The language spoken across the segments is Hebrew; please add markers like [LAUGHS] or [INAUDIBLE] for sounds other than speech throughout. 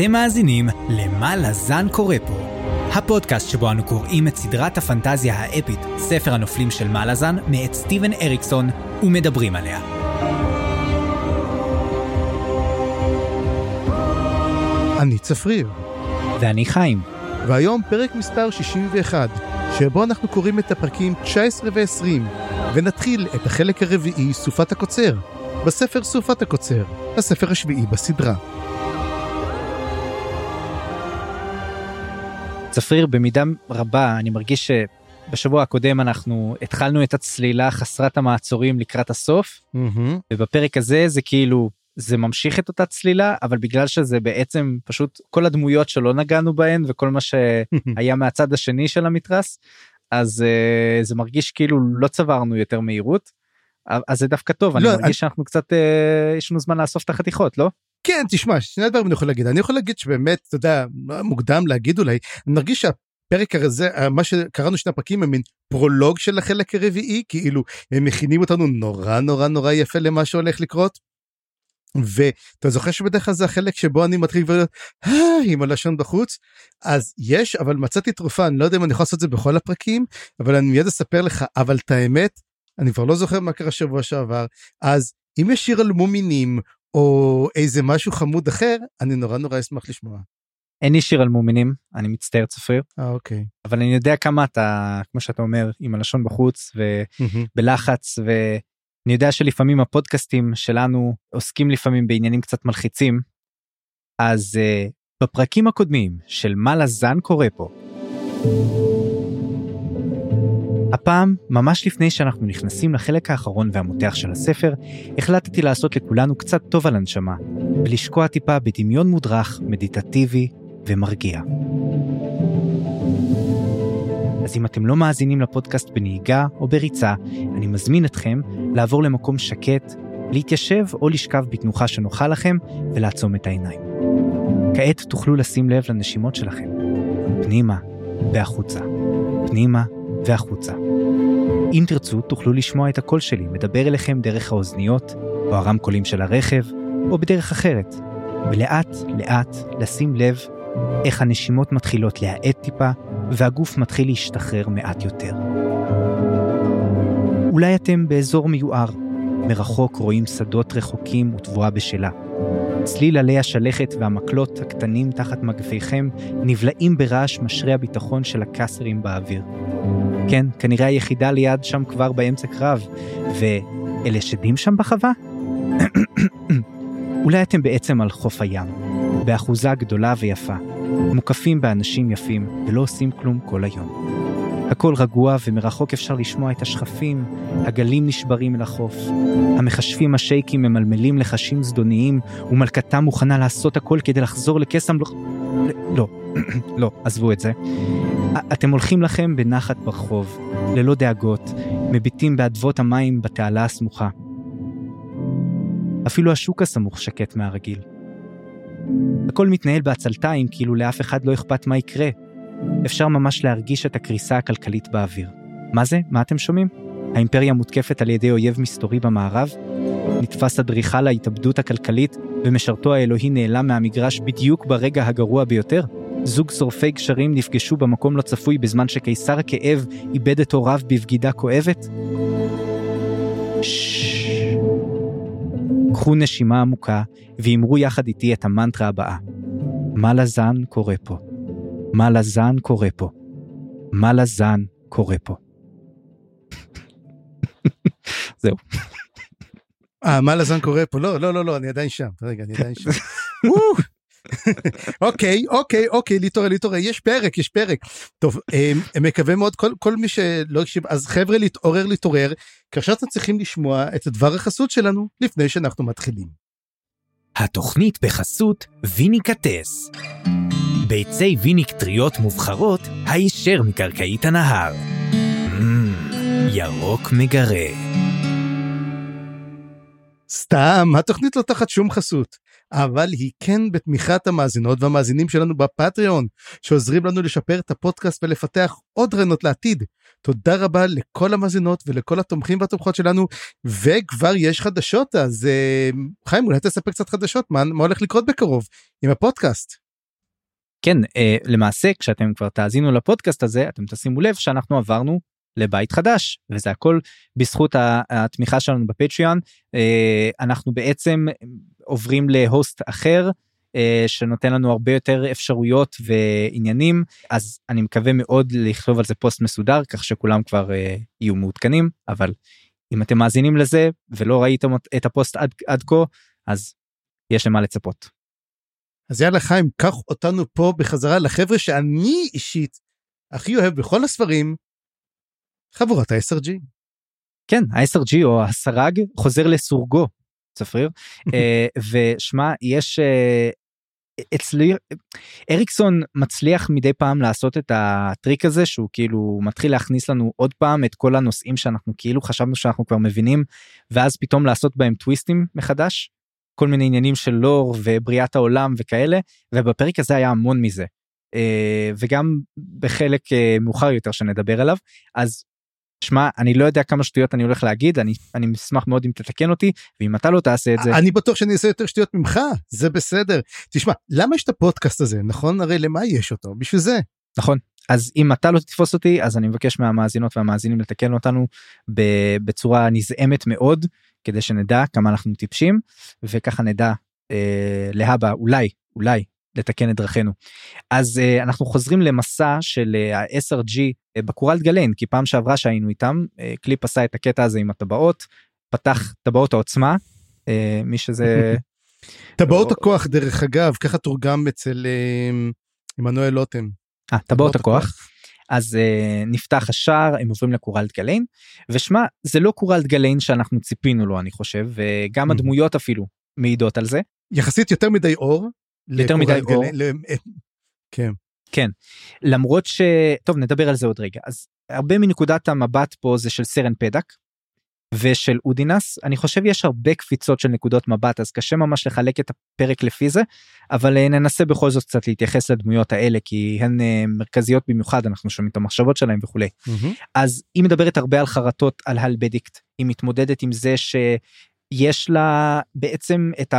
אתם מאזינים ל"מה לזן קורא פה", הפודקאסט שבו אנו קוראים את סדרת הפנטזיה האפית, ספר הנופלים של מלאזן, מאת סטיבן אריקסון, ומדברים עליה. אני צפריר, ואני חיים. והיום פרק מספר 61, שבו אנחנו קוראים את הפרקים 19 ו-20, ונתחיל את החלק הרביעי, סופת הקוצר, בספר סופת הקוצר, הספר השביעי בסדרה. צפריר, במידה רבה אני מרגיש שבשבוע הקודם אנחנו התחלנו את הצלילה חסרת המעצורים לקראת הסוף, ובפרק הזה זה כאילו זה ממשיך את אותה צלילה אבל בגלל שזה בעצם פשוט כל הדמויות שלא נגענו בהן וכל מה שהיה [LAUGHS] מהצד השני של המתרס אז uh, זה מרגיש כאילו לא צברנו יותר מהירות אז זה דווקא טוב לא, אני מרגיש אני... שאנחנו קצת uh, יש לנו זמן לאסוף את החתיכות לא? כן תשמע שני דברים אני יכול להגיד אני יכול להגיד שבאמת אתה יודע מוקדם להגיד אולי אני מרגיש שהפרק הזה מה שקראנו שני הפרקים הם מין פרולוג של החלק הרביעי כאילו הם מכינים אותנו נורא נורא נורא יפה למה שהולך לקרות. ואתה זוכר שבדרך כלל זה החלק שבו אני מתחיל כבר אה, עם הלשון בחוץ אז יש אבל מצאתי תרופה אני לא יודע אם אני יכול לעשות את זה בכל הפרקים אבל אני מיד אספר לך אבל את האמת אני כבר לא זוכר מה קרה שבוע שעבר אז אם יש שיר על מומינים או איזה משהו חמוד אחר אני נורא נורא אשמח לשמוע. אין לי שיר על מומינים אני מצטער צפריר אה, אוקיי אבל אני יודע כמה אתה כמו שאתה אומר עם הלשון בחוץ ובלחץ ו... אני יודע שלפעמים הפודקאסטים שלנו עוסקים לפעמים בעניינים קצת מלחיצים. אז uh, בפרקים הקודמים של מה לזן קורה פה. הפעם, ממש לפני שאנחנו נכנסים לחלק האחרון והמותח של הספר, החלטתי לעשות לכולנו קצת טוב על הנשמה, ולשקוע טיפה בדמיון מודרך, מדיטטיבי ומרגיע. אז אם אתם לא מאזינים לפודקאסט בנהיגה או בריצה, אני מזמין אתכם לעבור למקום שקט, להתיישב או לשכב בתנוחה שנוחה לכם ולעצום את העיניים. כעת תוכלו לשים לב לנשימות שלכם. פנימה והחוצה. פנימה והחוצה. אם תרצו, תוכלו לשמוע את הקול שלי מדבר אליכם דרך האוזניות, או הרמקולים של הרכב, או בדרך אחרת. ולאט לאט לשים לב איך הנשימות מתחילות להאט טיפה, והגוף מתחיל להשתחרר מעט יותר. אולי אתם באזור מיוער, מרחוק רואים שדות רחוקים ותבואה בשלה. צליל עלי השלכת והמקלות הקטנים תחת מגפיכם נבלעים ברעש משרי הביטחון של הקאסרים באוויר. כן, כנראה היחידה ליד שם כבר באמצע קרב, ואלה שדים שם בחווה? [CLEARS THROAT] אולי אתם בעצם על חוף הים, באחוזה גדולה ויפה, מוקפים באנשים יפים ולא עושים כלום כל היום. הכל רגוע ומרחוק אפשר לשמוע את השכפים, הגלים נשברים אל החוף. המכשפים השייקים ממלמלים לחשים זדוניים, ומלכתם מוכנה לעשות הכל כדי לחזור לקסם... לא, לא, [CLEARS THROAT] לא, עזבו את זה. אתם הולכים לכם בנחת ברחוב, ללא דאגות, מביטים באדוות המים בתעלה הסמוכה. אפילו השוק הסמוך שקט מהרגיל. הכל מתנהל בעצלתיים כאילו לאף אחד לא אכפת מה יקרה. אפשר ממש להרגיש את הקריסה הכלכלית באוויר. מה זה? מה אתם שומעים? האימפריה מותקפת על ידי אויב מסתורי במערב? נתפס אדריכל ההתאבדות הכלכלית ומשרתו האלוהי נעלם מהמגרש בדיוק ברגע הגרוע ביותר? זוג שורפי גשרים נפגשו במקום לא צפוי בזמן שקיסר הכאב איבד את הוריו בבגידה כואבת? קחו נשימה עמוקה ואמרו יחד איתי את המנטרה הבאה. מה לזן קורה פה? מה לזן קורה פה? מה לזן קורה פה? [LAUGHS] זהו. אה, מה לזן קורה פה? לא, לא, לא, לא, אני עדיין שם. רגע, אני עדיין שם. [LAUGHS] [LAUGHS] אוקיי, אוקיי, אוקיי, להתעורר, להתעורר, יש פרק, יש פרק. טוב, אמ, מקווה מאוד, כל, כל מי שלא הקשיב, אז חבר'ה, להתעורר, להתעורר, כאשר אתם צריכים לשמוע את דבר החסות שלנו לפני שאנחנו מתחילים. התוכנית בחסות ויניקטס. ביצי ויניק טריות מובחרות הישר מקרקעית הנהר. Mm, ירוק מגרה. סתם, התוכנית לא תחת שום חסות. אבל היא כן בתמיכת המאזינות והמאזינים שלנו בפטריון, שעוזרים לנו לשפר את הפודקאסט ולפתח עוד רעיונות לעתיד. תודה רבה לכל המאזינות ולכל התומכים והתומכות שלנו, וכבר יש חדשות, אז uh, חיים, אולי תספר קצת חדשות, מה, מה הולך לקרות בקרוב עם הפודקאסט? כן, אה, למעשה כשאתם כבר תאזינו לפודקאסט הזה אתם תשימו לב שאנחנו עברנו לבית חדש וזה הכל בזכות התמיכה שלנו בפטריון אה, אנחנו בעצם עוברים להוסט אחר אה, שנותן לנו הרבה יותר אפשרויות ועניינים אז אני מקווה מאוד לכתוב על זה פוסט מסודר כך שכולם כבר יהיו מעודכנים אבל אם אתם מאזינים לזה ולא ראיתם את הפוסט עד, עד כה אז יש למה לצפות. אז יאללה חיים קח אותנו פה בחזרה לחבר'ה שאני אישית הכי אוהב בכל הספרים חבורת ה-SRG. כן ה-SRG או הסרג חוזר לסורגו צפריר [LAUGHS] אה, ושמע יש אה, אצלי אריקסון מצליח מדי פעם לעשות את הטריק הזה שהוא כאילו מתחיל להכניס לנו עוד פעם את כל הנושאים שאנחנו כאילו חשבנו שאנחנו כבר מבינים ואז פתאום לעשות בהם טוויסטים מחדש. כל מיני עניינים של לור ובריאת העולם וכאלה ובפרק הזה היה המון מזה. אה, וגם בחלק מאוחר יותר שנדבר עליו. אז שמע אני לא יודע כמה שטויות אני הולך להגיד אני אני אשמח מאוד אם תתקן אותי ואם אתה לא תעשה את זה אני בטוח שאני אעשה יותר שטויות ממך זה בסדר. תשמע למה יש את הפודקאסט הזה נכון? הרי למה יש אותו? בשביל זה נכון אז אם אתה לא תתפוס אותי אז אני מבקש מהמאזינות והמאזינים לתקן אותנו בצורה נזעמת מאוד כדי שנדע כמה אנחנו טיפשים וככה נדע אה, להבא אולי אולי לתקן את דרכינו. אז uh, אנחנו חוזרים למסע של ה-SRG uh, בקורלט גליין כי פעם שעברה שהיינו איתם uh, קליפ עשה את הקטע הזה עם הטבעות פתח טבעות העוצמה uh, מי שזה [LAUGHS] טבעות הכוח דרך אגב ככה תורגם אצל עמנואל לוטם. טבעות הכוח. אז uh, נפתח השער הם עוברים לקורלד גליין ושמע זה לא קורלד גליין שאנחנו ציפינו לו אני חושב וגם הדמויות אפילו מעידות על זה. יחסית יותר מדי אור יותר מדי אור. כן. כן. למרות ש... טוב נדבר על זה עוד רגע. אז הרבה מנקודת המבט פה זה של סרן פדק ושל אודינס אני חושב יש הרבה קפיצות של נקודות מבט אז קשה ממש לחלק את הפרק לפי זה אבל אה, ננסה בכל זאת קצת להתייחס לדמויות האלה כי הן אה, מרכזיות במיוחד אנחנו שומעים את המחשבות שלהם וכולי. mm-hmm. אז היא מדברת הרבה על חרטות על הלבדיקט היא מתמודדת עם זה שיש לה בעצם את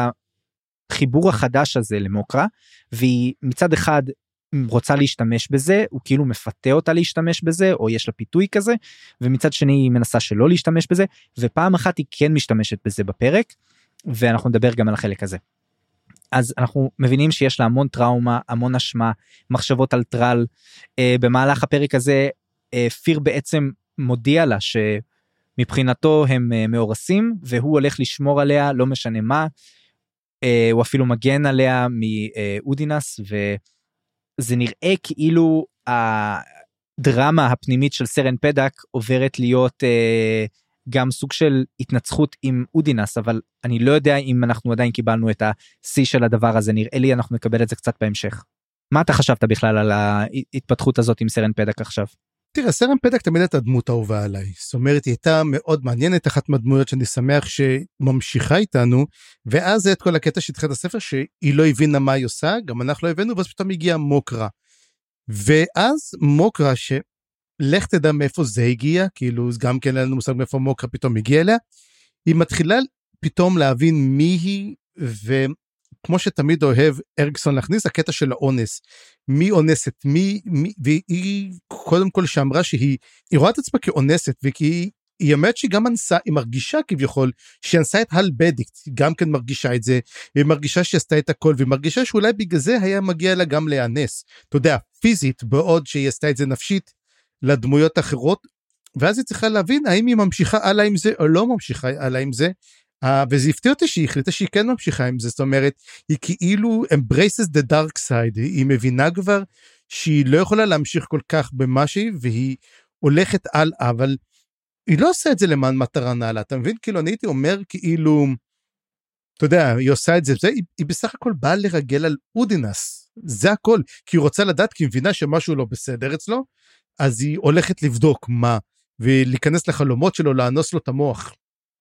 החיבור החדש הזה למוקרה והיא מצד אחד רוצה להשתמש בזה הוא כאילו מפתה אותה להשתמש בזה או יש לה פיתוי כזה ומצד שני היא מנסה שלא להשתמש בזה ופעם אחת היא כן משתמשת בזה בפרק ואנחנו נדבר גם על החלק הזה. אז אנחנו מבינים שיש לה המון טראומה המון אשמה מחשבות על טרל אה, במהלך הפרק הזה אה, פיר בעצם מודיע לה שמבחינתו הם אה, מאורסים והוא הולך לשמור עליה לא משנה מה אה, הוא אפילו מגן עליה מאודינס וזה נראה כאילו הדרמה הפנימית של סרן פדק עוברת להיות אה, גם סוג של התנצחות עם אודינס אבל אני לא יודע אם אנחנו עדיין קיבלנו את השיא של הדבר הזה נראה לי אנחנו נקבל את זה קצת בהמשך. מה אתה חשבת בכלל על ההתפתחות הזאת עם סרן פדק עכשיו? תראה סרן פדק תמיד הייתה דמות אהובה עליי זאת אומרת היא הייתה מאוד מעניינת אחת מהדמויות שאני שמח שממשיכה איתנו ואז את כל הקטע שהתחיל את הספר שהיא לא הבינה מה היא עושה גם אנחנו לא הבאנו ואז פתאום הגיע מוקרה. ואז מוקרה שלך תדע מאיפה זה הגיע כאילו גם כן אין לנו מושג מאיפה מוקרה פתאום הגיע אליה. היא מתחילה פתאום להבין מי היא כמו שתמיד אוהב אריקסון להכניס הקטע של האונס. מי אונס את מי, מי והיא קודם כל שאמרה שהיא היא רואה את עצמה כאונסת וכי היא אומרת שהיא גם אנסה היא מרגישה כביכול שהיא אנסה את הל בדיקט היא גם כן מרגישה את זה היא מרגישה שהיא עשתה את הכל והיא מרגישה שאולי בגלל זה היה מגיע לה גם להיאנס אתה יודע פיזית בעוד שהיא עשתה את זה נפשית לדמויות אחרות ואז היא צריכה להבין האם היא ממשיכה הלאה עם זה או לא ממשיכה הלאה עם זה וזה הפתיע אותי שהיא החליטה שהיא כן ממשיכה עם זה, זאת אומרת, היא כאילו embraces the dark side, היא, מבינה כבר שהיא לא יכולה להמשיך כל כך במה שהיא, והיא הולכת הלאה, אבל היא לא עושה את זה למען מטרה נעלה, אתה מבין? כאילו, אני הייתי אומר כאילו, אתה יודע, היא עושה את זה, זה היא, היא בסך הכל באה לרגל על אודינס, זה הכל, כי היא רוצה לדעת, כי היא מבינה שמשהו לא בסדר אצלו, אז היא הולכת לבדוק מה, ולהיכנס לחלומות שלו, לאנוס לו את המוח.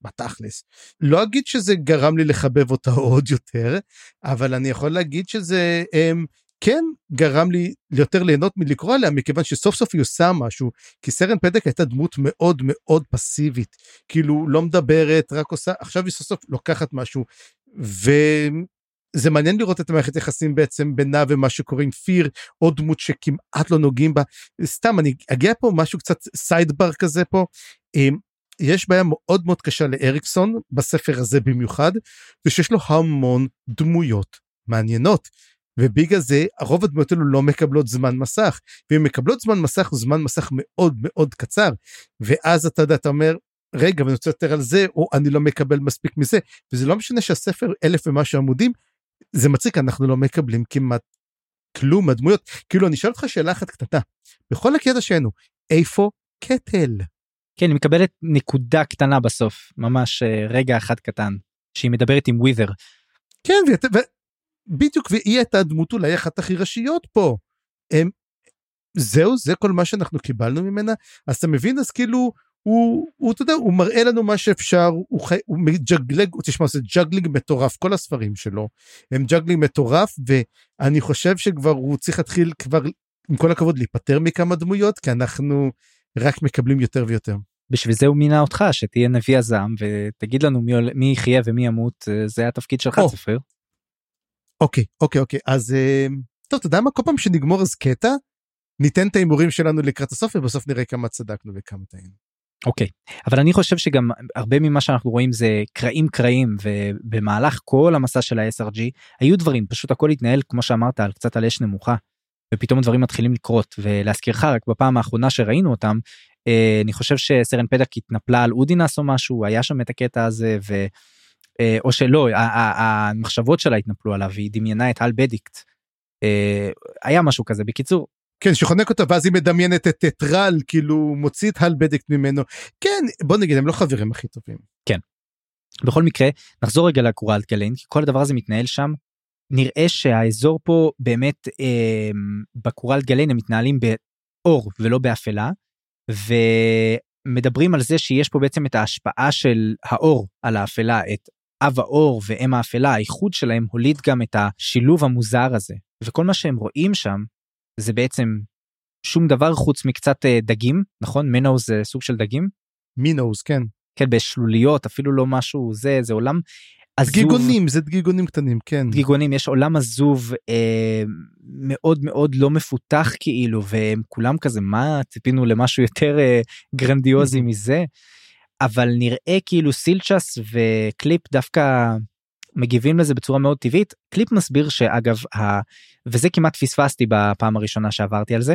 בתכלס. לא אגיד שזה גרם לי לחבב אותה [LAUGHS] עוד יותר, אבל אני יכול להגיד שזה הם, כן גרם לי יותר ליהנות מלקרוא עליה, מכיוון שסוף סוף היא עושה משהו, כי סרן פדק הייתה דמות מאוד מאוד פסיבית, כאילו לא מדברת, רק עושה, עכשיו היא סוף סוף לוקחת משהו, ו... זה מעניין לראות את המערכת יחסים בעצם בינה ומה שקורה עם פיר, עוד דמות שכמעט לא נוגעים בה. סתם, אני אגיע פה משהו קצת סיידבר כזה פה. יש בעיה מאוד מאוד קשה לאריקסון בספר הזה במיוחד, זה שיש לו המון דמויות מעניינות. ובגלל זה רוב הדמויות האלו לא מקבלות זמן מסך. ואם מקבלות זמן מסך הוא זמן מסך מאוד מאוד קצר. ואז אתה יודע אתה אומר רגע ואני רוצה יותר על זה או אני לא מקבל מספיק מזה וזה לא משנה שהספר אלף ומשהו עמודים זה מצחיק אנחנו לא מקבלים כמעט כלום הדמויות כאילו אני אשאל אותך שאלה אחת קטנה. בכל הקטע שלנו איפה קטל. כן היא מקבלת נקודה קטנה בסוף ממש אה, רגע אחד קטן שהיא מדברת עם ווית'ר. כן בדיוק והיא הייתה דמות אולי אחת הכי ראשיות פה. הם, זהו זה כל מה שאנחנו קיבלנו ממנה אז אתה מבין אז כאילו הוא הוא אתה יודע הוא מראה לנו מה שאפשר הוא חי, הוא מג'גלג תשמע זה juggling מטורף כל הספרים שלו הם juggling מטורף ואני חושב שכבר הוא צריך להתחיל כבר עם כל הכבוד להיפטר מכמה דמויות כי אנחנו רק מקבלים יותר ויותר. בשביל זה הוא מינה אותך שתהיה נביא הזעם ותגיד לנו מי, מי יחיה ומי ימות זה התפקיד שלך oh. צפריר. אוקיי אוקיי אוקיי אז אה, טוב אתה יודע מה כל פעם שנגמור את הקטע ניתן את ההימורים שלנו לקראת הסוף ובסוף נראה כמה צדקנו וכמה טעינו. אוקיי אבל אני חושב שגם הרבה ממה שאנחנו רואים זה קרעים קרעים ובמהלך כל המסע של ה-SRG היו דברים פשוט הכל התנהל כמו שאמרת על קצת על אש נמוכה ופתאום הדברים מתחילים לקרות ולהזכירך רק בפעם האחרונה שראינו אותם אה, אני חושב שסרן פדק התנפלה על אודינס או משהו היה שם את הקטע הזה ו... אה, או שלא המחשבות שלה התנפלו עליו היא דמיינה את הל בדיקט. אה, היה משהו כזה בקיצור. כן שחונק אותה ואז היא מדמיינת את טרל כאילו מוציא את הל בדיקט ממנו כן בוא נגיד הם לא חברים הכי טובים. כן. בכל מקרה נחזור רגע לקורלד גליין כי כל הדבר הזה מתנהל שם. נראה שהאזור פה באמת אה, בקורלד גליין הם מתנהלים באור ולא באפלה. ומדברים על זה שיש פה בעצם את ההשפעה של האור על האפלה את אב האור ואם האפלה האיחוד שלהם הוליד גם את השילוב המוזר הזה וכל מה שהם רואים שם זה בעצם שום דבר חוץ מקצת אה, דגים נכון minnows זה סוג של דגים. minnows כן. כן בשלוליות אפילו לא משהו זה זה עולם. עזוב, דגיגונים זה דגיגונים קטנים כן. דגיגונים יש עולם עזוב אה, מאוד מאוד לא מפותח כאילו והם כולם כזה מה ציפינו למשהו יותר אה, גרנדיוזי [LAUGHS] מזה? אבל נראה כאילו סילצ'ס וקליפ דווקא מגיבים לזה בצורה מאוד טבעית. קליפ מסביר שאגב ה... וזה כמעט פספסתי בפעם הראשונה שעברתי על זה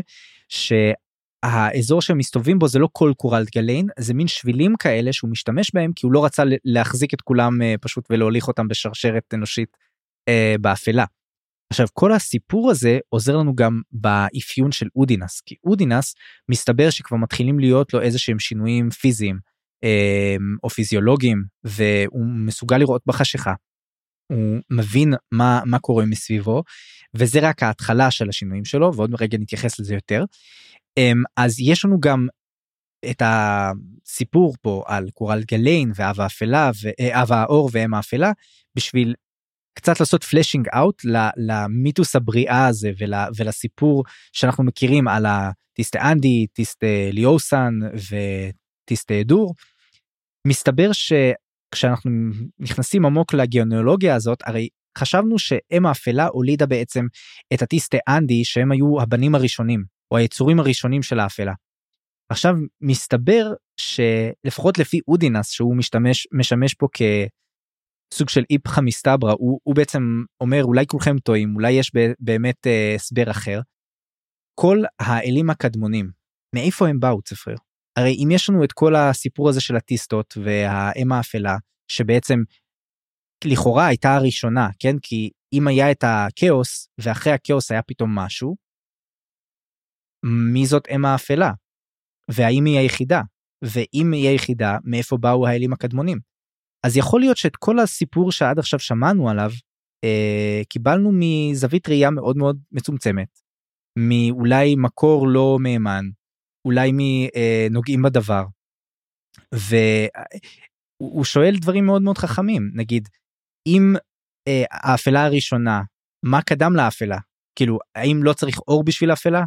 שהאזור שהם מסתובבים בו זה לא כל קורלט גליין זה מין שבילים כאלה שהוא משתמש בהם כי הוא לא רצה להחזיק את כולם אה, פשוט ולהוליך אותם בשרשרת אנושית אה, באפלה. עכשיו כל הסיפור הזה עוזר לנו גם באפיון של אודינס כי אודינס מסתבר שכבר מתחילים להיות לו איזה שהם שינויים פיזיים אה, או פיזיולוגיים והוא מסוגל לראות בחשיכה. הוא מבין מה מה קורה מסביבו וזה רק ההתחלה של השינויים שלו ועוד רגע נתייחס לזה יותר. אמ, אז יש לנו גם את הסיפור פה על קוראלד גליין ואב האפלה ואב האור ואם האפלה בשביל קצת לעשות fleshing out למיתוס הבריאה הזה ול, ולסיפור שאנחנו מכירים על הטיסטה אנדי, טיסטה ליאוסן וטיסטה אדור. מסתבר שכשאנחנו נכנסים עמוק לגאונולוגיה הזאת הרי חשבנו שאם האפלה הולידה בעצם את הטיסטה אנדי שהם היו הבנים הראשונים היצורים הראשונים של האפלה. עכשיו מסתבר שלפחות לפי אודינס שהוא משתמש משמש פה כסוג של איפכא מסתברא הוא, הוא בעצם אומר אולי כולכם טועים אולי יש באמת אה, הסבר אחר. כל האלים הקדמונים מאיפה הם באו צפריר? הרי אם יש לנו את כל הסיפור הזה של הטיסטות והאם האפלה שבעצם לכאורה הייתה הראשונה כן כי אם היה את הכאוס ואחרי הכאוס היה פתאום משהו. מי זאת אם האפלה? והאם היא היחידה? ואם היא היחידה מאיפה באו האלים הקדמונים? אז יכול להיות שאת כל הסיפור שעד עכשיו שמענו עליו אה, קיבלנו מזווית ראייה מאוד מאוד מצומצמת. מאולי מקור לא מהימן אולי מנוגעים בדבר. והוא שואל דברים מאוד מאוד חכמים נגיד אם אה, האפלה הראשונה מה קדם לאפלה כאילו האם לא צריך אור בשביל אפלה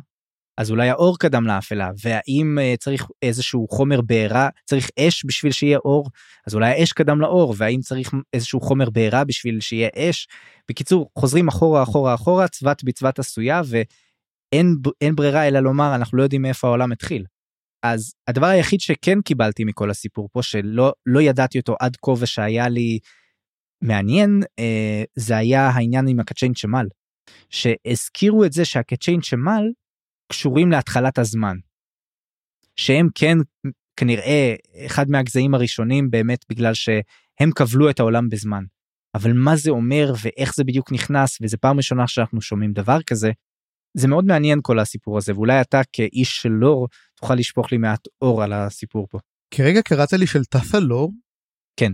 אז אולי האור קדם לאפלה, והאם uh, צריך איזשהו חומר בעירה, צריך אש בשביל שיהיה אור, אז אולי האש קדם לאור, והאם צריך איזשהו חומר בעירה בשביל שיהיה אש. בקיצור, חוזרים אחורה אחורה אחורה, צבת בצבת עשויה, ואין ברירה אלא לומר אנחנו לא יודעים מאיפה העולם התחיל. אז הדבר היחיד שכן קיבלתי מכל הסיפור פה, שלא לא ידעתי אותו עד כה ושהיה לי מעניין, uh, זה היה העניין עם הקצ'יין שמל. שהזכירו את זה שהקצ'יין שמל קשורים להתחלת הזמן. שהם כן כנראה אחד מהגזעים הראשונים באמת בגלל שהם כבלו את העולם בזמן. אבל מה זה אומר ואיך זה בדיוק נכנס וזה פעם ראשונה שאנחנו שומעים דבר כזה. זה מאוד מעניין כל הסיפור הזה ואולי אתה כאיש של לור תוכל לשפוך לי מעט אור על הסיפור פה. כרגע קראת לי של תתה לור? כן.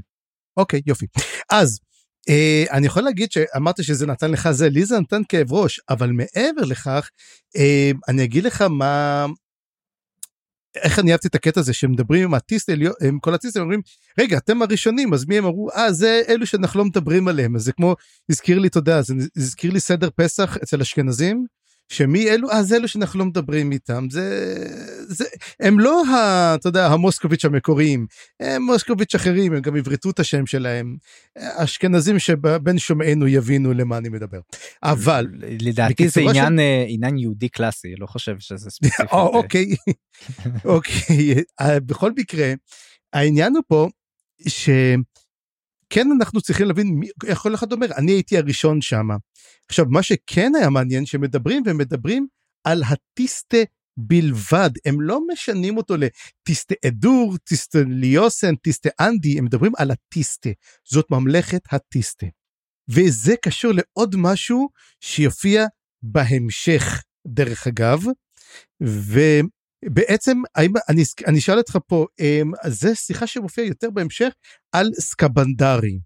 אוקיי יופי. אז אה, אני יכול להגיד שאמרת שזה נתן לך זה, לי זה נתן כאב ראש, אבל מעבר לכך, אה, אני אגיד לך מה, איך אני אהבתי את הקטע הזה שמדברים עם הטיסט עם כל הטיסטים אומרים רגע אתם הראשונים אז מי הם? אמרו אה זה אלו שאנחנו לא מדברים עליהם. אז זה כמו הזכיר לי אתה יודע זה הזכיר לי סדר פסח אצל אשכנזים שמי אלו אז אלו שאנחנו לא מדברים איתם זה זה הם לא ה, אתה יודע המוסקוביץ' המקוריים הם מוסקוביץ' אחרים הם גם עברתו את השם שלהם אשכנזים שבין שומעינו יבינו למה אני מדבר אבל לדעתי זה עניין ש... אה, עניין יהודי קלאסי לא חושב שזה ספציפי. אוקיי אוקיי אה, בכל מקרה העניין הוא פה. ש... כן אנחנו צריכים להבין מי, איך כל אחד אומר אני הייתי הראשון שם. עכשיו מה שכן היה מעניין שמדברים ומדברים על הטיסטה בלבד הם לא משנים אותו לטיסטה אדור טיסטה ליוסן טיסטה אנדי הם מדברים על הטיסטה זאת ממלכת הטיסטה. וזה קשור לעוד משהו שיופיע בהמשך דרך אגב. ו... בעצם האם אני, אני אשאל אותך פה אמ, זה שיחה שמופיעה יותר בהמשך על סקבנדרי.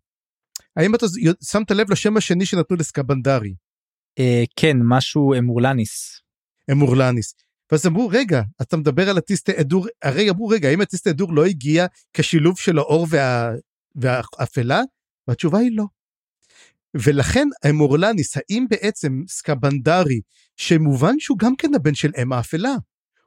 האם אתה שמת לב לשם השני שנתנו לסקבנדרי? אה, כן משהו אמורלניס. אמורלניס. ואז אמרו רגע אתה מדבר על הטיסטה אדור הרי אמרו רגע האם הטיסטה אדור לא הגיע כשילוב של האור וה, והאפלה? והתשובה היא לא. ולכן אמורלניס האם בעצם סקבנדרי שמובן שהוא גם כן הבן של אם האפלה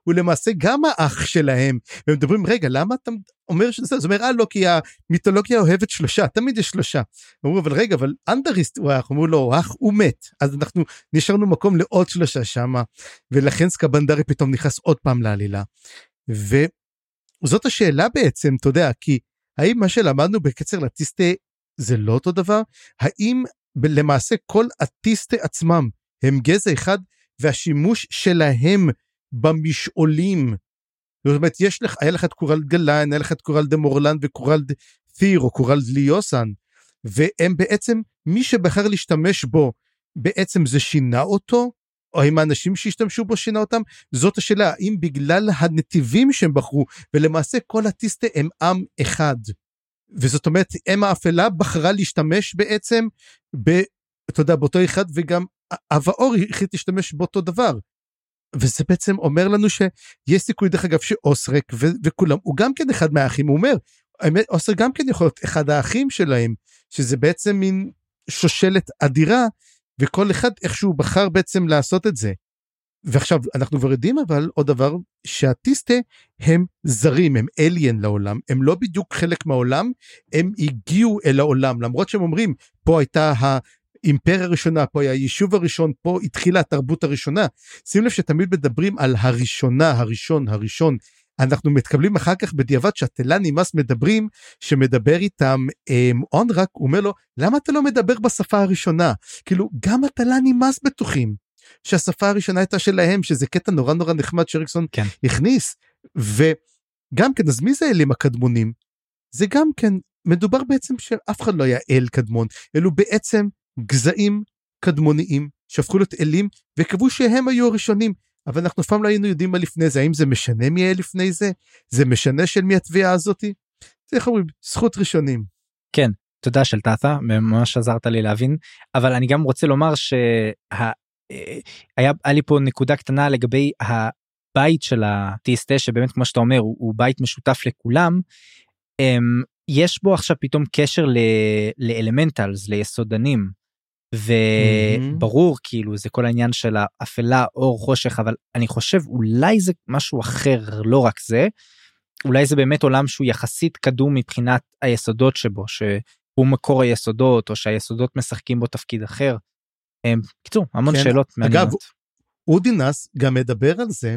הוא למעשה גם האח שלהם. והם מדברים רגע למה אתה אומר שזה זה אומר אה לא כי המיתולוגיה אוהבת שלושה תמיד יש שלושה. אמרו אבל רגע אבל אנדריסט הוא אח אמרו לו הוא אח הוא מת אז אנחנו נשארנו מקום לעוד שלושה שמה ולכן סקבנדרי פתאום נכנס עוד פעם לעלילה. וזאת השאלה בעצם אתה יודע כי האם מה שלמדנו בקצר לטיסטה זה לא אותו דבר האם למעשה כל הטיסטה עצמם הם גזע אחד והשימוש שלהם במשעולים. זאת אומרת, יש לך, היה לך את קורל גליין, היה לך את קורל דה מורלן וקורל דה ת'יר או קורל ליוסן, והם בעצם, מי שבחר להשתמש בו, בעצם זה שינה אותו, או האם האנשים שהשתמשו בו שינה אותם? זאת השאלה, האם בגלל הנתיבים שהם בחרו, ולמעשה כל הטיסטה הם עם אחד. וזאת אומרת, אם האפלה בחרה להשתמש בעצם, ב, אתה יודע, באותו אחד, וגם אב האור החליט להשתמש באותו דבר. וזה בעצם אומר לנו שיש סיכוי דרך אגב שאוסרק ו- וכולם הוא גם כן אחד מהאחים הוא אומר האמת אוסרק גם כן יכול להיות אחד האחים שלהם שזה בעצם מין שושלת אדירה וכל אחד איכשהו בחר בעצם לעשות את זה. ועכשיו אנחנו כבר יודעים אבל עוד דבר שהטיסטה הם זרים הם אליין לעולם הם לא בדיוק חלק מהעולם הם הגיעו אל העולם למרות שהם אומרים פה הייתה האימפריה הראשונה, פה היה היישוב הראשון, פה התחילה התרבות הראשונה. שים לב שתמיד מדברים על הראשונה, הראשון, הראשון. אנחנו מתקבלים אחר כך בדיעבד שהתלה נמאס מדברים, שמדבר איתם אמ, אונרק, הוא אומר לו, למה אתה לא מדבר בשפה הראשונה? כאילו, גם התלה נמאס בטוחים. שהשפה הראשונה הייתה שלהם, שזה קטע נורא נורא נחמד שאריקסון כן. הכניס. וגם כן, אז מי זה אלים הקדמונים? זה גם כן, מדובר בעצם שאף אחד לא היה אל קדמון, אלו בעצם גזעים קדמוניים שהפכו להיות אלים וקבעו שהם היו הראשונים אבל אנחנו אף פעם לא היינו יודעים מה לפני זה האם זה משנה מי היה לפני זה זה משנה של מי התביעה הזאתי. זה איך אומרים זכות ראשונים. כן תודה של טאטה ממש עזרת לי להבין אבל אני גם רוצה לומר שהיה היה לי פה נקודה קטנה לגבי הבית של הטיסטה שבאמת כמו שאתה אומר הוא, הוא בית משותף לכולם. אמ, יש בו עכשיו פתאום קשר לאלמנטלס ליסודנים וברור כאילו זה כל העניין של האפלה אור חושך אבל אני חושב אולי זה משהו אחר לא רק זה. אולי זה באמת עולם שהוא יחסית קדום מבחינת היסודות שבו שהוא מקור היסודות או שהיסודות משחקים בו תפקיד אחר. קיצור המון כן, שאלות מעניינות. אגב אודינס גם מדבר על זה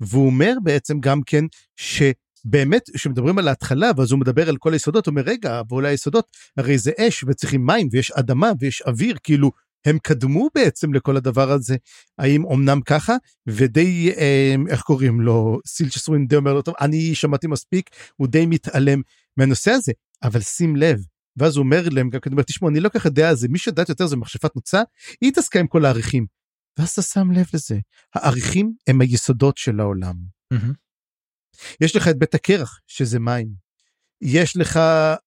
והוא אומר בעצם גם כן ש... באמת, כשמדברים על ההתחלה, ואז הוא מדבר על כל היסודות, הוא אומר, רגע, אבל היסודות, הרי זה אש, וצריכים מים, ויש אדמה, ויש אוויר, כאילו, הם קדמו בעצם לכל הדבר הזה. האם אמנם ככה? ודי, אה, איך קוראים לו, סילצ'סווין די אומר לו, טוב, אני שמעתי מספיק, הוא די מתעלם מהנושא הזה, אבל שים לב, ואז הוא אומר להם, גם כן, תשמעו, אני לא ככה יודע זה, מי שיודעת יותר זה מכשפת נוצה, היא התעסקה עם כל העריכים. ואז אתה שם לב לזה, העריכים הם היסודות של העולם. Mm-hmm. יש לך את בית הקרח, שזה מים. יש לך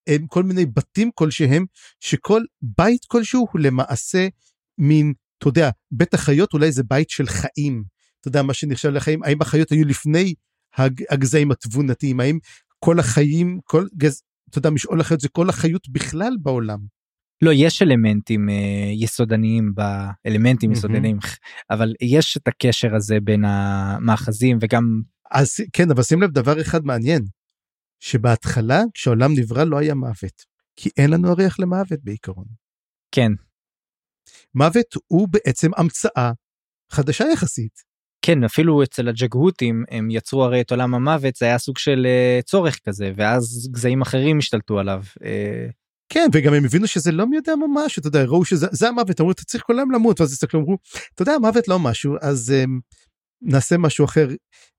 הם, כל מיני בתים כלשהם, שכל בית כלשהו הוא למעשה מין, אתה יודע, בית החיות אולי זה בית של חיים. אתה יודע, מה שנחשב לחיים, האם החיות היו לפני הג, הגזעים התבונתיים, האם כל החיים, כל גז, אתה יודע, משאול החיות זה כל החיות בכלל בעולם. לא יש אלמנטים אה, יסודניים באלמנטים mm-hmm. יסודניים אבל יש את הקשר הזה בין המאחזים וגם אז כן, אבל שים לב דבר אחד מעניין, שבהתחלה כשהעולם נברא לא היה מוות, כי אין לנו הריח למוות בעיקרון. כן. מוות הוא בעצם המצאה חדשה יחסית. כן, אפילו אצל הג'גהותים הם יצרו הרי את עולם המוות, זה היה סוג של uh, צורך כזה, ואז גזעים אחרים השתלטו עליו. Uh... כן, וגם הם הבינו שזה לא מי יודע ממש, אתה יודע, ראו שזה המוות, אמרו, אתה צריך כל היום למות, ואז הסתכלו, אמרו, אתה יודע, המוות לא משהו, אז um, נעשה משהו אחר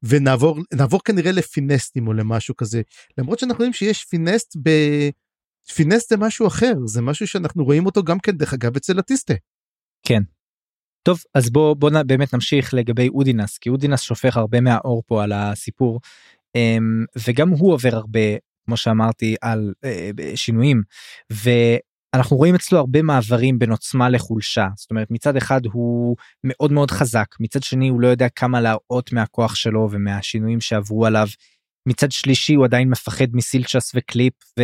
ונעבור נעבור כנראה לפינסטים או למשהו כזה למרות שאנחנו יודעים שיש פינסט ב... פינסט זה משהו אחר זה משהו שאנחנו רואים אותו גם כן דרך אגב אצל אטיסטה. כן. טוב אז בוא בוא באמת נמשיך לגבי אודינס כי אודינס שופך הרבה מהאור פה על הסיפור אמ, וגם הוא עובר הרבה כמו שאמרתי על אה, שינויים אנחנו רואים אצלו הרבה מעברים בין עוצמה לחולשה זאת אומרת מצד אחד הוא מאוד מאוד חזק מצד שני הוא לא יודע כמה להראות מהכוח שלו ומהשינויים שעברו עליו. מצד שלישי הוא עדיין מפחד מסילצ'ס וקליפ ו...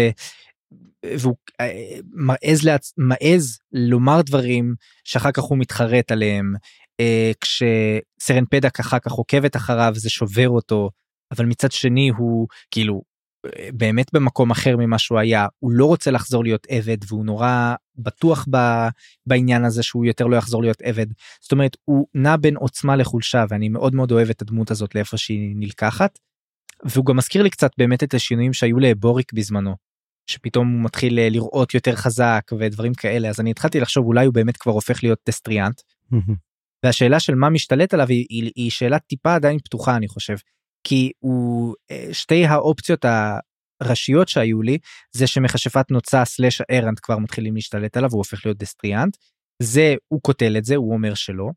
והוא אה, מעז, לעצ... מעז לומר דברים שאחר כך הוא מתחרט עליהם אה, כשסרן פדק אחר כך עוקבת אחריו זה שובר אותו אבל מצד שני הוא כאילו באמת במקום אחר ממה שהוא היה הוא לא רוצה לחזור להיות עבד והוא נורא בטוח ב, בעניין הזה שהוא יותר לא יחזור להיות עבד זאת אומרת הוא נע בין עוצמה לחולשה ואני מאוד מאוד אוהב את הדמות הזאת לאיפה שהיא נלקחת. והוא גם מזכיר לי קצת באמת את השינויים שהיו להבוריק בזמנו שפתאום הוא מתחיל אה, לראות יותר חזק ודברים כאלה אז אני התחלתי לחשוב אולי הוא באמת כבר הופך להיות Destriant. והשאלה של מה משתלט עליו היא, היא, היא שאלה טיפה עדיין פתוחה אני חושב כי הוא אה, שתי האופציות הראשיות שהיו לי זה שמכשפת נוצה slash ארנט כבר מתחילים להשתלט עליו הוא הופך להיות Destriant. זה הוא קוטל את זה הוא אומר שלא.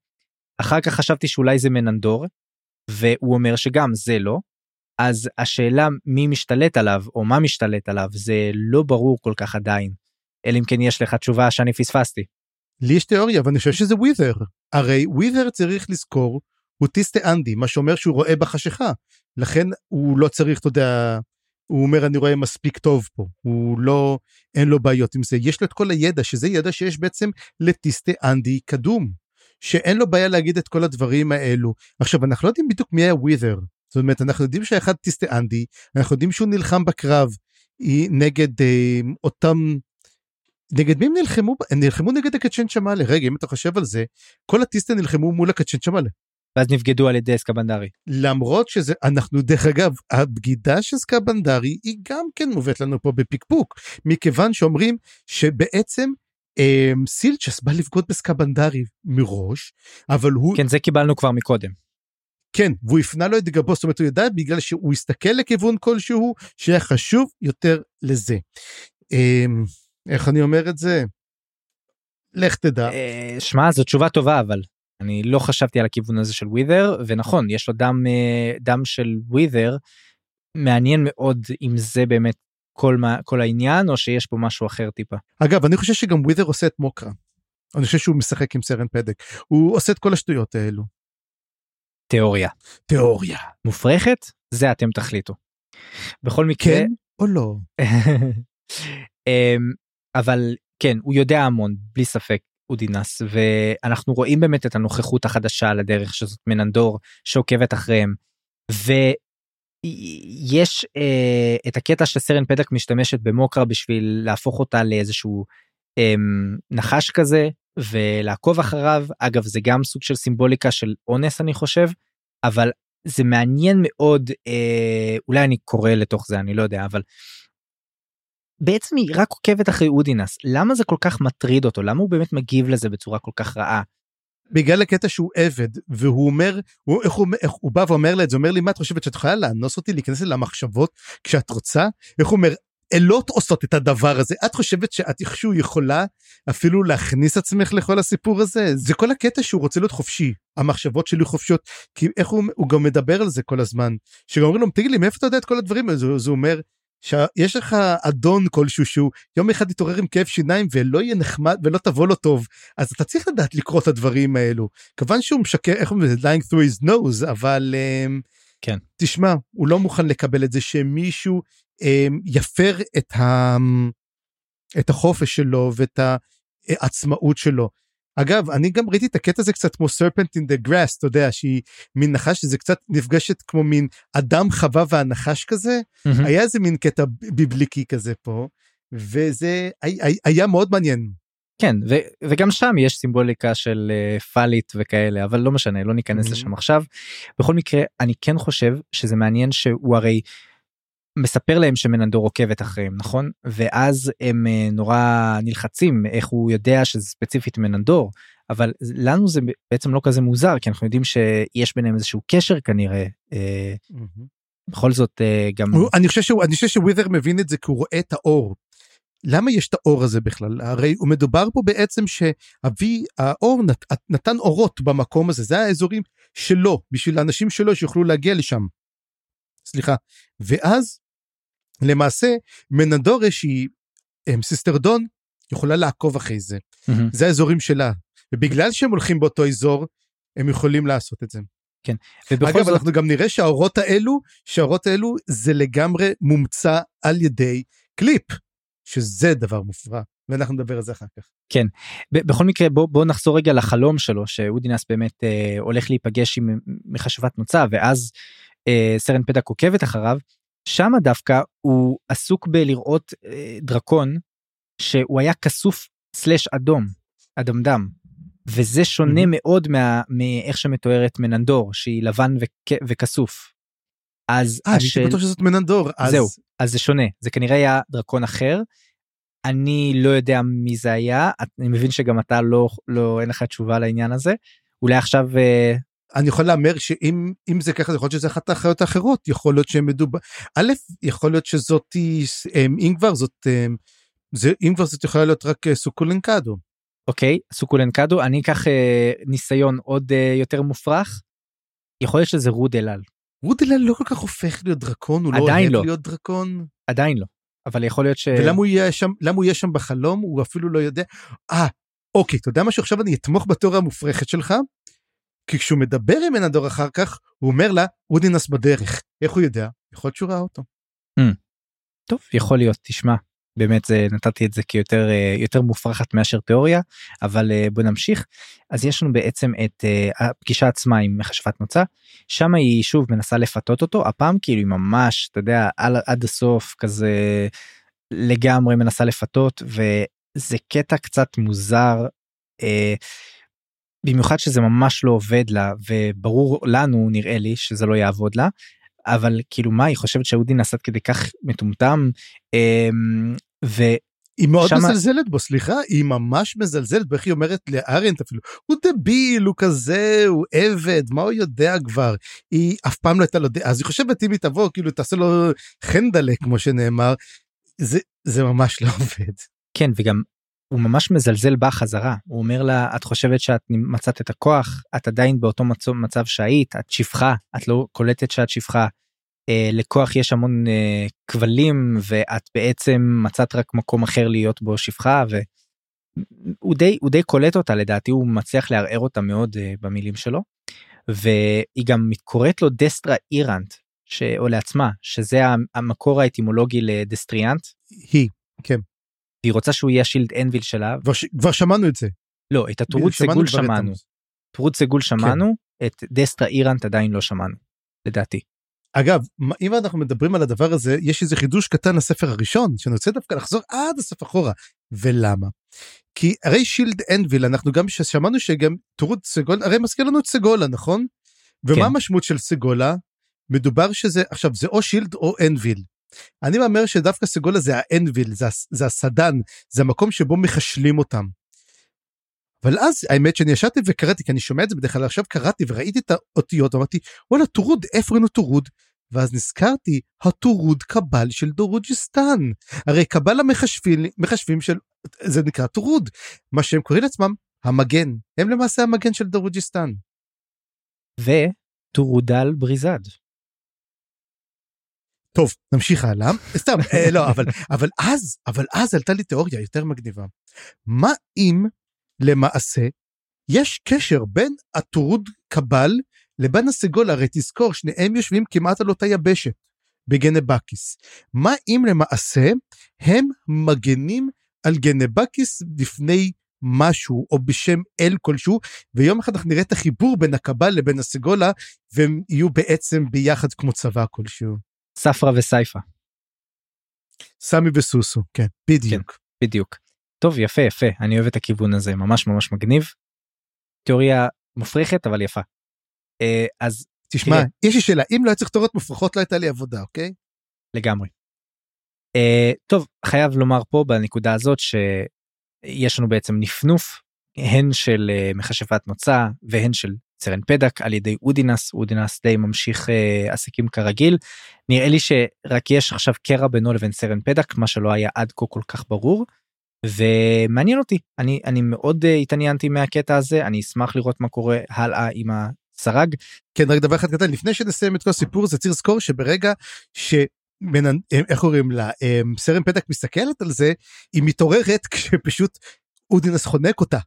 אחר כך חשבתי שאולי זה מננדור והוא אומר שגם זה לא. אז השאלה מי משתלט עליו או מה משתלט עליו זה לא ברור כל כך עדיין. אלא אם כן יש לך תשובה שאני פספסתי. לי יש תיאוריה ואני חושב שזה ווית'ר. הרי ווית'ר צריך לזכור הוא טיסטה אנדי, מה שאומר שהוא רואה בחשיכה. לכן הוא לא צריך, אתה יודע, הוא אומר אני רואה מספיק טוב פה, הוא לא, אין לו בעיות עם זה. יש לו את כל הידע, שזה ידע שיש בעצם לטיסטה אנדי קדום, שאין לו בעיה להגיד את כל הדברים האלו. עכשיו, אנחנו לא יודעים בדיוק מי היה ווית'ר. זאת אומרת, אנחנו יודעים שאחד טיסטה אנדי, אנחנו יודעים שהוא נלחם בקרב נגד אה, אותם נגד מי הם נלחמו? הם נלחמו נגד הקצ'ן שמאלה. רגע, אם אתה חושב על זה, כל הטיסטה נלחמו מול הקצ'ן שמאלה. ואז נבגדו על ידי אסקבנדרי. למרות שזה, אנחנו דרך אגב, הבגידה של אסקבנדרי היא גם כן מובאת לנו פה בפיקפוק, מכיוון שאומרים שבעצם אה, סילצ'ס בא לבגוד בסקבנדרי מראש, אבל הוא... כן, זה קיבלנו כבר מקודם. כן, והוא הפנה לו את גבו, זאת אומרת הוא ידע בגלל שהוא הסתכל לכיוון כלשהו שהיה חשוב יותר לזה. אה, איך אני אומר את זה? לך תדע. אה, שמע, זו תשובה טובה אבל. אני לא חשבתי על הכיוון הזה של ווית'ר ונכון יש לו דם אה, דם של ווית'ר מעניין מאוד אם זה באמת כל מה כל העניין או שיש פה משהו אחר טיפה. אגב אני חושב שגם ווית'ר עושה את מוקרה. אני חושב שהוא משחק עם סרן פדק הוא עושה את כל השטויות האלו. תיאוריה. תיאוריה. מופרכת? זה אתם תחליטו. בכל מקרה. כן או לא. [LAUGHS] אמ, אבל כן הוא יודע המון בלי ספק אודינס ואנחנו רואים באמת את הנוכחות החדשה על הדרך שזאת מננדור שעוקבת אחריהם. ויש אה, את הקטע שסרן פדק משתמשת במוקרה בשביל להפוך אותה לאיזשהו אה, נחש כזה ולעקוב אחריו אגב זה גם סוג של סימבוליקה של אונס אני חושב אבל זה מעניין מאוד אה, אולי אני קורא לתוך זה אני לא יודע אבל בעצם היא רק עוקבת אחרי אודינס. למה זה כל כך מטריד אותו? למה הוא באמת מגיב לזה בצורה כל כך רעה. בגלל הקטע שהוא עבד והוא אומר הוא, איך הוא, איך הוא בא ואומר לה את זה אומר לי מה את חושבת שאת יכולה לאנוס אותי להיכנס למחשבות כשאת רוצה? איך הוא אומר אלות עושות את הדבר הזה. את חושבת שאת איכשהו יכולה אפילו להכניס עצמך לכל הסיפור הזה? זה כל הקטע שהוא רוצה להיות חופשי. המחשבות שלי חופשיות. כי איך הוא, הוא גם מדבר על זה כל הזמן. שגם אומרים לו תגיד לי מאיפה אתה יודע את כל הדברים? האלה אז הוא אומר שיש לך אדון כלשהו שהוא יום אחד יתעורר עם כאב שיניים ולא יהיה נחמד ולא תבוא לו טוב אז אתה צריך לדעת לקרוא את הדברים האלו. כיוון שהוא משקר איך אומרים lying through his nose אבל כן. תשמע הוא לא מוכן לקבל את זה שמישהו אמ, יפר את, ה... את החופש שלו ואת העצמאות שלו. אגב אני גם ראיתי את הקטע הזה קצת כמו serpent in the grass אתה יודע שהיא מין נחש שזה קצת נפגשת כמו מין אדם חווה והנחש כזה mm-hmm. היה איזה מין קטע ביבליקי כזה פה וזה היה מאוד מעניין. כן ו- וגם שם יש סימבוליקה של uh, פאלית וכאלה אבל לא משנה לא ניכנס mm-hmm. לשם עכשיו. בכל מקרה אני כן חושב שזה מעניין שהוא הרי מספר להם שמננדור עוקבת אחריהם נכון ואז הם אה, נורא נלחצים איך הוא יודע שזה ספציפית מננדור אבל לנו זה בעצם לא כזה מוזר כי אנחנו יודעים שיש ביניהם איזשהו קשר כנראה. Mm-hmm. בכל זאת אה, גם אני חושב שהוא אני חושב שווית'ר מבין את זה כי הוא רואה את האור. למה יש את האור הזה בכלל הרי הוא מדובר פה בעצם שאבי האור נת, נתן אורות במקום הזה זה האזורים שלו בשביל האנשים שלו שיוכלו להגיע לשם. סליחה ואז למעשה מנדורה שהיא סיסטר דון יכולה לעקוב אחרי זה mm-hmm. זה האזורים שלה ובגלל שהם הולכים באותו אזור הם יכולים לעשות את זה. כן. ובכל אגב זאת... אנחנו גם נראה שהאורות האלו שהאורות האלו זה לגמרי מומצא על ידי קליפ שזה דבר מופרע ואנחנו נדבר על זה אחר כך. כן בכל מקרה בוא, בוא נחזור רגע לחלום שלו שאודינס באמת אה, הולך להיפגש עם מחשבת נוצה ואז אה, סרן פדק עוקבת אחריו שם דווקא הוא עסוק בלראות אה, דרקון שהוא היה כסוף סלש אדום אדמדם וזה שונה mm-hmm. מאוד מה, מאיך שמתוארת מננדור שהיא לבן וכ, וכסוף. אז אה, השאל... אני בטוח שזאת מננדור אז זהו אז זה שונה זה כנראה היה דרקון אחר. אני לא יודע מי זה היה אני מבין שגם אתה לא לא אין לך תשובה לעניין הזה אולי עכשיו אה, אני יכול להמר שאם אם זה ככה יכול להיות שזה אחת האחיות האחרות יכול להיות שהם מדובר א' יכול להיות שזאת אם כבר זאת זה אם כבר זאת יכולה להיות רק אה, סוקולנקדו. אוקיי סוקולנקדו אני אקח אה, ניסיון עוד אה, יותר מופרך. יכול להיות שזה רוד אלעל. רוד אלעל לא כל כך הופך להיות דרקון הוא לא אוהב לא. להיות דרקון. עדיין לא. אבל יכול להיות ש... ולמה הוא יהיה שם למה הוא יהיה שם בחלום הוא אפילו לא יודע. אה אוקיי אתה יודע משהו עכשיו אני אתמוך בתיאוריה המופרכת שלך כי כשהוא מדבר עם מנדור אחר כך, הוא אומר לה, אודינס בדרך. איך הוא יודע? יכול להיות שהוא ראה אותו. Mm. טוב, יכול להיות, תשמע, באמת זה נתתי את זה כיותר אה, יותר מופרכת מאשר תיאוריה אבל אה, בוא נמשיך אז יש לנו בעצם את אה, הפגישה עצמה עם מכשפת נוצה שם היא שוב מנסה לפתות אותו הפעם כאילו היא ממש אתה יודע על, עד הסוף כזה לגמרי מנסה לפתות וזה קטע קצת מוזר. במיוחד שזה ממש לא עובד לה וברור לנו נראה לי שזה לא יעבוד לה. אבל כאילו מה היא חושבת שאודי נסעת כדי כך מטומטם אמ, ו... היא מאוד שמה... מזלזלת בו סליחה היא ממש מזלזלת באיך היא אומרת לאריאנט אפילו הוא דביל הוא כזה הוא עבד מה הוא יודע כבר היא אף פעם לא הייתה לו דעה אז היא חושבת אם היא תבוא כאילו תעשה לו חנדלה כמו שנאמר זה זה ממש לא עובד. כן וגם הוא ממש מזלזל בה חזרה הוא אומר לה את חושבת שאת מצאת את הכוח את עדיין באותו מצב, מצב שהיית את שפחה את לא קולטת שאת שפחה. אה, לכוח יש המון אה, כבלים ואת בעצם מצאת רק מקום אחר להיות בו שפחה והוא די הוא די קולט אותה לדעתי הוא מצליח לערער אותה מאוד אה, במילים שלו. והיא גם קוראת לו דסטרה אירנט ש... או לעצמה שזה המקור האטימולוגי לדסטריאנט. היא כן. והיא רוצה שהוא יהיה השילד אנביל שלה. כבר, כבר שמענו את זה. לא, את שמענו סגול שמענו. טורד סגול שמענו, את דסטרה אירנט עדיין לא שמענו, לדעתי. אגב, אם אנחנו מדברים על הדבר הזה, יש איזה חידוש קטן לספר הראשון, שאני רוצה דווקא לחזור עד הסוף אחורה. ולמה? כי הרי Shield Anvil, אנחנו גם שמענו שגם טורד סגול, הרי מזכיר לנו את סגולה, נכון? ומה כן. המשמעות של סגולה? מדובר שזה, עכשיו, זה או Shield או Anvil. אני אומר שדווקא סגולה זה ה Anvil, זה, זה הסדן, זה המקום שבו מחשלים אותם. אבל אז האמת שאני ישבתי וקראתי, כי אני שומע את זה בדרך כלל, עכשיו קראתי וראיתי את האותיות, אמרתי, וואלה, טורוד, איפה ראינו טורוד? ואז נזכרתי, הטורוד קבל של דורוג'יסטן. הרי קבל המכשפים מכשפים של, זה נקרא טורוד. מה שהם קוראים לעצמם, המגן. הם למעשה המגן של דורוג'יסטן. וטורודל בריזד. טוב, נמשיך הלאה. סתם, אה, לא, [LAUGHS] אבל, אבל אז, אבל אז עלתה לי תיאוריה יותר מגניבה. מה אם למעשה יש קשר בין הטורוד קבל לבין הסגול? הרי תזכור, שניהם יושבים כמעט על אותה יבשת, בגנבקיס. מה אם למעשה הם מגנים על גנבקיס בפני משהו או בשם אל כלשהו, ויום אחד אנחנו נראה את החיבור בין הקבל לבין הסגולה, והם יהיו בעצם ביחד כמו צבא כלשהו. ספרה וסייפה, סמי וסוסו, כן, בדיוק. בדיוק. טוב, יפה, יפה, אני אוהב את הכיוון הזה, ממש ממש מגניב. תיאוריה מופרכת אבל יפה. אה, אז תשמע, תראה. יש לי שאלה, אם לא היה צריך תיאוריות מופרכות לא הייתה לי עבודה, אוקיי? לגמרי. Uh, טוב, חייב לומר פה בנקודה הזאת שיש לנו בעצם נפנוף הן של uh, מכשפת מוצא והן של סרן פדק על ידי אודינס, אודינס די ממשיך uh, עסקים כרגיל. נראה לי שרק יש עכשיו קרע בינו לבין סרן פדק, מה שלא היה עד כה כל כך ברור. ומעניין אותי, אני, אני מאוד uh, התעניינתי מהקטע הזה, אני אשמח לראות מה קורה הלאה עם הסרג. כן, רק דבר אחד קטן, לפני שנסיים את כל הסיפור הזה, צריך לזכור שברגע ש... בין, איך קוראים לה, אמ, סרן פדק מסתכלת על זה, היא מתעוררת [LAUGHS] כשפשוט אודינס חונק אותה.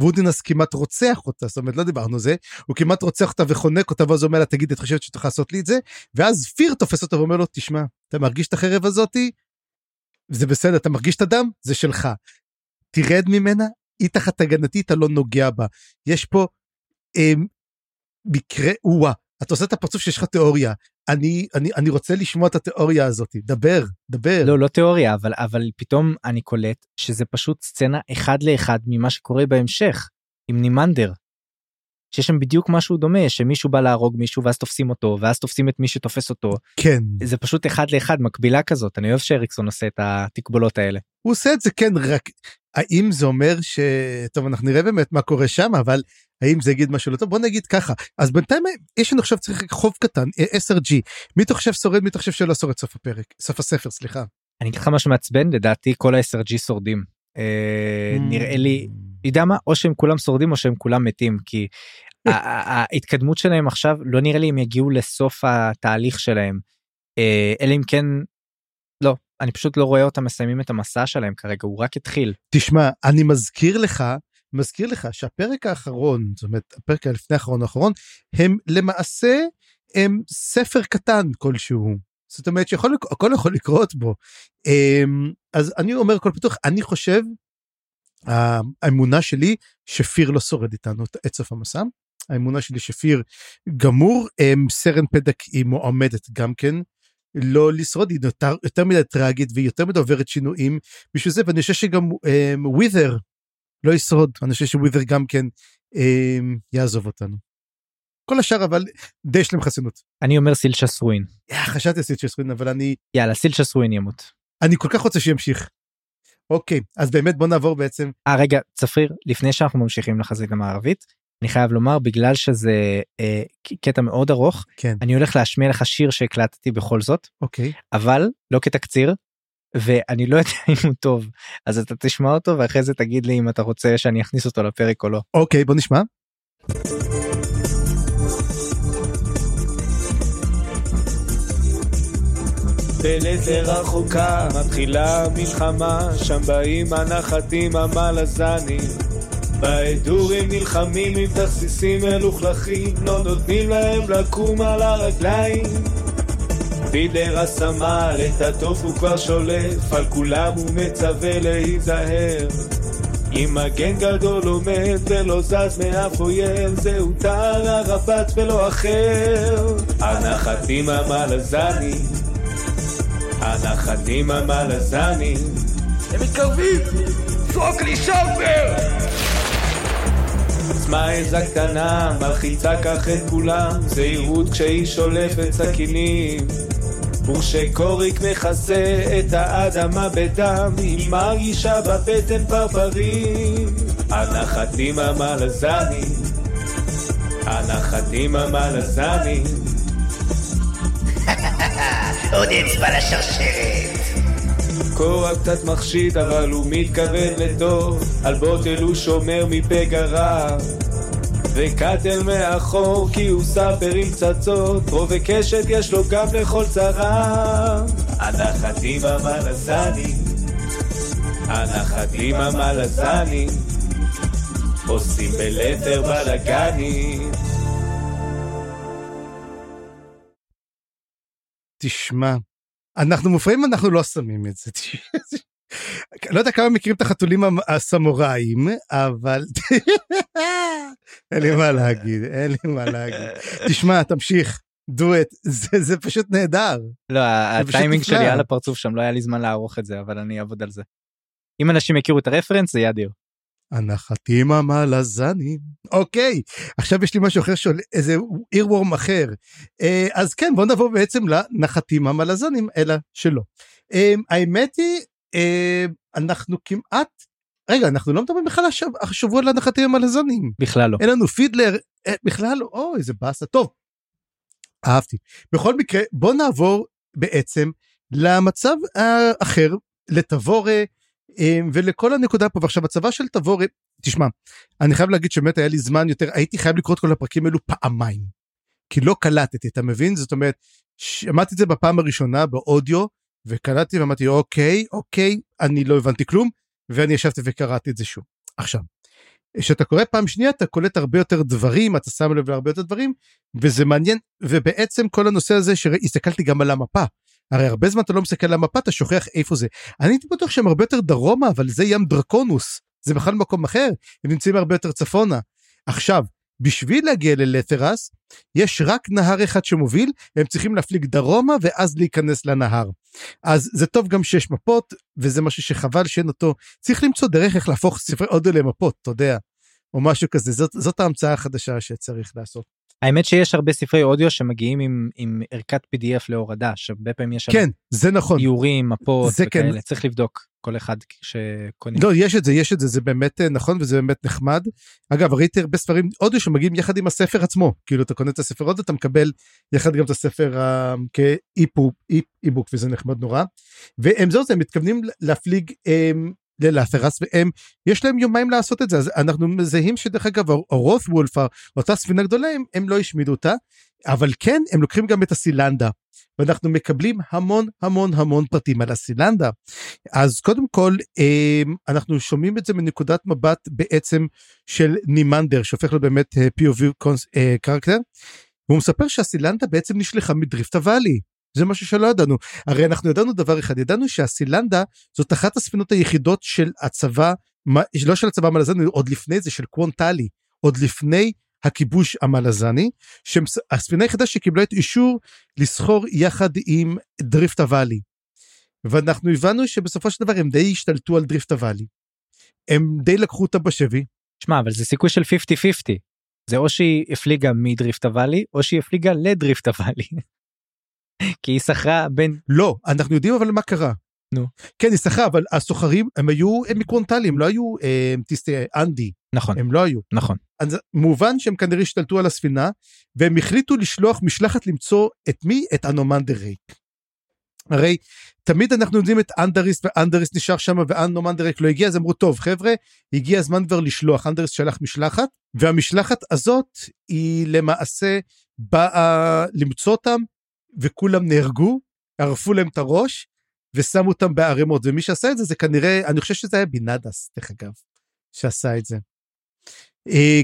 ואודינס כמעט רוצח אותה, זאת אומרת לא דיברנו על זה, הוא כמעט רוצח אותה וחונק אותה, ואז הוא אומר לה, תגיד, את חושבת יכולה לעשות לי את זה? ואז פיר תופס אותו ואומר לו, תשמע, אתה מרגיש את החרב הזאתי? זה בסדר, אתה מרגיש את הדם? זה שלך. תרד ממנה, היא תחת הגנתי, אתה לא נוגע בה. יש פה אמ, מקרה, או-אה, אתה עושה את הפרצוף שיש לך תיאוריה. אני, אני, אני רוצה לשמוע את התיאוריה הזאת, דבר, דבר. לא, לא תיאוריה, אבל, אבל פתאום אני קולט שזה פשוט סצנה אחד לאחד ממה שקורה בהמשך עם נימנדר. שיש שם בדיוק משהו דומה, שמישהו בא להרוג מישהו ואז תופסים אותו, ואז תופסים את מי שתופס אותו. כן, זה פשוט אחד לאחד מקבילה כזאת, אני אוהב שאריקסון עושה את התקבולות האלה. הוא עושה את זה כן, רק האם זה אומר ש... טוב, אנחנו נראה באמת מה קורה שם, אבל האם זה יגיד משהו לא טוב? בוא נגיד ככה, אז בינתיים יש לנו עכשיו צריך חוב קטן, אה, 10G, מי אתה חושב שורד, מי אתה חושב שלא שורד סוף הפרק, סוף הספר, סליחה. אני אגיד לך משהו מעצבן, לדעתי כל ה-SRG שורדים. אה, Mm. נראה לי, יודע מה, או שהם כולם שורדים או שהם כולם מתים, כי ההתקדמות שלהם עכשיו לא נראה לי הם יגיעו לסוף התהליך שלהם. אה, אלא אם כן, לא, אני פשוט לא רואה אותם מסיימים את המסע שלהם כרגע, הוא רק התחיל. תשמע, אני מזכיר לך, מזכיר לך שהפרק האחרון, זאת אומרת, הפרק הלפני האחרון האחרון, הם למעשה, הם ספר קטן כלשהו. זאת אומרת שיכול, לק- הכל יכול לקרות בו. אמ, אז אני אומר הכל פתוח, אני חושב, האמונה שלי שפיר לא שורד איתנו את- סוף המסע. האמונה שלי שפיר גמור, אמ, סרן פדק היא מועמדת גם כן. לא לשרוד, היא יותר, יותר מדי טראגית והיא יותר מדי עוברת שינויים בשביל זה, ואני חושב שגם אמ, ווית'ר לא ישרוד, אני חושב שווית'ר גם כן אמ, יעזוב אותנו. כל השאר אבל די יש להם חסינות. אני אומר סילצ'ה סרואין. יא, חשבתי על סיטשס ווין אבל אני יאללה, סילצ'ה סרואין ימות. אני כל כך רוצה שימשיך. אוקיי אז באמת בוא נעבור בעצם אה רגע, צפריר, לפני שאנחנו ממשיכים לחזית המערבית, אני חייב לומר, בגלל שזה אה, קטע מאוד ארוך, כן אני הולך להשמיע לך שיר שהקלטתי בכל זאת, אוקיי אבל לא כתקציר, ואני לא יודע אם הוא טוב, אז אתה תשמע אותו ואחרי זה תגיד לי אם אתה רוצה שאני אכניס אותו לפרק או לא. אוקיי בוא נשמע. בלזה רחוקה מתחילה מלחמה, שם באים הנחתים המלזנים. בהדורים נלחמים עם תכסיסים מלוכלכים, לא נותנים להם לקום על הרגליים. פידר הסמל, את התוף הוא כבר שולף, על כולם הוא מצווה להיזהר. עם מגן גדול עומד ולא זז מאף אויב, זהו טל הרבץ ולא אחר. הנחתים המלזני, הנחתים המלזני. הם מתקרבים! צעוק לי שאופר! עצמה עזה קטנה, מלחיצה כך את כולם, זהירות כשהיא שולפת סכינים. ושקוריק מכסה את האדמה בדם, היא מרגישה בבטן פרפרים. הנחתים המלזני, הנחתים המלזני. עוד אצבע לשרשרת! קורח קצת מחשיד, אבל הוא מתכוון לטוב, על בוטל הוא שומר מפגע רע. וקטל מאחור כי הוא ספר עם פצצות, רו וקשת יש לו גם לכל צרה. הנחתים המלזני, הנחתים המלזני, עושים בלתר בלאגנים. תשמע, אנחנו מופרעים אנחנו לא שמים את זה. לא יודע כמה מכירים את החתולים הסמוראים, אבל אין לי מה להגיד, אין לי מה להגיד. תשמע, תמשיך, do it, זה, זה פשוט נהדר. לא, הטיימינג. שלי על הפרצוף שם, לא היה לי זמן לערוך את זה, אבל אני אעבוד על זה. אם אנשים יכירו את הרפרנס, זה יהיה אדיר. הנחתים המלזנים. אוקיי, עכשיו יש לי משהו אחר שעולה, איזה אירוורם אחר. אה, אז כן, בוא נבוא בעצם לנחתים המלזנים, אלא שלא. אה, האמת היא, אה, אנחנו כמעט, רגע, אנחנו לא מדברים בכלל השב- השבוע על הנחתים המלזנים. בכלל לא. אין לנו פידלר, אה, בכלל לא, אוי, איזה באסה. טוב, אהבתי. בכל מקרה, בוא נעבור בעצם למצב האחר, לתבורה ולכל הנקודה פה. ועכשיו, הצבא של תבורה, תשמע, אני חייב להגיד שבאמת היה לי זמן יותר, הייתי חייב לקרוא את כל הפרקים האלו פעמיים. כי לא קלטתי, אתה מבין? זאת אומרת, שמעתי את זה בפעם הראשונה באודיו, וקלטתי ואמרתי, אוקיי, אוקיי, אני לא הבנתי כלום, ואני ישבתי וקראתי את זה שוב. עכשיו, כשאתה קורא פעם שנייה אתה קולט הרבה יותר דברים אתה שם לב להרבה יותר דברים וזה מעניין ובעצם כל הנושא הזה שהסתכלתי גם על המפה. הרי הרבה זמן אתה לא מסתכל על המפה אתה שוכח איפה זה. אני הייתי בטוח שהם הרבה יותר דרומה אבל זה ים דרקונוס זה בכלל מקום אחר הם נמצאים הרבה יותר צפונה. עכשיו בשביל להגיע ללתרס יש רק נהר אחד שמוביל הם צריכים להפליג דרומה ואז להיכנס לנהר. אז זה טוב גם שיש מפות וזה משהו שחבל שאין אותו צריך למצוא דרך איך להפוך ספרי אודיו למפות אתה יודע או משהו כזה זאת זאת ההמצאה החדשה שצריך לעשות. האמת שיש הרבה ספרי אודיו שמגיעים עם, עם ערכת pdf להורדה, שהרבה פעמים יש כן זה נכון איורים, מפות כן. וכאלה, צריך לבדוק כל אחד שקונה. לא יש את זה יש את זה זה באמת אה, נכון וזה באמת נחמד. אגב ראיתי הרבה ספרים אודיו שמגיעים יחד עם הספר עצמו כאילו אתה קונה את הספר אודיו אתה מקבל יחד גם את הספר אה, כאיפוק איבוק וזה נחמד נורא. והם זהו זה הם מתכוונים להפליג אה, ללאפרס והם יש להם יומיים לעשות את זה אז אנחנו מזהים שדרך אגב הרות וולף אותה ספינה גדולה הם, הם לא השמידו אותה אבל כן הם לוקחים גם את הסילנדה ואנחנו מקבלים המון המון המון פרטים על הסילנדה. אז קודם כל אה, אנחנו שומעים את זה מנקודת מבט בעצם של נימנדר שהופך באמת אה, POV קונס- אה, קרקטר. והוא מספר שהסילנדה בעצם נשלחה מדריפט אוואלי. זה משהו שלא ידענו הרי אנחנו ידענו דבר אחד ידענו שהסילנדה זאת אחת הספינות היחידות של הצבא מה- לא של הצבא המלזני עוד לפני זה של קוון טאלי עוד לפני הכיבוש המלזני שהספינה היחידה שקיבלה את אישור לסחור יחד עם דריפט אוואלי. ואנחנו הבנו שבסופו של דבר הם די השתלטו על דריפט אוואלי. הם די לקחו אותה בשבי. שמע, אבל זה סיכוי של 50-50. זה או שהיא הפליגה מדריפט הוואלי, או שהיא הפליגה לדריפט הוואלי. [LAUGHS] כי היא שכרה בין... לא, אנחנו יודעים אבל מה קרה. נו. כן, היא שכרה, אבל הסוחרים הם היו הם מקוונטלים, לא היו אה, טיסטי אנדי, נכון, הם לא היו. נכון. אז מובן שהם כנראה השתלטו על הספינה, והם החליטו לשלוח משלחת למצוא את מי? את אנומנדר ריק. הרי תמיד אנחנו יודעים את אנדריס ואנדריס נשאר שם ואנומנדר ריק לא הגיע אז אמרו טוב חבר'ה הגיע הזמן כבר לשלוח אנדריס שלח משלחת והמשלחת הזאת היא למעשה באה למצוא אותם וכולם נהרגו ערפו להם את הראש ושמו אותם בערימות ומי שעשה את זה זה כנראה אני חושב שזה היה בינדס דרך אגב שעשה את זה. אה,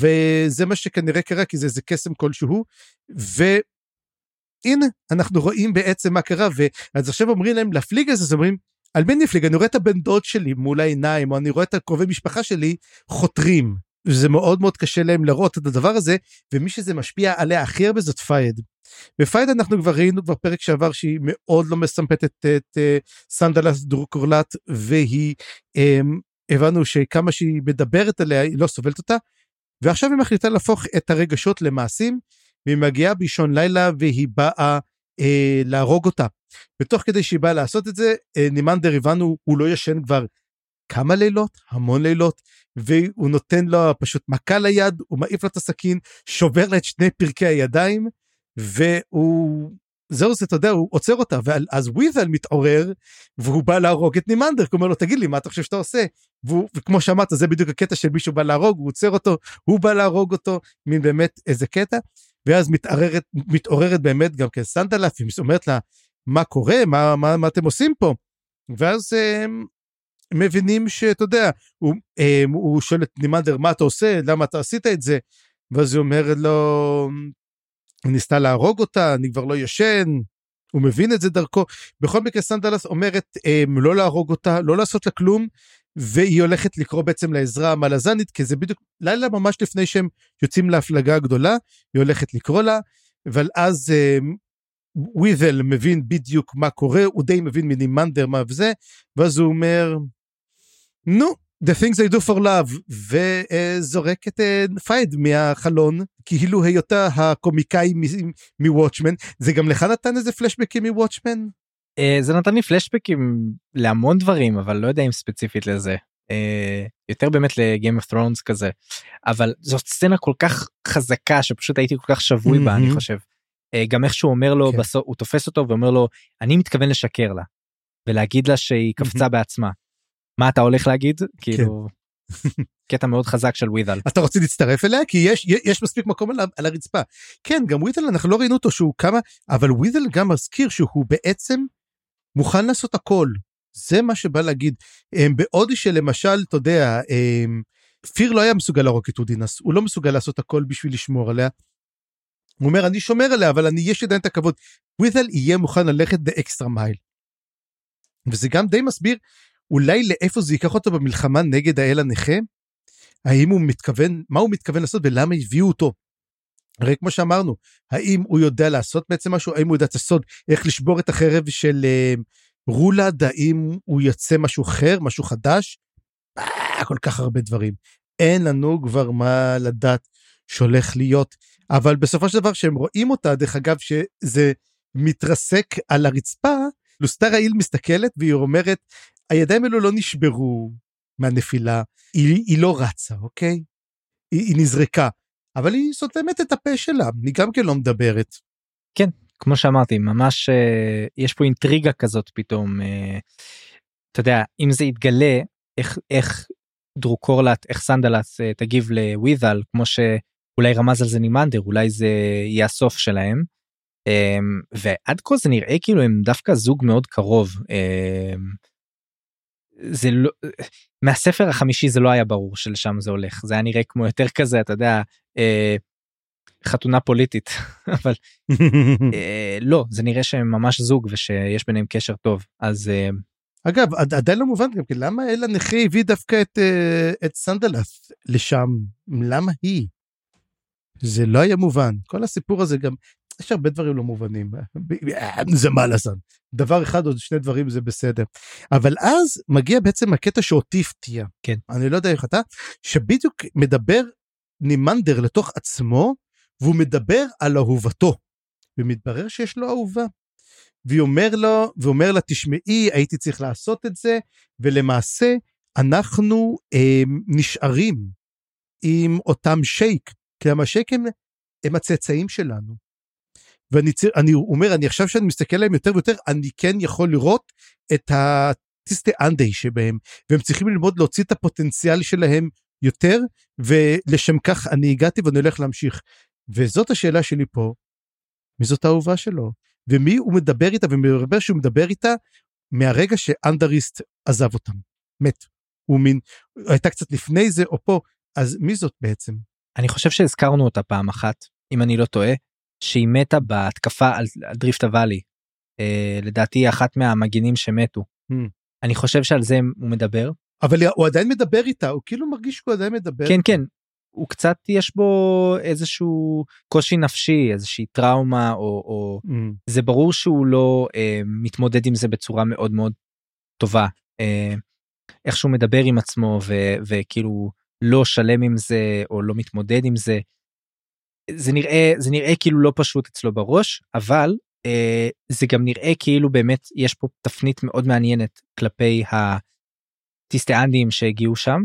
וזה מה שכנראה קרה כי זה איזה קסם כלשהו והנה אנחנו רואים בעצם מה קרה ואז עכשיו אומרים להם להפליג את זה אז אומרים על מי נפליג? אני רואה את הבן דוד שלי מול העיניים, או אני רואה את הקרובי משפחה שלי חותרים. וזה מאוד מאוד קשה להם לראות את הדבר הזה, ומי שזה משפיע עליה הכי הרבה זאת פייד. בפייד אנחנו כבר ראינו כבר פרק שעבר שהיא מאוד לא מסמפת את, אה, סנדלס דרוקורלט, והיא, אמ, הבנו שכמה שהיא מדברת עליה היא לא סובלת אותה, ועכשיו היא מחליטה להפוך את הרגשות למעשים, והיא מגיעה באישון לילה והיא באה אה, להרוג אותה. ותוך כדי שהיא באה לעשות את זה, אה, נימנדר הבנו, הוא לא ישן כבר כמה לילות, המון לילות, והוא נותן לו פשוט מכה ליד, הוא מעיף לה את הסכין, שובר לה את שני פרקי הידיים, והוא... זהו זה, אתה יודע, הוא עוצר אותה, ואז וויזל מתעורר, והוא בא להרוג את נימנדר, הוא אומר לו, תגיד לי, מה אתה חושב שאתה עושה? והוא, וכמו שאמרת, זה בדיוק הקטע של מישהו בא להרוג, הוא עוצר אותו, הוא בא להרוג אותו, מין באמת איזה קטע. ואז מתעררת, מתעוררת באמת גם כן סנדלס, היא אומרת לה, מה קורה? מה, מה, מה אתם עושים פה? ואז הם מבינים שאתה יודע, הוא, הם, הוא שואל את נימנדר, מה אתה עושה? למה אתה עשית את זה? ואז היא אומרת לו, היא ניסתה להרוג אותה, אני כבר לא ישן, הוא מבין את זה דרכו. בכל מקרה סנדלס אומרת הם, לא להרוג אותה, לא לעשות לה כלום, והיא הולכת לקרוא בעצם לעזרה המלזנית, כי זה בדיוק לילה ממש לפני שהם יוצאים להפלגה הגדולה, היא הולכת לקרוא לה, אבל אז אה, וויזל מבין בדיוק מה קורה, הוא די מבין מנימנדר מה וזה, ואז הוא אומר, נו, The things I do for love, וזורק את אה, פייד מהחלון, כאילו היותה הקומיקאי מוואטשמן, זה גם לך נתן איזה פלשבקים מוואטשמן? Uh, זה נתן לי פלשבקים להמון דברים אבל לא יודע אם ספציפית לזה uh, יותר באמת לגיים אוף ת'רונס כזה אבל זאת סצנה כל כך חזקה שפשוט הייתי כל כך שבוי בה אני חושב. Uh, גם איך שהוא אומר לו כן. בסוף הוא תופס אותו ואומר לו אני מתכוון לשקר לה ולהגיד לה שהיא קפצה בעצמה. מה אתה הולך להגיד כאילו כן. [LAUGHS] קטע מאוד חזק של ווידל. אתה רוצה להצטרף אליה כי יש יש מספיק מקום על, על הרצפה. כן גם ווית'ל אנחנו לא ראינו אותו שהוא כמה אבל ווית'ל גם מזכיר שהוא בעצם מוכן לעשות הכל. זה מה שבא להגיד. בעוד שלמשל, אתה יודע, פיר לא היה מסוגל להרוג את אודינס, הוא לא מסוגל לעשות הכל בשביל לשמור עליה. הוא אומר, אני שומר עליה, אבל אני, יש לי עדיין את הכבוד. ווית'ל יהיה מוכן ללכת ב extra mile. וזה גם די מסביר אולי לאיפה זה ייקח אותו במלחמה נגד האל הנכה. האם הוא מתכוון, מה הוא מתכוון לעשות ולמה הביאו אותו. הרי כמו שאמרנו, האם הוא יודע לעשות בעצם משהו? האם הוא יודע את הסוד איך לשבור את החרב של uh, רולד? האם הוא יוצא משהו אחר, משהו חדש? אה, כל כך הרבה דברים. אין לנו כבר מה לדעת שהולך להיות. אבל בסופו של דבר שהם רואים אותה, דרך אגב, שזה מתרסק על הרצפה, לוסטר העיל מסתכלת והיא אומרת, הידיים האלו לא נשברו מהנפילה, היא, היא לא רצה, אוקיי? היא, היא נזרקה. אבל היא סותמת את הפה שלה, היא גם כן לא מדברת. כן, כמו שאמרתי, ממש אה, יש פה אינטריגה כזאת פתאום. אה, אתה יודע, אם זה יתגלה, איך, איך דרוקורלט, איך סנדלס אה, תגיב לווית'ל, כמו שאולי רמז על זה נימנדר, אולי זה יהיה הסוף שלהם. אה, ועד כה זה נראה כאילו הם דווקא זוג מאוד קרוב. אה, זה לא מהספר החמישי זה לא היה ברור שלשם זה הולך זה היה נראה כמו יותר כזה אתה יודע אה, חתונה פוליטית [LAUGHS] אבל [LAUGHS] אה, לא זה נראה שהם ממש זוג ושיש ביניהם קשר טוב אז אה, אגב עדיין לא מובן גם למה האל הנכה הביא דווקא את אה, את סנדלס לשם למה היא. זה לא היה מובן כל הסיפור הזה גם יש הרבה דברים לא מובנים, זה מה לעשות. דבר אחד או שני דברים זה בסדר. אבל אז מגיע בעצם הקטע שאותי הפתיע. כן. אני לא יודע איך אתה, שבדיוק מדבר נימנדר לתוך עצמו, והוא מדבר על אהובתו. ומתברר שיש לו אהובה. והיא אומר לו, ואומר לה, תשמעי, הייתי צריך לעשות את זה, ולמעשה אנחנו אה, נשארים עם אותם שייק, כי המשייק הם, הם הצאצאים שלנו. ואני אומר, אני עכשיו שאני מסתכל עליהם יותר ויותר, אני כן יכול לראות את הטיסטי אנדי שבהם, והם צריכים ללמוד להוציא את הפוטנציאל שלהם יותר, ולשם כך אני הגעתי ואני הולך להמשיך. וזאת השאלה שלי פה, מי זאת האהובה שלו? ומי הוא מדבר איתה, ומדבר שהוא מדבר איתה מהרגע שאנדריסט עזב אותם, מת. הוא מין, הייתה קצת לפני זה או פה, אז מי זאת בעצם? אני חושב שהזכרנו אותה פעם אחת, אם אני לא טועה, שהיא מתה בהתקפה על, דריפט הוואלי. אה, לדעתי אחת מהמגינים שמתו. Mm. אני חושב שעל זה הוא מדבר. אבל הוא עדיין מדבר איתה, הוא כאילו מרגיש שהוא עדיין מדבר. כן, כן. הוא קצת יש בו איזשהו קושי נפשי איזושהי טראומה או, או Mm. זה ברור שהוא לא אה, מתמודד עם זה בצורה מאוד מאוד טובה. אה, איך שהוא מדבר עם עצמו ו, וכאילו לא שלם עם זה או לא מתמודד עם זה. זה נראה זה נראה כאילו לא פשוט אצלו בראש אבל אה, זה גם נראה כאילו באמת יש פה תפנית מאוד מעניינת כלפי הטיסטיאנדים שהגיעו שם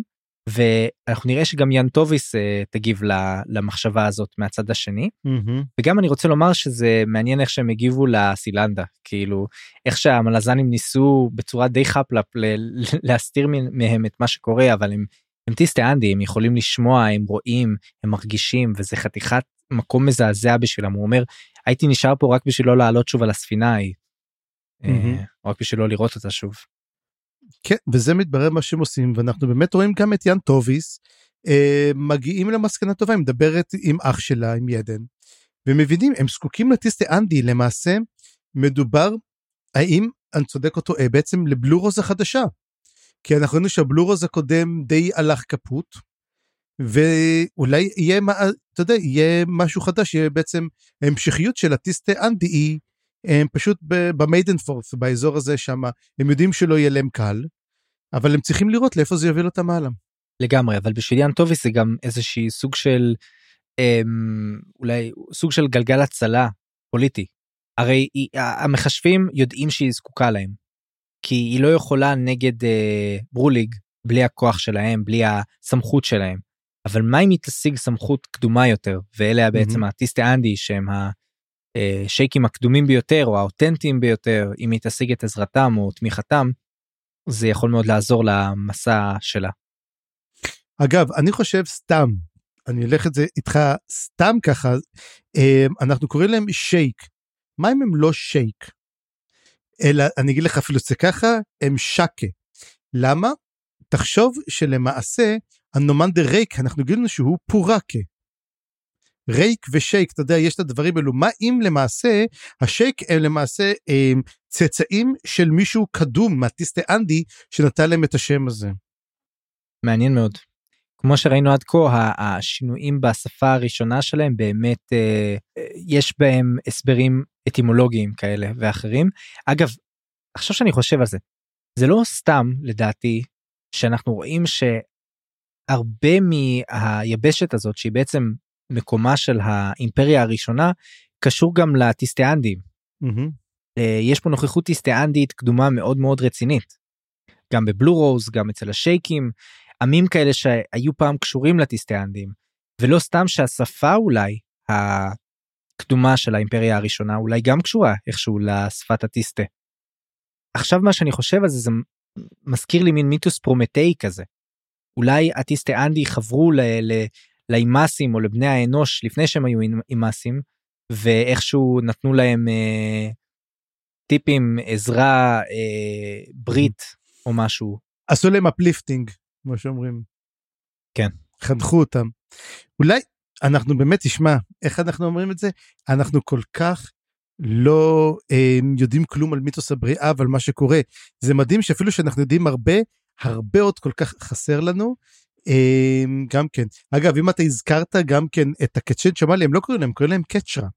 ואנחנו נראה שגם יאן טוביס אה, תגיב ל- למחשבה הזאת מהצד השני מהמם. וגם אני רוצה לומר שזה מעניין איך שהם הגיבו לסילנדה כאילו איך שהמלזנים ניסו בצורה די חפלפ להסתיר מהם את מה שקורה אבל הם הם טיסטיאנדי הם יכולים לשמוע הם רואים הם מרגישים וזה חתיכת מקום מזעזע בשבילם הוא אומר הייתי נשאר פה רק בשביל לא לעלות שוב על הספינה ההיא. אה, מהמם. רק בשביל לא לראות אותה שוב. כן, וזה מתברר מה שהם עושים, ואנחנו באמת רואים גם את יאן טוביס, אה, מגיעים למסקנה טובה, היא מדברת עם אח שלה, עם ידן, ומבינים, הם זקוקים לטיסטי אנדי, למעשה מדובר, האם אני צודק או טועה, בעצם לבלורוז החדשה. כי אנחנו ראינו שהבלורוז הקודם די הלך קפוט, ואולי יהיה, אתה יודע, יהיה משהו חדש, יהיה בעצם המשכיות של הטיסטי אנדי היא הם פשוט במיידן פורס, באזור הזה שם, הם יודעים שלא יהיה להם קל, אבל הם צריכים לראות לאיפה זה יוביל אותם הלאה. לגמרי אבל בשביל יאן טוביס זה גם איזושהי סוג של אמ, אולי סוג של גלגל הצלה פוליטי. הרי היא, המחשבים יודעים שהיא זקוקה להם. כי היא לא יכולה נגד אה, ברוליג בלי הכוח שלהם בלי הסמכות שלהם. אבל מה אם היא תשיג סמכות קדומה יותר ואלה בעצם מהמם. הטיסטי אנדי שהם השייקים הקדומים ביותר או האותנטיים ביותר אם היא תשיג את עזרתם או תמיכתם. זה יכול מאוד לעזור למסע שלה. אגב, אני חושב סתם, אני אלך את זה איתך סתם ככה, אה, אנחנו קוראים להם שייק. מה אם הם לא שייק? אלא, אני אגיד לך אפילו זה ככה, הם שקה. למה? תחשוב שלמעשה, הנומנדר ריק, אנחנו גילינו שהוא פורקה. רייק ושייק, אתה יודע, יש את הדברים האלו. מה אם למעשה, השייק הם למעשה הם, צאצאים של מישהו קדום מהטיסטי אנדי, שנתן להם את השם הזה. מעניין מאוד. כמו שראינו עד כה השינויים בשפה הראשונה שלהם באמת אה, אה, יש בהם הסברים אטימולוגיים כאלה ואחרים. אגב עכשיו שאני חושב על זה זה לא סתם לדעתי שאנחנו רואים שהרבה מהיבשת הזאת שהיא בעצם מקומה של האימפריה הראשונה קשור גם לטיסטיאנדים. מהמם. אה, יש פה נוכחות טיסטיאנדית קדומה מאוד מאוד רצינית. גם בבלו רוז גם אצל השייקים עמים כאלה שהיו פעם קשורים לטיסטיאנדים ולא סתם שהשפה אולי הקדומה של האימפריה הראשונה אולי גם קשורה איכשהו לשפת הטיסטה. עכשיו מה שאני חושב על זה זה מזכיר לי מין מיתוס פרומטאי כזה. אולי הטיסטיאנדי חברו ל- ל- לאימאסים או לבני האנוש לפני שהם היו אימאסים ואיכשהו נתנו להם אה, טיפים עזרה אה, ברית או משהו עשו להם uplifting, כמו שאומרים. כן. חנכו אותם. אולי אנחנו באמת, תשמע, איך אנחנו אומרים את זה? אנחנו כל כך לא אה, יודעים כלום על מיתוס הבריאה ועל מה שקורה. זה מדהים שאפילו שאנחנו יודעים הרבה, הרבה עוד כל כך חסר לנו. אה, גם כן. אגב, אם אתה הזכרת גם כן את הקצ'ן שמאלי, הם לא קוראים להם, קוראים להם קצ'רה.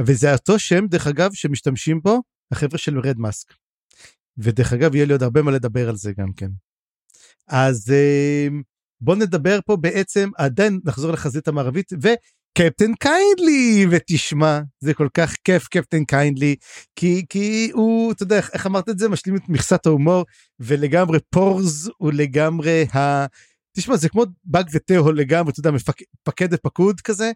וזה אותו שם, דרך אגב, שמשתמשים בו החבר'ה של רד מאסק. ודרך אגב, יהיה לי עוד הרבה מה לדבר על זה גם כן. אז אה, בוא נדבר פה בעצם, עדיין נחזור לחזית המערבית, וקפטן קיינדלי, ותשמע, זה כל כך כיף קפטן קיינדלי, כי, כי הוא, אתה יודע, איך- אמרת את זה? משלים את מכסת ההומור, ולגמרי פורז הוא לגמרי ה... תשמע, זה כמו באג ותהול לגמרי, אתה יודע, מפק... מפקד ופקוד כזה,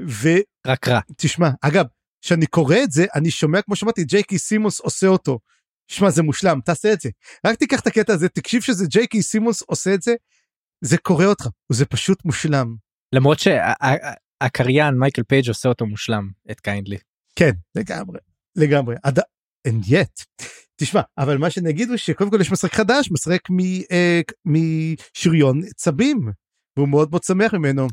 ו... רק רע. תשמע, אגב, כשאני קורא את זה, אני שומע, כמו שאמרתי, ג'יי קיי סימונס עושה אותו. שמע, זה מושלם, תעשה את זה. רק תיקח את הקטע הזה, תקשיב שזה ג'יי קיי סימונס עושה את זה, זה הורג אותך, זה פשוט מושלם. למרות שהקריין מייקל פייג' עושה אותו מושלם את קיינדלי. כן, לגמרי, לגמרי. עד... and yet. תשמע, אבל מה שאני אגיד הוא שקודם כל יש משחק חדש, משחק מ- אה, משריון צבים, והוא מאוד מאוד שמח ממנו.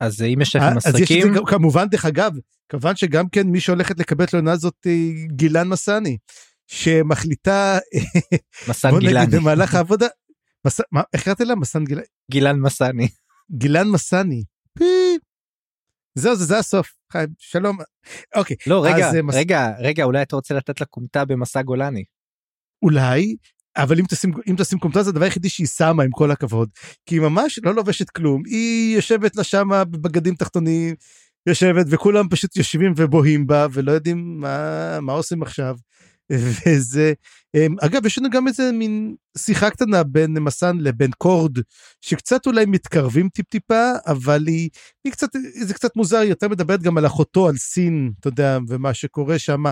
אז אם יש לכם אה, אז יש את זה כמובן, דרך אגב, כמובן שגם כן מי שהולכת לקבל את העונה הזאת היא גילן מסני. שמחליטה, מסן גילני. במהלך העבודה, מס... מה, איך קראת לה? מסן גילני? גילן מסני. גילן מסני. פי. זהו, זה, זה הסוף. שלום. אוקיי, לא, רגע, אז, אה, מס- רגע, רגע, אולי אתה רוצה לתת לה כומתה במסע גולני. אולי, אבל אם תשים, אם תשים קומטה זה הדבר היחידי שהיא שמה עם כל הכבוד. כי היא ממש לא לובשת כלום, היא יושבת לה שמה בבגדים תחתונים, יושבת וכולם פשוט יושבים ובוהים בה ולא יודעים מה, מה עושים עכשיו. [LAUGHS] וזה, אמ, אגב יש לנו גם איזה מין שיחה קטנה בין מסן לבין קורד שקצת אולי מתקרבים טיפ טיפה אבל היא, היא קצת זה קצת מוזר היא יותר מדברת גם על אחותו על סין אתה יודע ומה שקורה שם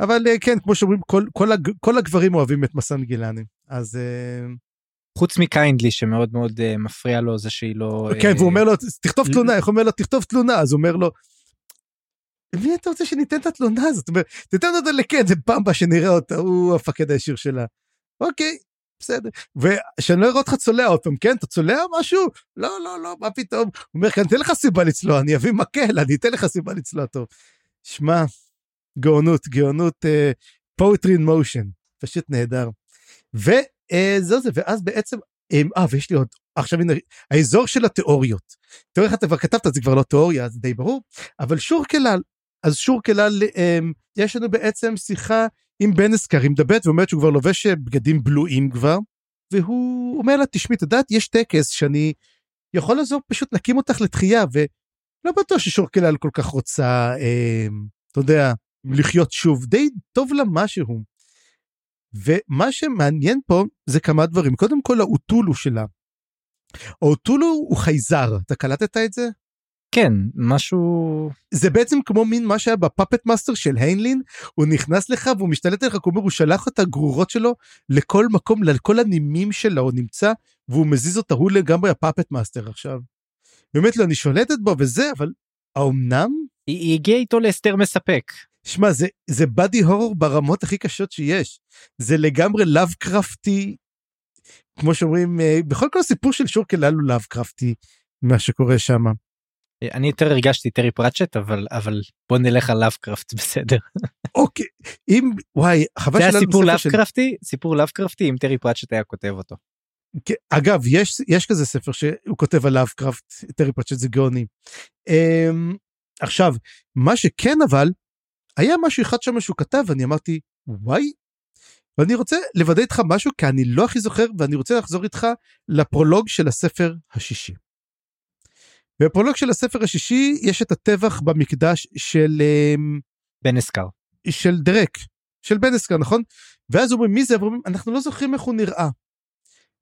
אבל אה, כן כמו שאומרים כל, כל, הג, כל הגברים אוהבים את מסן גילני אז אה, חוץ מקיינדלי שמאוד מאוד אה, מפריע לו זה שהיא לא... כן אה, והוא אומר לו תכתוב תלונה איך הוא אומר לו תכתוב תלונה אז הוא אומר לו. למי אתה רוצה שניתן את התלונה הזאת? זאת אומרת, תיתן אותה לקן זה הבאה שנראה אותה הוא המפקד הישיר שלה. אוקיי בסדר ושאני לא אראה אותך צולע עוד פעם כן אתה צולע משהו לא לא לא מה פתאום הוא אומר אני אתן לך סיבה לצלוע אני אביא מקל אני אתן לך סיבה לצלוע טוב. שמע גאונות גאונות פואטרי אין מושן פשוט נהדר. וזהו זה ואז בעצם אה ויש לי עוד עכשיו הנה האזור של התיאוריות. תיאוריה אתה כבר כתבת זה כבר לא תיאוריה זה די ברור אבל שור כלל אז שור כלל אמ, יש לנו בעצם שיחה עם בנסקר היא מדברת ואומרת שהוא כבר לובש אה, בגדים בלויים כבר והוא אומר לה תשמעי את יודעת יש טקס שאני יכול לעזור פשוט להקים אותך לתחייה ולא בטוח ששור כלל כל כך רוצה אמ, אתה יודע לחיות שוב די טוב לה משהו. ומה שמעניין פה זה כמה דברים קודם כל האוטולו שלה. האוטולו הוא חייזר אתה קלטת את זה? כן משהו זה בעצם כמו מין מה שהיה ב Puppet Master של היינלין הוא נכנס לך והוא משתלט עליך כלומר הוא שלח את הגרורות שלו לכל מקום לכל הנימים שלו הוא נמצא והוא מזיז אותה הוא לגמרי ה puppet master עכשיו. באמת לא אני שולטת בו וזה אבל האומנם היא, היא הגיעה איתו להסדר מספק. שמע זה זה body horror ברמות הכי קשות שיש זה לגמרי Lovecrafty כמו שאומרים אה, בכל כל הסיפור של שור כלל הוא Lovecrafty מה שקורה שם. אני יותר הרגשתי טרי פראצ'ט אבל אבל בוא נלך על לאבקראפט [LAUGHS] בסדר. אוקיי אם וואי חבל זה שלנו סיפור ספר של- לאבקראפטי סיפור לאבקראפטי אם טרי פרצ'ט היה כותב אותו. כן, אגב יש יש כזה ספר שהוא כותב על לאבקראפט טרי פראצ'ט זה גאוני. אמ, עכשיו מה שכן אבל היה משהו אחד שם שהוא כתב ואני אמרתי וואי. ואני רוצה לוודא איתך משהו כי אני לא הכי זוכר ואני רוצה לחזור איתך לפרולוג של הספר השישי. בפרולוג של הספר השישי יש את הטבח במקדש של אמ, בן אסקר. של דרק של בן אסקר נכון ואז אומרים מי זה ואומרים אנחנו לא זוכרים איך הוא נראה.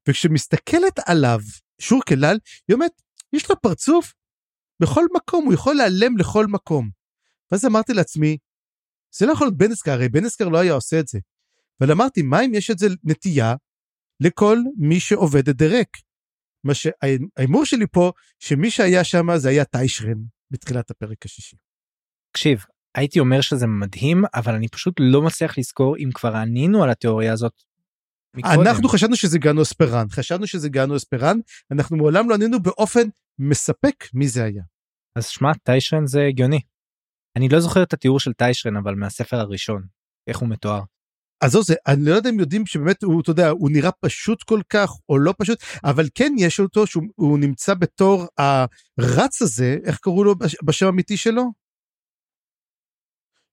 וכשמסתכלת עליו שור כלל היא אומרת יש לו פרצוף בכל מקום הוא יכול להיעלם לכל מקום. ואז אמרתי לעצמי זה לא יכול להיות בן אסקר הרי בן אסקר לא היה עושה את זה. אבל אמרתי מה אם יש את זה נטייה לכל מי שעובד את דרק. מה שההימור שלי פה שמי שהיה שם זה היה טיישרן בתחילת הפרק השישי. תקשיב הייתי אומר שזה מדהים אבל אני פשוט לא מצליח לזכור אם כבר ענינו על התיאוריה הזאת. מקודם. אנחנו חשבנו שזה גנו אספרן, חשבנו שזה גנו אספרן, אנחנו מעולם לא ענינו באופן מספק מי זה היה. אז שמע טיישרן זה הגיוני. אני לא זוכר את התיאור של טיישרן אבל מהספר הראשון איך הוא מתואר. אז זהו זה, אני לא יודע אם יודעים שבאמת הוא, אתה יודע, הוא נראה פשוט כל כך או לא פשוט, אבל כן יש אותו שהוא הוא נמצא בתור הרץ הזה, איך קראו לו בש- בשם האמיתי שלו?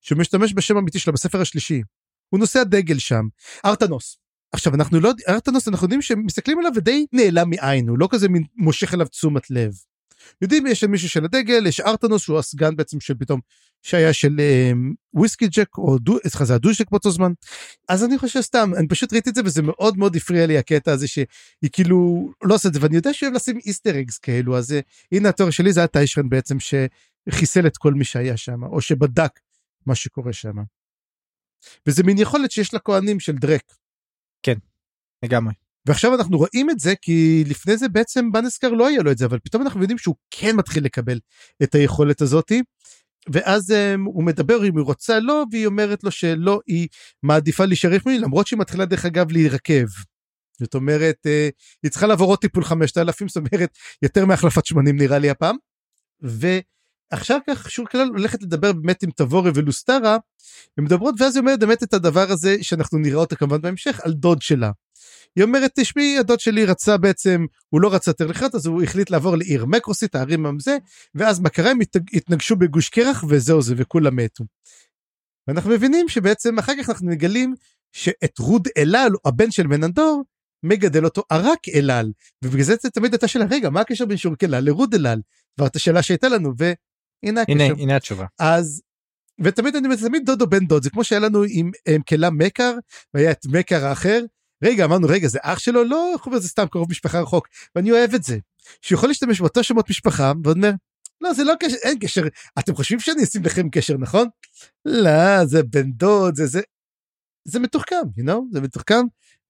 שהוא משתמש בשם האמיתי שלו בספר השלישי. הוא נושא הדגל שם, ארטנוס. עכשיו אנחנו לא ארטנוס אנחנו יודעים שמסתכלים עליו ודי נעלם מעין, הוא לא כזה מין מושך אליו תשומת לב. יודעים יש מישהו של הדגל, יש ארטנוס שהוא הסגן בעצם של פתאום שהיה של אה, וויסקי ג'ק או דו, סליחה זה הדושק באותו זמן. אז אני חושב סתם אני פשוט ראיתי את זה וזה מאוד מאוד הפריע לי הקטע הזה שהיא כאילו לא עושה את זה ואני יודע שהוא אוהב לשים איסטר אגס כאלו אז אה, הנה התיאוריה שלי זה היה טיישרן בעצם שחיסל את כל מי שהיה שם או שבדק מה שקורה שם. וזה מין יכולת שיש לכהנים של דרק. לגמרי. ועכשיו אנחנו רואים את זה כי לפני זה בעצם בנסקר לא היה לו את זה אבל פתאום אנחנו יודעים שהוא כן מתחיל לקבל את היכולת הזאתי. ואז um, הוא מדבר אם היא רוצה לא והיא אומרת לו שלא היא מעדיפה להישאר יחמי למרות שהיא מתחילה דרך אגב להירקב. זאת אומרת uh, היא צריכה לעבור עוד טיפול 5000 זאת אומרת יותר מהחלפת שמנים נראה לי הפעם. אחר כך שור כלל הולכת לדבר באמת עם תבורי ולוסטרה, ומדברות ואז היא אומרת באמת את הדבר הזה שאנחנו נראה אותה כמובן בהמשך על דוד שלה. היא אומרת תשמעי הדוד שלי רצה בעצם הוא לא רצה יותר לחיות אז הוא החליט לעבור לעיר מקרוסית הערים עם זה ואז מה קרה הם התנג- התנגשו בגוש קרח וזהו זה וכולם מתו. ואנחנו מבינים שבעצם אחר כך אנחנו מגלים שאת רוד אלל הבן של מננדור מגדל אותו ערק אלל ובגלל זה זה תמיד הייתה שאלה רגע מה הקשר בין שורק אלל לרוד אלל. כבר את השאלה שהייתה לנו והנה הנה, הקשר. הנה התשובה. אז ותמיד אני אומר תמיד דוד או בן דוד זה כמו שהיה לנו עם, עם כלה מקר והיה את מקר האחר רגע אמרנו רגע זה אח שלו לא איך אומר, זה סתם קרוב משפחה רחוק ואני אוהב את זה שיכול להשתמש באותו שמות משפחה ועוד אומר לא זה לא קשר אין קשר אתם חושבים שאני אשים לכם קשר נכון? לא זה בן דוד זה זה זה מתוחכם you know? זה מתוחכם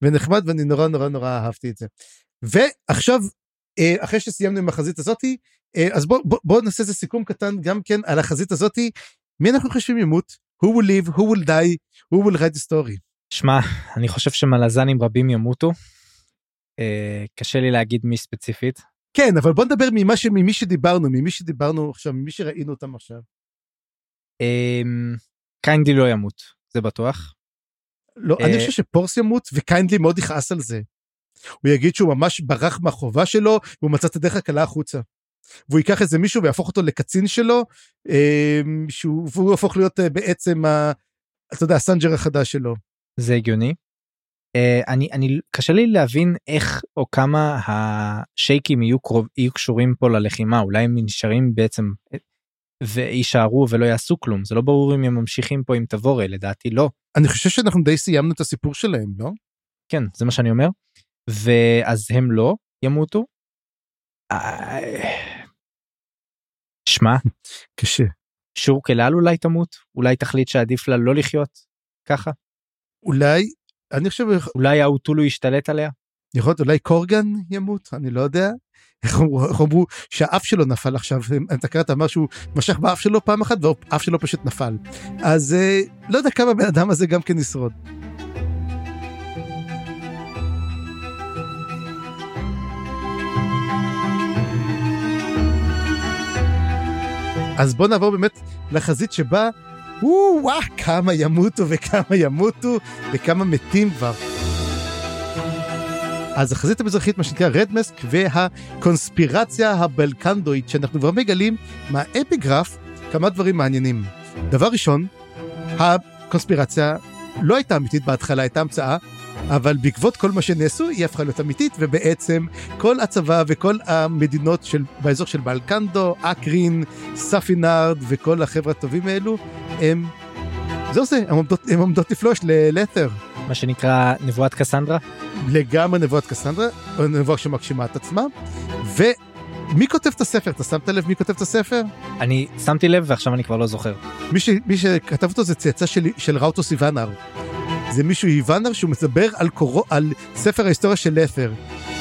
ונחמד ואני נורא נורא נורא אהבתי את זה. ועכשיו אה, אחרי שסיימנו עם החזית הזאתי אה, אז בוא, בוא, בוא נעשה איזה סיכום קטן גם כן על החזית הזאתי מי אנחנו חושבים ימות who will live who will die who will write the story. שמע, אני חושב שמלזנים רבים ימותו. אה, קשה לי להגיד מי ספציפית. כן אבל בוא נדבר ממה ש... ממי שדיברנו ממי שדיברנו עכשיו ממי שראינו אותם עכשיו. אמ, קיינדי לא ימות, זה בטוח. לא אה, אני חושב שפורס ימות וקיינדלי מאוד יכעס על זה. הוא יגיד שהוא ממש ברח מהחובה שלו והוא מצא את הדרך הקלה החוצה. והוא ייקח איזה מישהו ויהפוך אותו לקצין שלו אה, שהוא והוא יהפוך להיות אה, בעצם ה... אתה יודע הסנג'ר החדש שלו. זה הגיוני. Uh, אני אני קשה לי להבין איך או כמה השייקים יהיו קרוב יהיו קשורים פה ללחימה אולי הם נשארים בעצם אה, ויישארו ולא יעשו כלום זה לא ברור אם הם ממשיכים פה עם תבורי לדעתי לא אני חושב שאנחנו די סיימנו את הסיפור שלהם לא? כן זה מה שאני אומר ואז הם לא ימותו. שמע [LAUGHS] קשה. שורק אל אולי תמות אולי תחליט שעדיף לה לא לחיות ככה אולי אני חושב אולי האוטולו ישתלט עליה. יכול להיות אולי קורגן ימות אני לא יודע. איך אמרו, איך אמרו שהאף שלו נפל עכשיו אתה קראת אמר שהוא משך באף שלו פעם אחת והאף שלו פשוט נפל אז אה, לא יודע כמה בן אדם הזה גם כן ישרוד. אז בוא נעבור באמת לחזית שבה וואו כמה ימותו וכמה ימותו וכמה מתים כבר. אז החזית המזרחית מה שנקרא רדמסק והקונספירציה הבלקנדואית שאנחנו כבר מגלים מהאפיגרף כמה דברים מעניינים. דבר ראשון, הקונספירציה לא הייתה אמיתית בהתחלה, הייתה המצאה, אבל בעקבות כל מה שנעשו היא הפכה להיות אמיתית ובעצם כל הצבא וכל המדינות של באזור של בולקנדו, אקרין, ספינאנד וכל החבר'ה הטובים האלו הם זהו זה, הם עומדות, הם עומדות לפלוש ללת'ר. מה שנקרא נבואת קסנדרה. לגמרי נבואת קסנדרה, נבואה שמגשימה את עצמה. ומי כותב את הספר? אתה שמת לב מי כותב את הספר? אני שמתי לב ועכשיו אני כבר לא זוכר. מי, ש... מי שכתב אותו זה צאצא של, של ראוטוס איוונר. זה מישהו איוונר שהוא מדבר על, קורו... על ספר ההיסטוריה של לת'ר.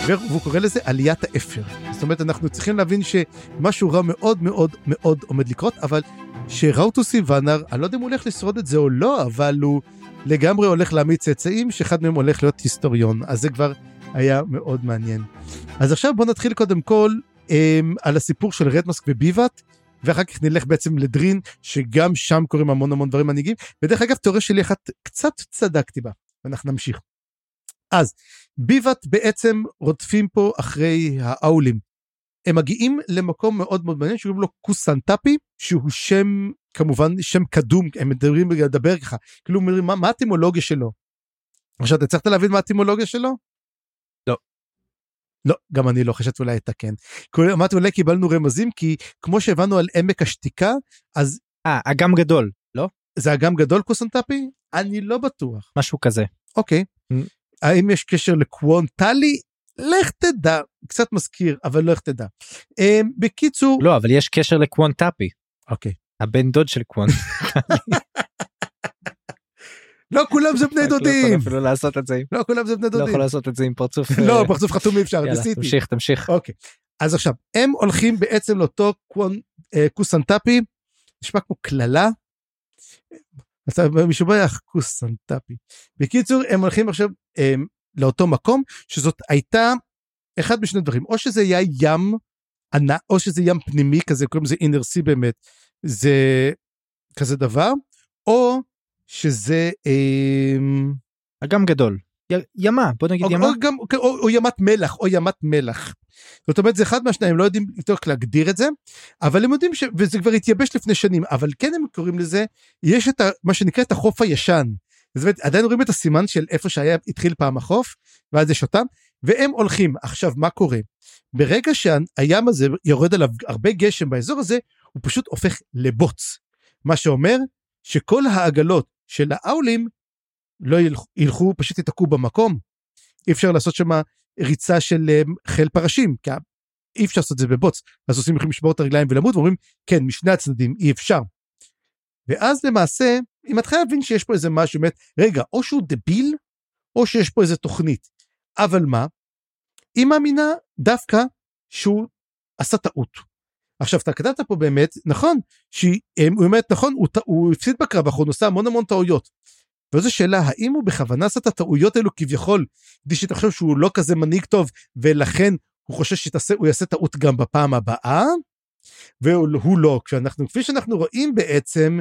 והוא קורא לזה עליית האפר. זאת אומרת אנחנו צריכים להבין שמשהו רע מאוד מאוד מאוד עומד לקרות, אבל שראוטוס איוונר, אני לא יודע אם הוא הולך לשרוד את זה או לא, אבל הוא לגמרי הולך להעמיד צאצאים שאחד מהם הולך להיות היסטוריון, אז זה כבר היה מאוד מעניין. אז עכשיו בוא נתחיל קודם כל הם, על הסיפור של רדמסק וביבת, ואחר כך נלך בעצם לדרין, שגם שם קורים המון המון דברים מנהיגים, ודרך אגב תיאוריה שלי אחת קצת צדקתי בה, ואנחנו נמשיך. אז ביבת בעצם רודפים פה אחרי האולים. הם מגיעים למקום מאוד מאוד מעניין שקוראים לו קוסנטפי שהוא שם כמובן שם קדום הם מדברים לדבר ככה כאילו אומרים מה, מה הטימולוגיה שלו. עכשיו אתה הצלחת להבין מה הטימולוגיה שלו? לא. לא גם אני לא חשבתי אולי לתקן. אמרתי אולי קיבלנו רמזים כי כמו שהבנו על עמק השתיקה אז אה אגם גדול לא זה אגם גדול קוסנטפי אני לא בטוח משהו כזה אוקיי Mm. האם יש קשר לקוונטלי לך תדע קצת מזכיר אבל לך תדע. Um, בקיצור לא אבל יש קשר לקוונטאפי אוקיי הבן דוד של קוונט. לא כולם זה בני לא יכול דודים אפילו לעשות את זה לא כולם זה בני לא דודים יכול לעשות את זה עם פרצוף. לא אה, פרצוף חתום אי אפשר יאללה, ניסיתי. תמשיך תמשיך. אוקיי אז עכשיו הם הולכים בעצם לאותו אה, קוסנטפי נשמע כמו קללה. אתה משובח קוסנטפי. בקיצור הם הולכים עכשיו הם, לאותו מקום שזאת הייתה אחד משני דברים או שזה היה ים ענק, או שזה ים פנימי כזה, קוראים לזה אינר סי באמת, זה כזה דבר, או שזה... אה, אגם גדול. י- ימה, בוא נגיד או, ימה. או, גם, או, או ימת מלח, או ימת מלח. זאת אומרת, זה אחד מהשניים, לא יודעים יותר איך להגדיר את זה, אבל הם יודעים ש... וזה כבר התייבש לפני שנים, אבל כן הם קוראים לזה, יש את ה, מה שנקרא את החוף הישן. זאת אומרת, עדיין רואים את הסימן של איפה שהיה, התחיל פעם החוף, ואז יש אותם, והם הולכים. עכשיו, מה קורה? ברגע שהים הזה יורד עליו הרבה גשם באזור הזה, הוא פשוט הופך לבוץ. מה שאומר שכל העגלות של האולים לא ילכו, ילכו פשוט ייתקעו במקום. אי אפשר לעשות שם ריצה של אה, חיל פרשים, כי אי אפשר לעשות את זה בבוץ. אז עושים יכולים לשבור את הרגליים ולמות, ואומרים, כן, משני הצדדים אי אפשר. ואז למעשה, היא מתחילה להבין שיש פה איזה משהו, באמת, רגע, או שהוא דביל, או שיש פה איזה תוכנית. אבל מה? היא מאמינה דווקא שהוא עשה טעות. עכשיו, אתה כתבת פה באמת, נכון, שהיא אומרת, נכון, הוא, הוא הפסיד בקרב האחרון, עושה המון המון טעויות. וזו שאלה, האם הוא בכוונה עשה את הטעויות האלו כביכול, כדי שתחשוב שהוא לא כזה מנהיג טוב, ולכן הוא חושב שהוא יעשה טעות גם בפעם הבאה, והוא לא. כשאנחנו, כפי שאנחנו רואים בעצם,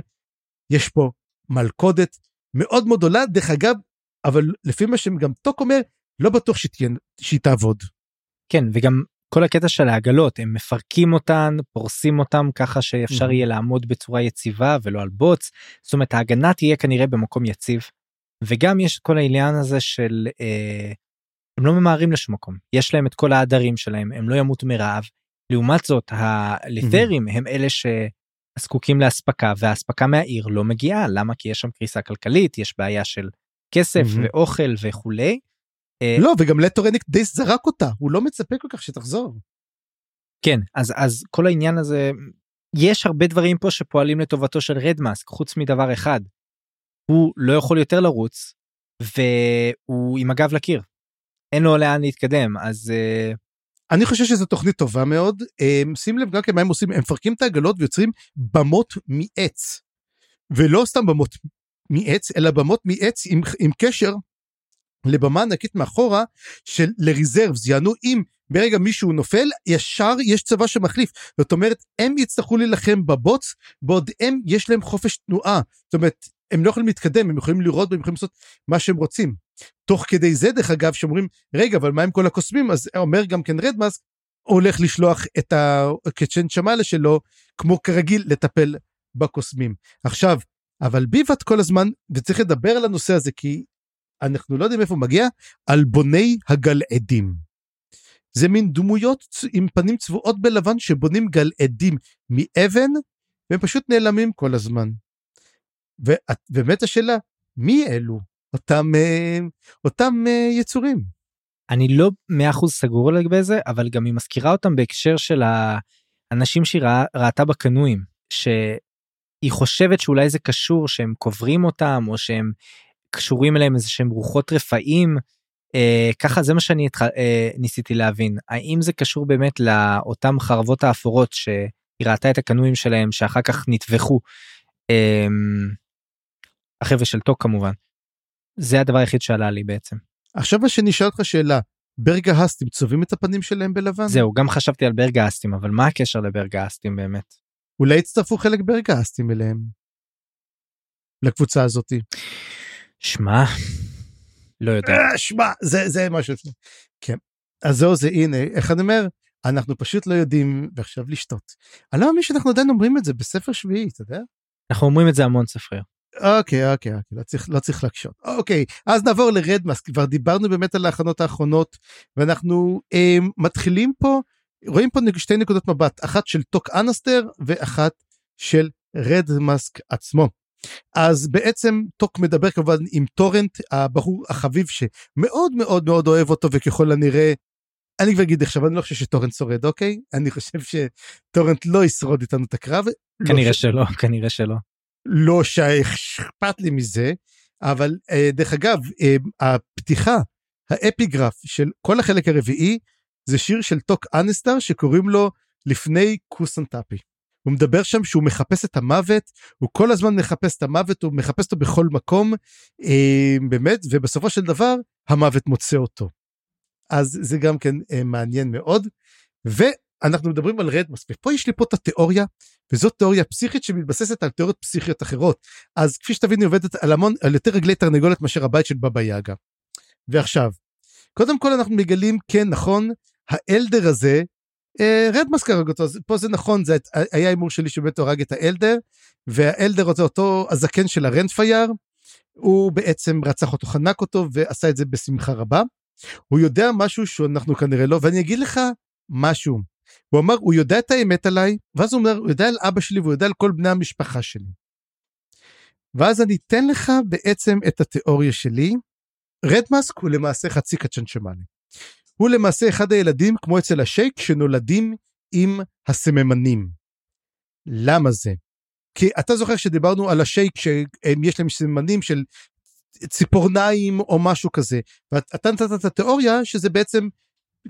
יש פה מלכודת מאוד מאוד גדולה, דרך אגב, אבל לפי מה שגם טוק אומר, לא בטוח שתהיה, שהיא תעבוד. כן, וגם כל הקטע של העגלות, הם מפרקים אותן, פורסים אותם ככה שאפשר Mhm. יהיה לעמוד בצורה יציבה ולא על בוץ. זאת אומרת, ההגנה תהיה כנראה במקום יציב. וגם יש את כל העניין הזה של אה, הם לא ממהרים לשום מקום, יש להם את כל העדרים שלהם, הם לא ימותו מרעב. לעומת זאת, הלית'רים הם אלה שזקוקים לאספקה, והאספקה מהעיר לא מגיעה. למה? כי יש שם קריסה כלכלית, יש בעיה של כסף Mhm. ואוכל וכולי. אה, לא, וגם לטורניק די זרק אותה, הוא לא מצפה כל כך שתחזור. כן אז אז כל העניין הזה יש הרבה דברים פה שפועלים לטובתו של רדמאסק חוץ מדבר אחד. הוא לא יכול יותר לרוץ והוא עם הגב לקיר. אין לו לאן להתקדם אז אה, אני חושב שזו תוכנית טובה מאוד. הם, שים לב גם כן מה הם עושים, הם מפרקים את העגלות ויוצרים במות מעץ. ולא סתם במות מעץ, אלא במות מעץ עם, עם קשר לבמה ענקית מאחורה של לריזרבס, יענו אם ברגע מישהו נופל, ישר יש צבא שמחליף. זאת אומרת, הם יצטרכו להילחם בבוץ, בעוד הם, יש להם חופש תנועה. זאת אומרת, הם לא יכולים להתקדם, הם יכולים לראות והם יכולים לעשות מה שהם רוצים. תוך כדי זה, דרך אגב, שאומרים, רגע, אבל מה עם כל הקוסמים? אז אומר גם כן רדמאסק, הולך לשלוח את הקצ'ן שמאלה שלו, כמו כרגיל, לטפל בקוסמים. עכשיו, אבל ביבת כל הזמן, וצריך לדבר על הנושא הזה, כי אנחנו לא יודעים איפה הוא מגיע, על בוני הגלעדים. זה מין דמויות עם פנים צבועות בלבן שבונים גלעדים מאבן, והם פשוט נעלמים כל הזמן. ובאמת השאלה, מי אלו אותם, אה, אותם אה, יצורים? אני לא מאה אחוז סגור לגבי זה אבל גם היא מזכירה אותם בהקשר של האנשים שהיא ראה, ראתה בקנויים שהיא חושבת שאולי זה קשור שהם קוברים אותם או שהם קשורים אליהם איזה שהם רוחות רפאים. אה, ככה זה מה שאני התח... אה, ניסיתי להבין האם זה קשור באמת לאותם חרבות האפורות שהיא ראתה את הקנויים שלהם שאחר כך נטבחו. אה, החבר'ה של טוק כמובן. זה הדבר היחיד שעלה לי בעצם. עכשיו שאני אשאל אותך שאלה, ברגה האסטים צובעים את הפנים שלהם בלבן? זהו גם חשבתי על ברגאסטים אבל מה הקשר לברגאסטים באמת. אולי יצטרפו חלק ברגה האסטים אליהם. לקבוצה הזאתי. שמע לא יודע אה, שמע, זה, זה משהו. כן. אז זהו זה, הנה, איך אני אומר? אנחנו פשוט לא יודעים, ועכשיו לשתות. אני לא מאמין שאנחנו עדיין אומרים את זה בספר שביעי, אתה יודע? אנחנו אומרים את זה המון ספריות. אוקיי, אוקיי, אוקיי, לא צריך, לא צריך להקשות. אוקיי, אז נעבור לרדמאסק, כבר דיברנו באמת על ההכנות האחרונות, ואנחנו אה, מתחילים פה, רואים פה שתי נקודות מבט, אחת של טוק אנסטר ואחת של רדמאסק עצמו. אז בעצם טוק מדבר כמובן עם טורנט, הבחור החביב שמאוד מאוד מאוד אוהב אותו וככל הנראה, אני כבר אגיד עכשיו, אני לא חושב שטורנט שורד, אוקיי? אני חושב שטורנט לא ישרוד איתנו את הקרב. לא כנראה ש- שלא כנראה שלא. לא שאכפת לי מזה, אבל אה, דרך אגב, אה, הפתיחה, האפיגרף של כל החלק הרביעי, זה שיר של טוק אנסטר שקוראים לו לפני קוסנטאפי. הוא מדבר שם שהוא מחפש את המוות, הוא כל הזמן מחפש את המוות, הוא מחפש אותו בכל מקום, אה, באמת, ובסופו של דבר המוות מוצא אותו. אז זה גם כן אה, מעניין מאוד. אנחנו מדברים על רדמאס, ופה יש לי פה את התיאוריה, וזאת תיאוריה פסיכית שמתבססת על תיאוריות פסיכיות אחרות. אז כפי שתבין, היא עובדת על המון, על יותר רגלי תרנגולת מאשר הבית של בבא יאגה. ועכשיו, קודם כל אנחנו מגלים, כן, נכון, האלדר הזה, אה, רדמאס קרג אותו, פה זה נכון, זה היה הימור שלי שבאמת הרג את האלדר, והאלדר הזה, אותו הזקן של הרנדפייר, הוא בעצם רצח אותו, חנק אותו, ועשה את זה בשמחה רבה. הוא יודע משהו שאנחנו כנראה לא, ואני אגיד לך משהו. הוא אמר, הוא יודע את האמת עליי, ואז הוא אומר, הוא יודע על אבא שלי והוא יודע על כל בני המשפחה שלי. ואז אני אתן לך בעצם את התיאוריה שלי. רדמאסק הוא למעשה חצי קצ'ן שמאלי. הוא למעשה אחד הילדים, כמו אצל השייק, שנולדים עם הסממנים. למה זה? כי אתה זוכר שדיברנו על השייק שיש להם סממנים של ציפורניים או משהו כזה, ואתה נתת את התיאוריה שזה בעצם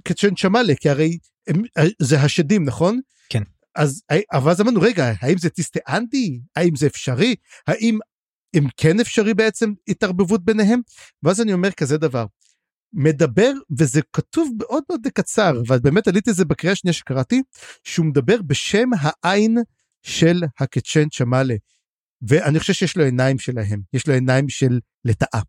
קצ'ן צ'מאלה, כי הרי הם, זה השדים, נכון? כן. אז, אבל אז אמרנו, רגע, האם זה טיסטה אנדי? האם זה אפשרי? האם אם כן אפשרי בעצם התערבבות ביניהם? ואז אני אומר כזה דבר, מדבר, וזה כתוב מאוד מאוד קצר, ובאמת עליתי את זה בקריאה השנייה שקראתי, שהוא מדבר בשם העין של הקצ'ן צ'מאלה. ואני חושב שיש לו עיניים שלהם, יש לו עיניים של לטאה.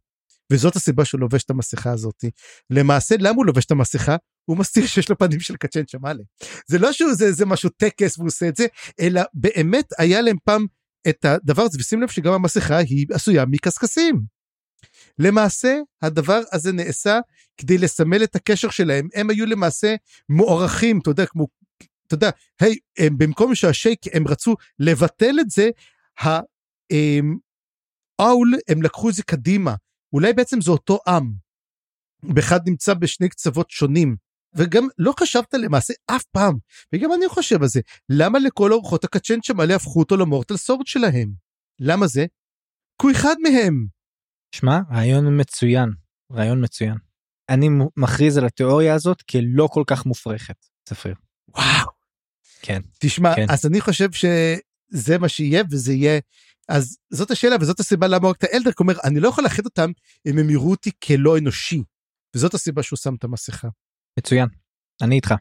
וזאת הסיבה שהוא לובש את המסכה הזאת. למעשה, למה הוא לובש את המסכה? הוא מסתיר שיש לו פנים של קצ'ן צ'מאלה. זה לא שהוא זה, זה משהו טקס והוא עושה את זה, אלא באמת היה להם פעם את הדבר הזה, ושים לב שגם המסכה היא עשויה מקשקשים. למעשה, הדבר הזה נעשה כדי לסמל את הקשר שלהם. הם היו למעשה מוערכים, אתה יודע, כמו, אתה יודע, היי, הם, במקום שהשייק, הם רצו לבטל את זה, האול, הם לקחו את זה קדימה. אולי בעצם זה אותו עם. באחד נמצא בשני קצוות שונים. וגם לא חשבת למעשה אף פעם, וגם אני חושב על זה, למה לכל אורחות הקצ'ן שמלא הפכו אותו למורטל סורד שלהם? למה זה? כי הוא אחד מהם. שמע, רעיון מצוין, רעיון מצוין. אני מכריז על התיאוריה הזאת כלא כל כך מופרכת, צפריר. וואו. כן. תשמע, כן. אז אני חושב שזה מה שיהיה, וזה יהיה... אז זאת השאלה וזאת הסיבה למה רק את האלדר, אומר, אני לא יכול לאחד אותם אם הם יראו אותי כלא אנושי. וזאת הסיבה שהוא שם את המסכה. מצוין, אני איתך.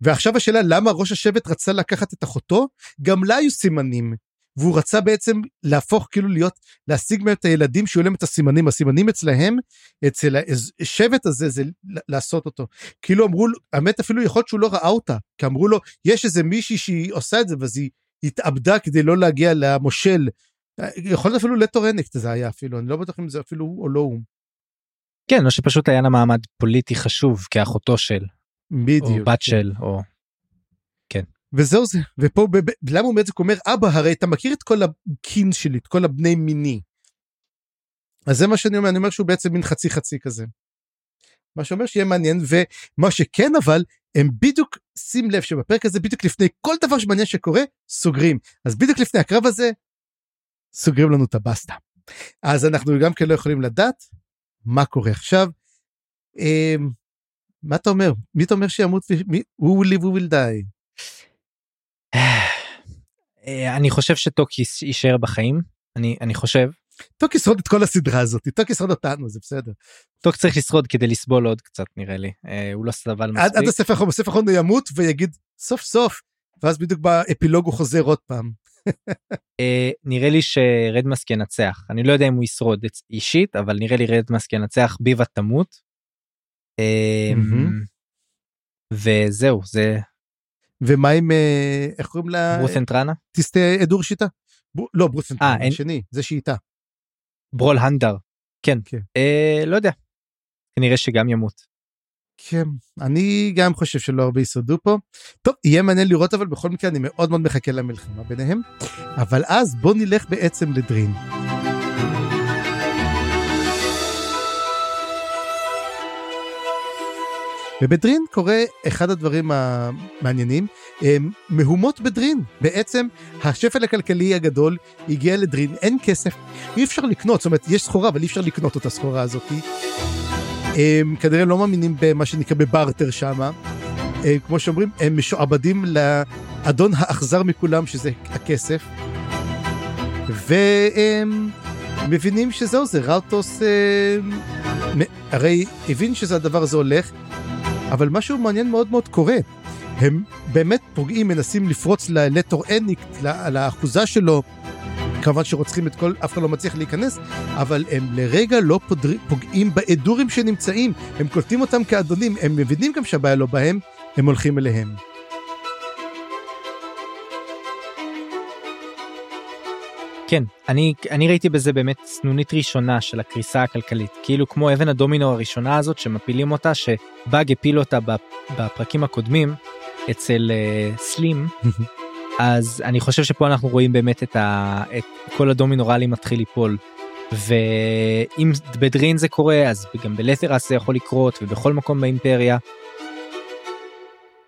ועכשיו השאלה למה ראש השבט רצה לקחת את אחותו, גם לה היו סימנים. והוא רצה בעצם להפוך כאילו להיות, להשיג מהם את הילדים שיהיו להם את הסימנים, הסימנים אצלהם, אצל השבט הזה זה לעשות אותו. כאילו אמרו האמת אפילו יכול להיות שהוא לא ראה אותה, כי אמרו לו, יש איזה מישהי שהיא עושה את זה, ואז היא התאבדה כדי לא להגיע למושל. יכול להיות אפילו לטורנקט זה היה אפילו, אני לא בטוח אם זה אפילו הוא או לא הוא. כן, או שפשוט היה לה מעמד פוליטי חשוב כאחותו של, בדיוק. או בת של, או... וזהו זה, ופה ב- ב- למה הוא בעצם אומר אבא הרי אתה מכיר את כל הקין שלי, את כל הבני מיני. אז זה מה שאני אומר, אני אומר שהוא בעצם מין חצי חצי כזה. מה שאומר שיהיה מעניין, ומה שכן אבל, הם בדיוק, שים לב שבפרק הזה בדיוק לפני כל דבר שמעניין שקורה, סוגרים. אז בדיוק לפני הקרב הזה, סוגרים לנו את הבסטה. אז אנחנו גם כן לא יכולים לדעת מה קורה עכשיו. אמ, מה אתה אומר? מי אתה אומר שימות? מי? who will live who will die? אה, אני חושב שטוקיס יישאר בחיים, אני, אני חושב. טוק ישרוד את כל הסדרה הזאת, טוק ישרוד אותנו, זה בסדר. טוק צריך לשרוד כדי לסבול עוד קצת נראה לי, אה, הוא לא סבל עד, עד מספיק. הספר האחרון, בספר האחרון הוא ימות ויגיד סוף סוף, ואז בדיוק באפילוג הוא חוזר עוד פעם. אה, נראה לי שרדמאסק ינצח, אני לא יודע אם הוא ישרוד אישית, אבל נראה לי רדמאסק ינצח, ביבה תמות. אה, מהמם. וזהו, זה ומה עם, אה, איך קוראים לה? ברות'נטרנה? תסטה עדור שיטה? ב- לא, ברוסנטרן, אה, אין- השני, זה שאיתה. ברול הנדר. כן. כן. לא יודע. כנראה שגם ימות. כן, אני גם חושב שלא הרבה ישרדו פה. טוב, יהיה מעניין לראות, אבל בכל מקרה אני מאוד מאוד מחכה למלחמה ביניהם. אבל אז בוא נלך בעצם לדרין. ובדרין קורה אחד הדברים המעניינים, מהומות בדרין. בעצם השפל הכלכלי הגדול הגיע לדרין, אין כסף, אי אפשר לקנות, זאת אומרת יש סחורה אבל אי אפשר לקנות את הסחורה הזאת. הם כנראה לא מאמינים במה שנקרא בברטר שמה. כמו שאומרים, הם משועבדים לאדון האכזר מכולם שזה הכסף. והם מבינים שזהו זה, ראוטוס אה, הרי הבין שזה הדבר הזה הולך, אבל משהו מעניין מאוד מאוד קורה. הם באמת פוגעים, מנסים לפרוץ ללטור אניק, לאחוזה שלו. כמובן שרוצחים את כל, אף אחד לא מצליח להיכנס, אבל הם לרגע לא פודר, פוגעים באדורים שנמצאים, הם קולטים אותם כאדונים, הם מבינים גם שהבעיה לא בהם, הם הולכים אליהם. כן, אני, אני ראיתי בזה באמת סנונית ראשונה של הקריסה הכלכלית, כאילו כמו אבן הדומינו הראשונה הזאת שמפילים אותה, שבאג הפיל אותה בפרקים הקודמים אצל uh, סלים, אז אני חושב שפה אנחנו רואים באמת את, ה, את כל הדומינו ראלי מתחיל ליפול. ואם בדרין זה קורה אז גם בלתרס זה יכול לקרות ובכל מקום באימפריה.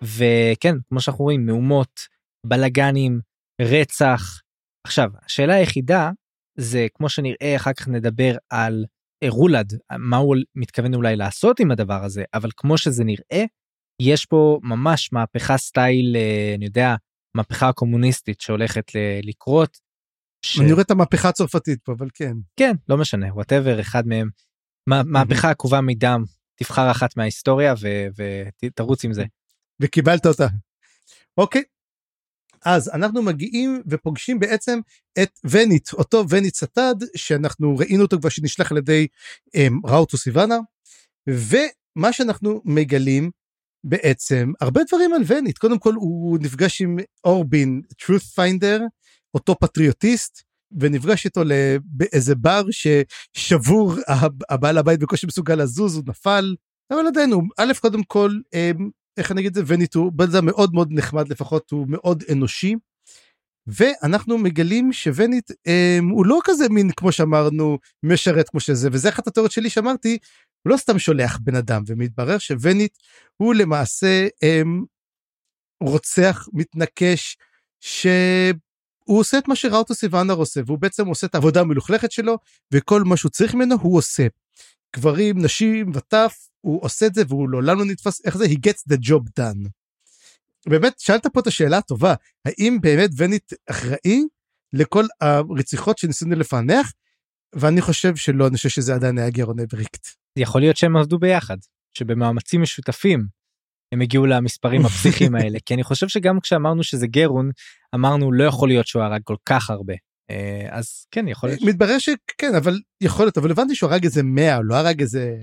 וכן כמו שאנחנו רואים מהומות בלאגנים רצח עכשיו השאלה היחידה זה כמו שנראה אחר כך נדבר על רולד מה הוא מתכוון אולי לעשות עם הדבר הזה אבל כמו שזה נראה יש פה ממש מהפכה סטייל אה, אני יודע מהפכה הקומוניסטית שהולכת לקרות. ש... אני רואה את המהפכה הצרפתית פה אבל כן כן לא משנה whatever אחד מהם מהפכה עקובה מדם תבחר אחת מההיסטוריה ותרוץ עם זה. וקיבלת אותה. אוקיי אז אנחנו מגיעים ופוגשים בעצם את ונית, אותו ונית סטד, שאנחנו ראינו אותו כבר שנשלח על ידי um, ראוטוס איוונר, ומה שאנחנו מגלים בעצם, הרבה דברים על ונית, קודם כל הוא נפגש עם אורבין, truth finder, אותו פטריוטיסט, ונפגש איתו באיזה בר ששבור, הבעל הבית בקושי מסוגל לזוז, הוא נפל, אבל עדיין הוא, א', קודם כל, איך אני אגיד את זה, וניטו, בן אדם מאוד מאוד נחמד לפחות, הוא מאוד אנושי. ואנחנו מגלים שוונית אה, הוא לא כזה מין כמו שאמרנו משרת כמו שזה. וזה אחת התיאוריות שלי שאמרתי הוא לא סתם שולח בן אדם ומתברר שוונית הוא למעשה אה, רוצח מתנקש שהוא עושה את מה שראוטו סיוונר עושה והוא בעצם עושה את העבודה המלוכלכת שלו וכל מה שהוא צריך ממנו הוא עושה. גברים נשים וטף הוא עושה את זה והוא לעולם לא נתפס איך זה he gets the job done. באמת שאלת פה את השאלה הטובה האם באמת ונית אחראי לכל הרציחות שניסינו לפענח ואני חושב שלא אני חושב שזה עדיין היה גרון אבריקט. יכול להיות שהם עבדו ביחד שבמאמצים משותפים הם הגיעו למספרים הפסיכיים האלה [LAUGHS] כי אני חושב שגם כשאמרנו שזה גרון אמרנו לא יכול להיות שהוא הרג כל כך הרבה אה, אז כן יכול להיות מתברר שכן אבל יכול להיות אבל הבנתי שהוא הרג איזה 100 לא הרג איזה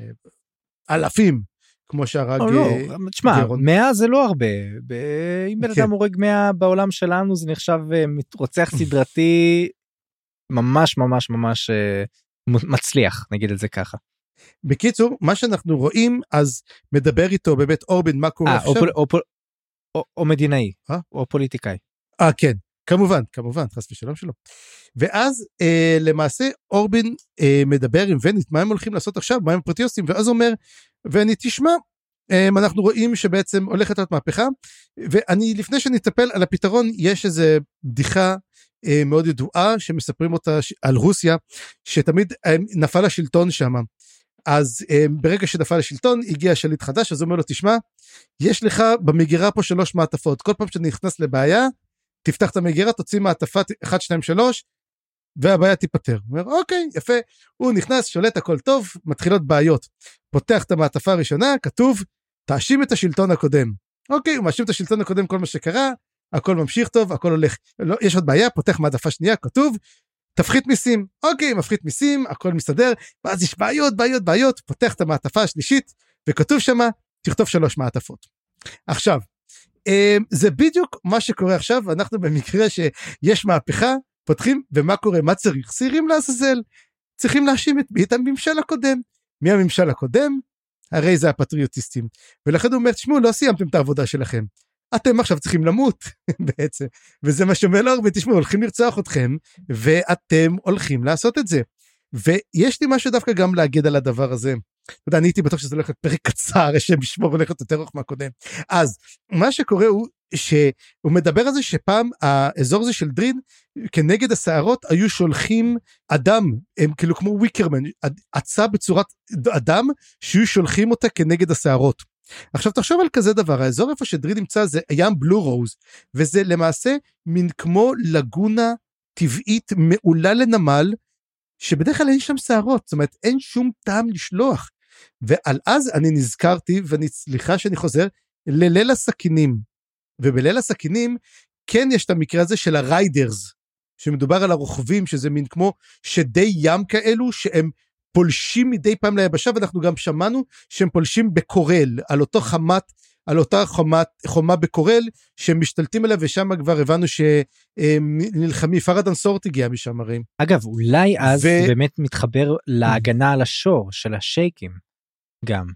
אלפים כמו שהרג לא, לא, תשמע 100 זה לא הרבה אם בן כן. אדם הורג 100 בעולם שלנו זה נחשב אה, רוצח סדרתי ממש ממש ממש אה, מצליח נגיד את זה ככה. בקיצור מה שאנחנו רואים אז מדבר איתו באמת אורבין מה קורה עכשיו. או, או, או, או מדינאי או פוליטיקאי. אה כן כמובן כמובן חס ושלום שלו. ואז אה, למעשה אורבין אה, מדבר עם ונית מה הם הולכים לעשות עכשיו מה הם הפרטיוסטים ואז אומר ונית תשמע אה, אנחנו רואים שבעצם הולכת להיות מהפכה ואני לפני שנטפל על הפתרון יש איזה בדיחה אה, מאוד ידועה שמספרים אותה על רוסיה שתמיד אה, נפל השלטון שם. אז אה, ברגע שנפל השלטון הגיע שליט חדש אז הוא אומר לו תשמע יש לך במגירה פה שלוש מעטפות כל פעם שאתה נכנס לבעיה תפתח את המגירה תוציא מעטפה 1 2 3 והבעיה תיפתר. הוא אומר אוקיי יפה הוא נכנס שולט הכל טוב מתחילות בעיות. פותח את המעטפה הראשונה כתוב תאשים את השלטון הקודם. אוקיי הוא מאשים את השלטון הקודם כל מה שקרה הכל ממשיך טוב הכל הולך לא, יש עוד בעיה פותח מעטפה שנייה כתוב תפחית מיסים. אוקיי מפחית מיסים הכל מסתדר ואז יש בעיות בעיות בעיות פותח את המעטפה השלישית וכתוב שמה תכתוב שלוש מעטפות. עכשיו אמ, זה בדיוק מה שקורה עכשיו אנחנו במקרה שיש מהפכה פותחים ומה קורה? מה צריך? שעירים לעזאזל. צריכים להאשים את מי את הממשל הקודם. מי הממשל הקודם? הרי זה הפטריוטיסטים. ולכן הוא אומר תשמעו לא סיימתם את העבודה שלכם אתם עכשיו צריכים למות [LAUGHS] בעצם וזה מה שאומר לאורבין תשמעו הולכים לרצוח אתכם ואתם הולכים לעשות את זה ויש לי משהו דווקא גם להגיד על הדבר הזה. אתה יודע, אני הייתי בטוח שזה הולך להיות פרק קצר, השם ישמור הולך להיות יותר ארוך מהקודם. אז מה שקורה הוא שהוא מדבר על זה שפעם האזור הזה של דרין כנגד הסערות היו שולחים אדם הם כאילו כמו וויקרמן עצה בצורת אדם שהיו שולחים אותה כנגד הסערות. עכשיו תחשוב על כזה דבר האזור איפה שדרין נמצא זה ים בלו רוז וזה למעשה מין כמו לגונה טבעית מעולה לנמל שבדרך כלל אין שם שערות זאת אומרת אין שום טעם לשלוח. ועל אז אני נזכרתי ואני סליחה שאני חוזר לליל הסכינים ובליל הסכינים כן יש את המקרה הזה של הריידרס, שמדובר על הרוכבים, שזה מין כמו שדי ים כאלו, שהם פולשים מדי פעם ליבשה, ואנחנו גם שמענו שהם פולשים בקורל, על אותו חמת, על אותה חומת, חומה בקורל, שהם משתלטים עליה, ושם כבר הבנו שנלחמים, פרדן סורט הגיע משם הרי. אגב, אולי אז ו- באמת מתחבר להגנה על השור של השייקים גם.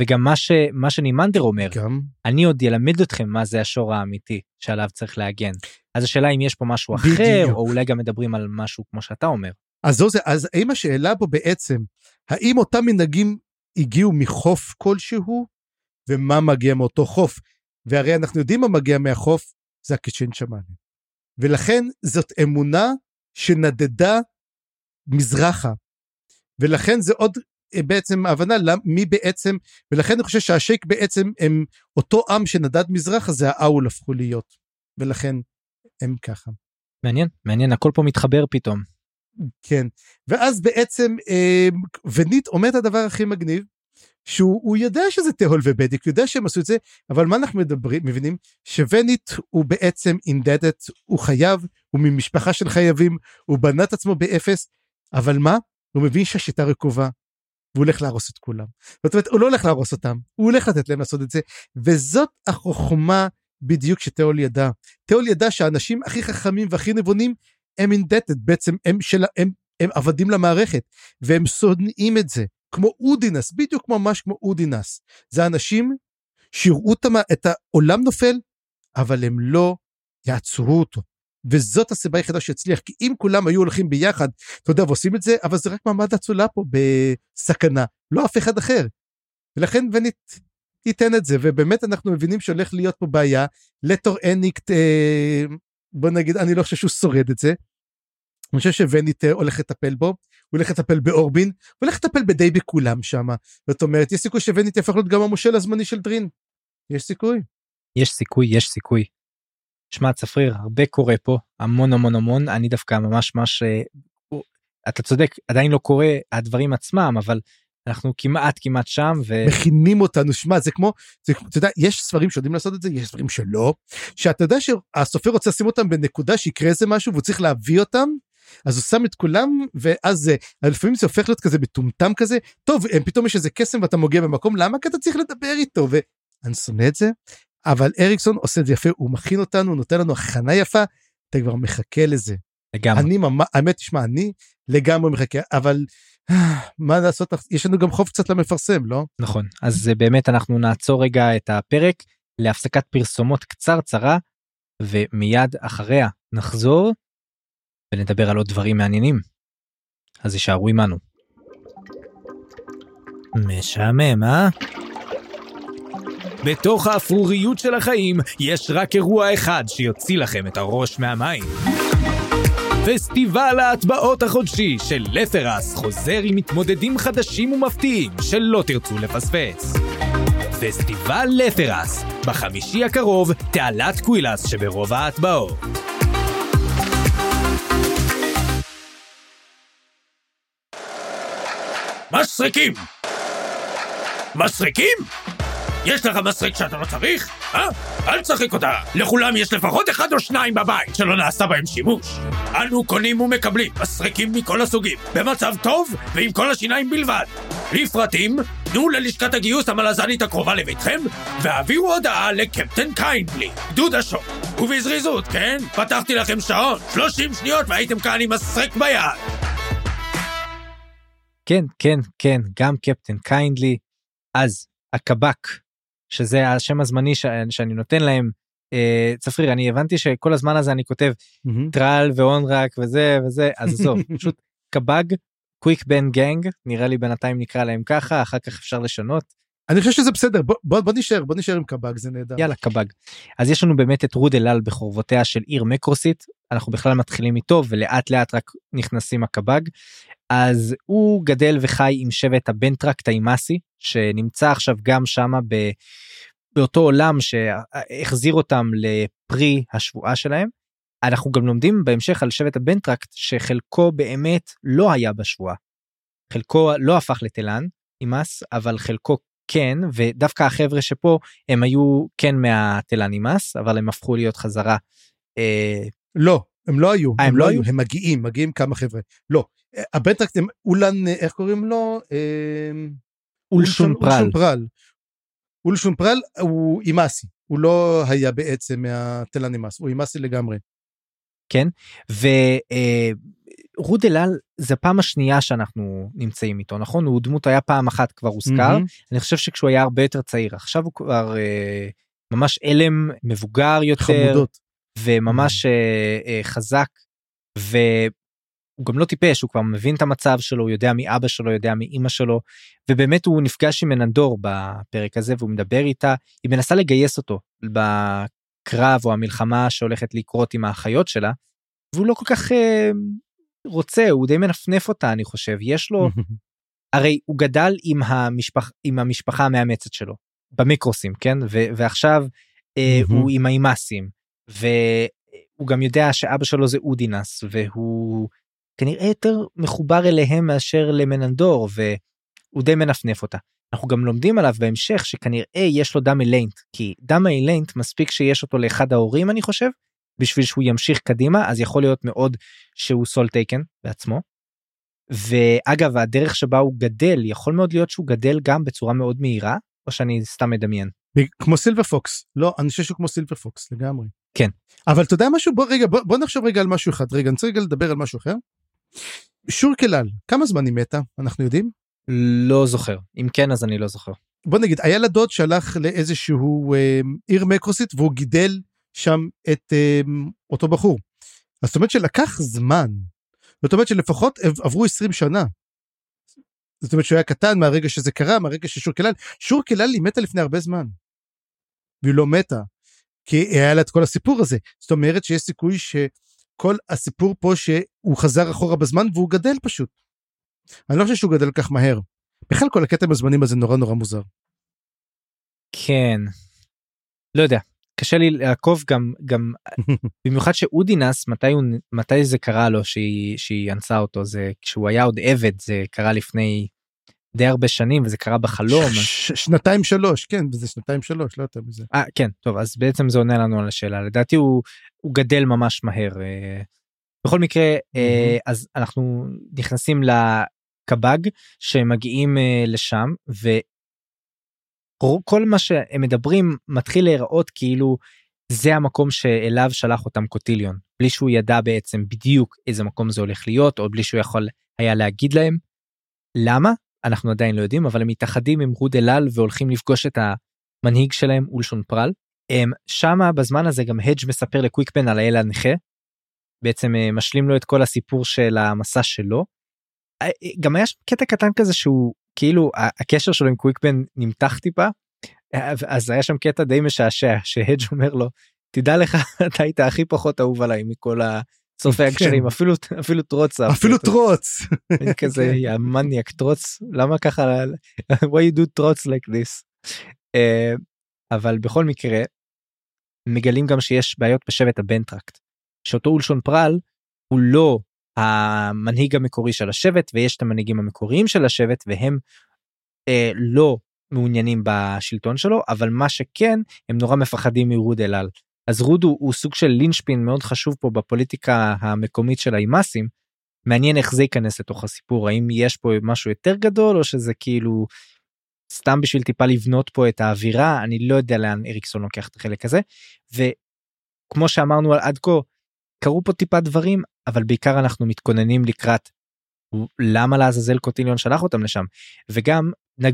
וגם מה, ש, מה שנימנדר אומר, גם. אני עוד אלמד אתכם מה זה השור האמיתי שעליו צריך להגן. אז השאלה אם יש פה משהו אחר, בדיוק. או אולי גם מדברים על משהו כמו שאתה אומר. אז זו זה, אז האם השאלה פה בעצם, האם אותם מנהגים הגיעו מחוף כלשהו, ומה מגיע מאותו חוף? והרי אנחנו יודעים מה מגיע מהחוף, זה הקיצ'ן שמאני. ולכן זאת אמונה שנדדה מזרחה. ולכן זה עוד אה, בעצם ההבנה למ- מי בעצם, ולכן אני חושב שהשייק בעצם הם אותו עם שנדד מזרחה, זה האול הפכו להיות. ולכן הם ככה. מעניין, מעניין, הכל פה מתחבר פתאום. כן, ואז בעצם אה, ונית אומר את הדבר הכי מגניב, שהוא הוא יודע שזה תהול ובדיק, יודע שהם עשו את זה, אבל מה אנחנו מדברים, מבינים? שוונית הוא בעצם אינדדת, הוא חייב, הוא ממשפחה של חייבים, הוא בנה את עצמו באפס, אבל מה? הוא מבין שהשיטה רקובה, והוא הולך להרוס את כולם. זאת אומרת, הוא לא הולך להרוס אותם, הוא הולך לתת להם לעשות את זה, וזאת החוכמה בדיוק שתהול ידע. תהול ידע שהאנשים הכי חכמים והכי נבונים הם אינדטד, בעצם הם, של, הם, הם עבדים למערכת, והם שונאים את זה, כמו אודינס, בדיוק ממש כמו אודינס. זה אנשים שיראו את העולם נופל, אבל הם לא יעצרו אותו. וזאת הסיבה היחידה שהצליח, כי אם כולם היו הולכים ביחד, אתה יודע, ועושים את זה, אבל זה רק מעמד אצולה פה בסכנה, לא אף אחד אחר. ולכן ונית ייתן את זה, ובאמת אנחנו מבינים שהולך להיות פה בעיה. לטור אניקט, אה, בוא נגיד, אני לא חושב שהוא שורד את זה. אני חושב שוונית הולך לטפל בו, הוא הולך לטפל באורבין, הוא הולך לטפל בדי בכולם שם. זאת אומרת, יש סיכוי שוונית יהפוך להיות גם המושל הזמני של דרין. יש סיכוי. יש סיכוי, יש סיכוי. שמע, צפריר, הרבה קורה פה, המון המון המון, אני דווקא ממש ממש, אה, אתה צודק, עדיין לא קורה הדברים עצמם, אבל אנחנו כמעט כמעט שם, ו... מכינים אותנו, שמע, זה כמו, זה, אתה יודע, יש ספרים שיודעים לעשות את זה, יש ספרים שלא, שאתה יודע שהסופר רוצה לשים אותם בנקודה שיקרה איזה משהו והוא צריך להביא אותם, אז הוא שם את כולם, ואז לפעמים זה הופך להיות כזה מטומטם כזה, טוב, הם- פתאום יש איזה קסם ואתה מגיע במקום, למה? כי אתה צריך לדבר איתו, ואני שונא את זה, אבל אריקסון עושה את זה יפה, הוא מכין אותנו, הוא נותן לנו הכנה יפה, אתה כבר מחכה לזה. לגמרי. אני ממש, האמת, תשמע, אני לגמרי מחכה, אבל [SIGHS] מה לעשות, יש לנו גם חוב קצת למפרסם, לא? נכון אז אה, באמת אנחנו נעצור רגע את הפרק להפסקת פרסומות קצרצרה ומיד אחריה נחזור ונדבר על עוד דברים מעניינים. אז יישארו עמנו. משעמם, אה? בתוך האפרוריות של החיים יש רק אירוע אחד שיוציא לכם את הראש מהמים. פסטיבל ההטבעות החודשי של לפרס חוזר עם מתמודדים חדשים ומפתיעים שלא תרצו לפספס. פסטיבל לפרס, בחמישי הקרוב, תעלת קווילס שברובע ההטבעות. מסריקים! מסריקים? יש לך מסריק שאתה לא צריך? אה? אל תשחק אותה! לכולם יש לפחות אחד או שניים בבית שלא נעשה בהם שימוש. אנו קונים ומקבלים מסריקים מכל הסוגים, במצב טוב ועם כל השיניים בלבד. לפרטים, תנו ללשכת הגיוס המלזנית הקרובה לביתכם, והעבירו הודעה לקפטן קיינדלי, גדוד השוק. ובזריזות, כן? פתחתי לכם שעון, 30 שניות והייתם כאן עם מסרק ביד. כן כן כן גם קפטן קיינדלי אז הקבג שזה השם הזמני ש... שאני נותן להם אה, צפריר אני הבנתי שכל הזמן הזה אני כותב טראל ואונרק וזה וזה אז עזוב [LAUGHS] פשוט קבג קוויק בן gang נראה לי בינתיים נקרא להם ככה אחר כך אפשר לשנות אני חושב שזה בסדר, בוא, בוא, בוא נשאר, בוא נשאר עם קבג, זה נהדר. יאללה קבג. אז יש לנו באמת את רוד אלעל בחורבותיה של עיר מקרוסית אנחנו בכלל מתחילים איתו ולאט לאט רק נכנסים הקבג. אז הוא גדל וחי עם שבט הבנטרקט אימאסי שנמצא עכשיו גם שמה ב... באותו עולם שהחזיר אותם לפני השבועה שלהם. אנחנו גם לומדים בהמשך על שבט הבנטרקט שחלקו באמת לא היה בשבועה. חלקו לא הפך לתלן אימאס, אבל חלקו כן ודווקא החבר'ה שפה הם היו כן מהתלן אימאס אבל הם הפכו להיות חזרה. אה, לא, הם לא היו, אה, הם לא לא היו? הם מגיעים, מגיעים כמה חבר'ה. לא, אה, הבנטרקט הם אולן, אה, איך קוראים לו? אה, אולשון פרל. אולשון פרל. הוא אימאסי, הוא לא היה בעצם מהטלנימאס, הוא אימאסי לגמרי. ורוד אל על זה פעם השנייה שאנחנו נמצאים איתו נכון הוא דמות היה פעם אחת כבר הוזכר. אני חושב שכשהוא היה הרבה יותר צעיר עכשיו הוא כבר אה, ממש אלם מבוגר יותר חמודות. וממש אה, אה, חזק והוא גם לא טיפש הוא כבר מבין את המצב שלו הוא יודע מי אבא שלו יודע מי אמא שלו ובאמת הוא נפגש עם מננדור בפרק הזה והוא מדבר איתה היא מנסה לגייס אותו בקרב או המלחמה שהולכת לקרות עם האחיות שלה והוא לא כל כך אה, רוצה הוא די מנפנף אותה אני חושב יש לו [LAUGHS] הרי הוא גדל עם המשפח עם המשפחה המאמצת שלו במיקרוסים כן ו- ועכשיו אה. הוא עם האימאסים והוא גם יודע שאבא שלו זה אודינס והוא כנראה יותר מחובר אליהם מאשר למננדור והוא די מנפנף אותה. אנחנו גם לומדים עליו בהמשך שכנראה יש לו דם אליינט כי דם אליינט מספיק שיש אותו לאחד ההורים אני חושב בשביל שהוא ימשיך קדימה אז יכול להיות מאוד שהוא סול טייקן בעצמו. ואגב הדרך שבה הוא גדל יכול מאוד להיות שהוא גדל גם בצורה מאוד מהירה או שאני סתם מדמיין. כמו סילבר פוקס לא אני חושב שהוא כמו סילבר פוקס לגמרי כן. אבל אתה יודע משהו בוא רגע בוא, בוא נחשוב רגע על משהו אחד רגע אני רוצה רגע לדבר על משהו אחר. שור כלל כמה זמן היא מתה אנחנו יודעים לא זוכר אם כן אז אני לא זוכר. בוא נגיד היה לה דוד שהלך לאיזשהו אה, עיר מקרוסית והוא גידל שם את אה, אותו בחור. זאת אומרת שלקח זמן. זאת אומרת שלפחות עב- עברו 20 שנה. זאת אומרת שהוא היה קטן מהרגע שזה קרה מהרגע ששור כלל שור כלל היא מתה לפני הרבה זמן. והיא לא מתה. כי היה לה את כל הסיפור הזה זאת אומרת שיש סיכוי שכל הסיפור פה שהוא חזר אחורה בזמן והוא גדל פשוט. אני לא חושב שהוא גדל כך מהר. בכלל כל הקטע עם הזמנים הזה נורא נורא מוזר. כן. לא יודע קשה לי לעקוב גם גם [LAUGHS] במיוחד שאודינס מתי הוא מתי זה קרה לו שהיא שהיא אנסה אותו זה כשהוא היה עוד עבד זה קרה לפני די הרבה שנים וזה קרה בחלום. אז- ש- שנתיים שלוש כן זה שנתיים שלוש לא יותר מזה. אה כן טוב אז בעצם זה עונה לנו על השאלה לדעתי הוא הוא גדל ממש מהר. אה, בכל מקרה אה, אז אנחנו נכנסים לקב"ג שמגיעים אה, לשם וכל מה שהם מדברים מתחיל להיראות כאילו זה המקום שאליו שלח אותם קוטיליון בלי שהוא ידע בעצם בדיוק איזה מקום זה הולך להיות או בלי שהוא יכול היה להגיד להם. למה אנחנו עדיין לא יודעים אבל הם מתאחדים עם רוד אלעל והולכים לפגוש את המנהיג שלהם אולשון פרל. שמה בזמן הזה גם הדג' מספר לקוויקבן על האל הנכה. בעצם אה, משלים לו את כל הסיפור של המסע שלו. אה, אה, גם היה קטע קטן כזה שהוא כאילו הקשר שלו עם קוויקבן נמתח טיפה. אז היה שם קטע די משעשע שהדג' אומר לו תדע לך [LAUGHS] אתה היית הכי פחות אהוב עליי מכל הצופי הקשרים אפילו אפילו טרוץ אפילו אותו." טרוץ. [LAUGHS] כזה כן. יא מניאק טרוץ למה ככה [LAUGHS] why you do טרוץ like this. אה, אבל בכל מקרה מגלים גם שיש בעיות בשבט הבנטרקט שאותו אולשון פרל הוא לא המנהיג המקורי של השבט ויש את המנהיגים המקוריים של השבט והם אה, לא מעוניינים בשלטון שלו אבל מה שכן הם נורא מפחדים מרוד אלעל. אז רוד הוא, הוא סוג של לינצ'פין מאוד חשוב פה בפוליטיקה המקומית של האימאסים. מעניין איך זה ייכנס לתוך הסיפור האם יש פה משהו יותר גדול או שזה כאילו סתם בשביל טיפה לבנות פה את האווירה אני לא יודע לאן אריקסון לוקח את החלק הזה וכמו שאמרנו עד כה קרו פה טיפה דברים אבל בעיקר אנחנו מתכוננים לקראת למה לעזאזל קוטיליון שלח אותם לשם וגם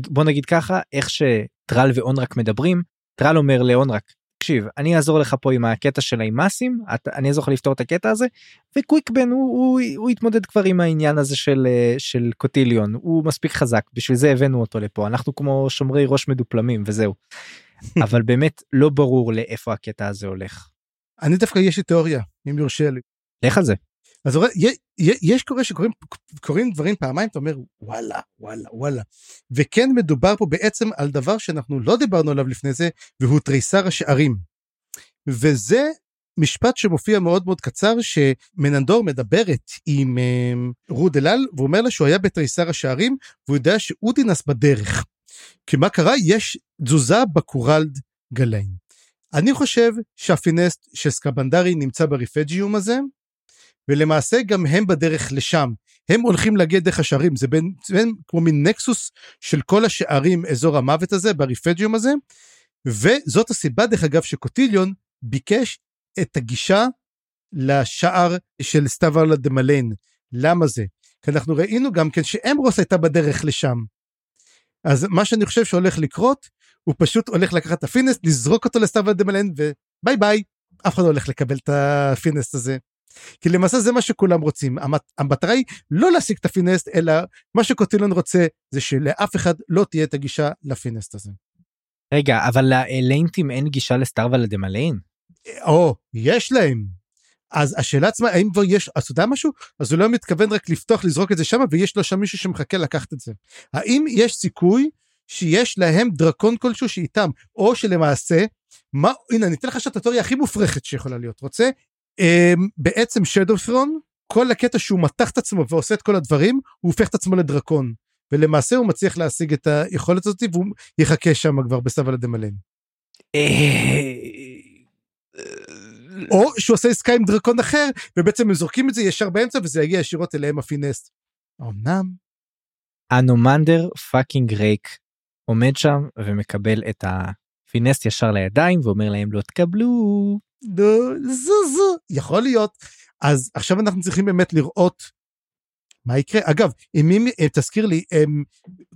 בוא נגיד ככה איך שטרל ואונרק מדברים טרל אומר לאונרק תקשיב אני אעזור לך פה עם הקטע של האימאסים אני אעזור לך לפתור את הקטע הזה וקוויקבן הוא, הוא, הוא התמודד כבר עם העניין הזה של, אה, של קוטיליון הוא מספיק חזק בשביל זה הבאנו אותו לפה אנחנו כמו שומרי ראש מדופלמים וזהו. [LAUGHS] אבל באמת לא ברור לאיפה הקטע הזה הולך. אני דווקא יש לי תיאוריה אם יורשה לי. לך על זה. אז יה- יש קורה שקורים קורים דברים פעמיים אתה אומר וואלה וואלה וואלה וכן מדובר פה בעצם על דבר שאנחנו לא דיברנו עליו לפני זה והוא תריסר השערים. וזה משפט שמופיע מאוד מאוד קצר שמננדור מדברת עם אה, רוד אלעל והוא אומר לה שהוא היה בתריסר השערים והוא יודע שאודינס בדרך. כי מה קרה? יש תזוזה בקורלד גליין. אני חושב שהפינסט של סקבנדרי נמצא בריפג'יום הזה, ולמעשה גם הם בדרך לשם. הם הולכים להגיע דרך השערים, זה בין, בין כמו מין nexus של כל השערים אזור המוות הזה, בריפג'יום הזה, וזאת הסיבה דרך אגב שקוטיליון ביקש את הגישה לשער של סטארוולד דה מליין. למה זה? כי אנחנו ראינו גם כן שאמרות' הייתה בדרך לשם. אז מה שאני חושב שהולך לקרות, הוא פשוט הולך לקחת את הפינסט, לזרוק אותו לסטארוולד דה מליין וביי ביי, אף אחד לא הולך לקבל את הפינסט הזה. כי למעשה זה מה שכולם רוצים. המטרה היא לא להשיג את הפינסט, אלא מה שקוטיליון רוצה זה שלאף אחד לא תהיה את הגישה לפינסט הזה. רגע, אבל לאליינטים אין גישה לסטארוולד דמליין? או, יש להם. אז השאלה עצמה, האם כבר יש, אז אתה יודע משהו? אז הוא לא מתכוון רק לפתוח, לזרוק את זה שם, ויש לו שם מישהו שמחכה לקחת את זה. האם יש סיכוי שיש להם דרקון כלשהו שאיתם, או שלמעשה, מה, הנה, אני אתן לך עכשיו את התיאוריה הכי מופרכת שיכולה להיות, רוצה? Um, בעצם שדו פרון, כל הקטע שהוא מתח את עצמו ועושה את כל הדברים, הוא הופך את עצמו לדרקון. ולמעשה הוא מצליח להשיג את היכולת הזאת והוא יחכה שם כבר בסבא לדמלן. או שהוא עושה עסקה עם דרקון אחר ובעצם הם זורקים את זה ישר באמצע וזה יגיע ישירות אליהם הפינסט. אמנם. אנומנדר פאקינג ריק עומד שם ומקבל את הפינסט ישר לידיים ואומר להם לא תקבלו. זו זו יכול להיות אז עכשיו אנחנו צריכים באמת לראות מה יקרה? אגב, עם מי, אה, תזכיר לי,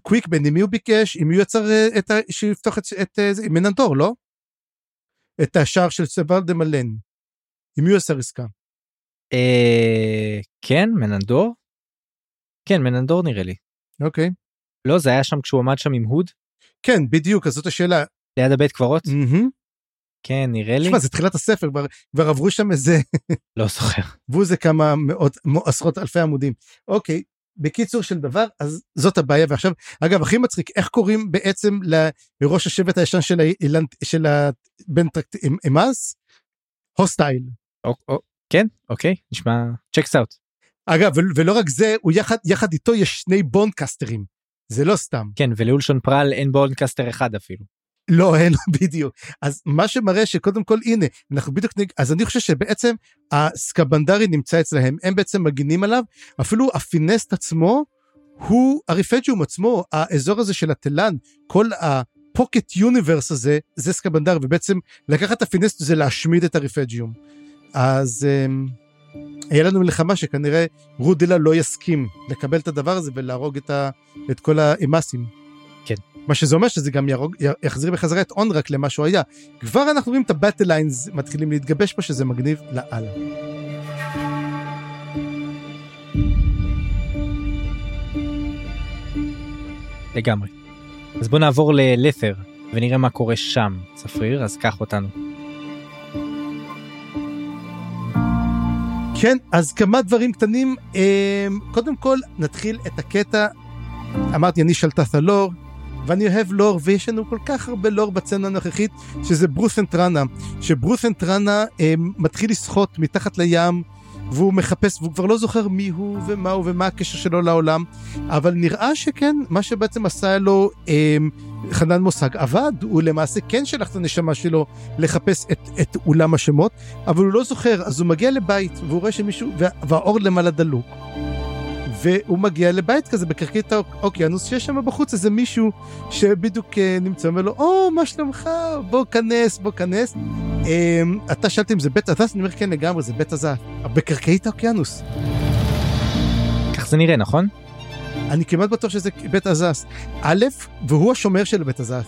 קוויקבן, עם מי הוא ביקש? עם מי הוא יצר אה, את ה... שיפתוח את... את אה, זה? עם מננדור, לא? את השער של סטארוולד דה מליין. עם מי הוא יצר עסקה? כן, מננדור? כן, מננדור נראה לי. אוקיי. לא, זה היה שם כשהוא עמד שם עם הוד? כן, בדיוק, אז זאת השאלה. ליד הבית קברות? כן, נראה לי. תשמע, זה תחילת הספר, כבר, כבר עברו שם איזה... [LAUGHS] לא זוכר. עברו איזה כמה מאות, עשרות אלפי עמודים. אוקיי, בקיצור של דבר, אז זאת הבעיה. ועכשיו, אגב, הכי מצחיק, איך קוראים בעצם לראש השבט הישן של, האילנ... של הבן טרקט... אמאז? hostile. כן, אוקיי, נשמע checks out. אגב, ולא רק זה, הוא יחד, יחד איתו יש שני בונקאסטרים. זה לא סתם. כן, ולאולשון פראל אין בונקאסטר אחד אפילו. לא אין [LAUGHS] בדיוק אז מה שמראה שקודם כל הנה אנחנו בדיוק אז אני חושב שבעצם הסקבנדרי נמצא אצלהם הם בעצם מגינים עליו אפילו הפינסט עצמו הוא הריפג'יום עצמו האזור הזה של התלן כל ה pocket universe הזה זה סקבנדרי ובעצם לקחת את הפינסט זה להשמיד את הריפג'יום אז um, היה לנו מלחמה שכנראה רוד אלאל לא יסכים לקבל את הדבר הזה ולהרוג את, ה, את כל האימאסים. כן. מה שזה אומר שזה גם ירוג, יחזיר בחזרה את אונרק למה שהוא היה. כבר אנחנו רואים את ה battle lines מתחילים להתגבש פה שזה מגניב לאללה. לגמרי. אז בוא נעבור ללת'ר ונראה מה קורה שם. צפריר, אז קח אותנו. כן, אז כמה דברים קטנים. אמ, קודם כל, נתחיל את הקטע. אמרתי, אני שלטת הלור, ואני אוהב לור, ויש לנו כל כך הרבה לור בצנה הנוכחית, שזה. שברוסן טראנה אה, מתחיל לשחות מתחת לים, והוא מחפש, והוא כבר לא זוכר מי הוא ומה הוא ומה הקשר שלו לעולם, אבל נראה שכן, מה שבעצם עשה לו אה, חנן מושג עבד, הוא למעשה כן שלח את הנשמה שלו לחפש את, את אולם השמות, אבל הוא לא זוכר, אז הוא מגיע לבית, והוא רואה שמישהו, וה, והאור למעלה דלוק. והוא מגיע לבית כזה בקרקעית האוקיינוס שיש שם בחוץ איזה מישהו שבדיוק אה, נמצא אומר לו או מה שלומך בוא כנס בוא כנס. אמ, אתה שאלת אם זה בית עזס אני אומר כן לגמרי זה בית עזס בקרקעית האוקיינוס. כך זה נראה נכון? אני כמעט בטוח שזה בית עזס. א', והוא השומר של בית עזס.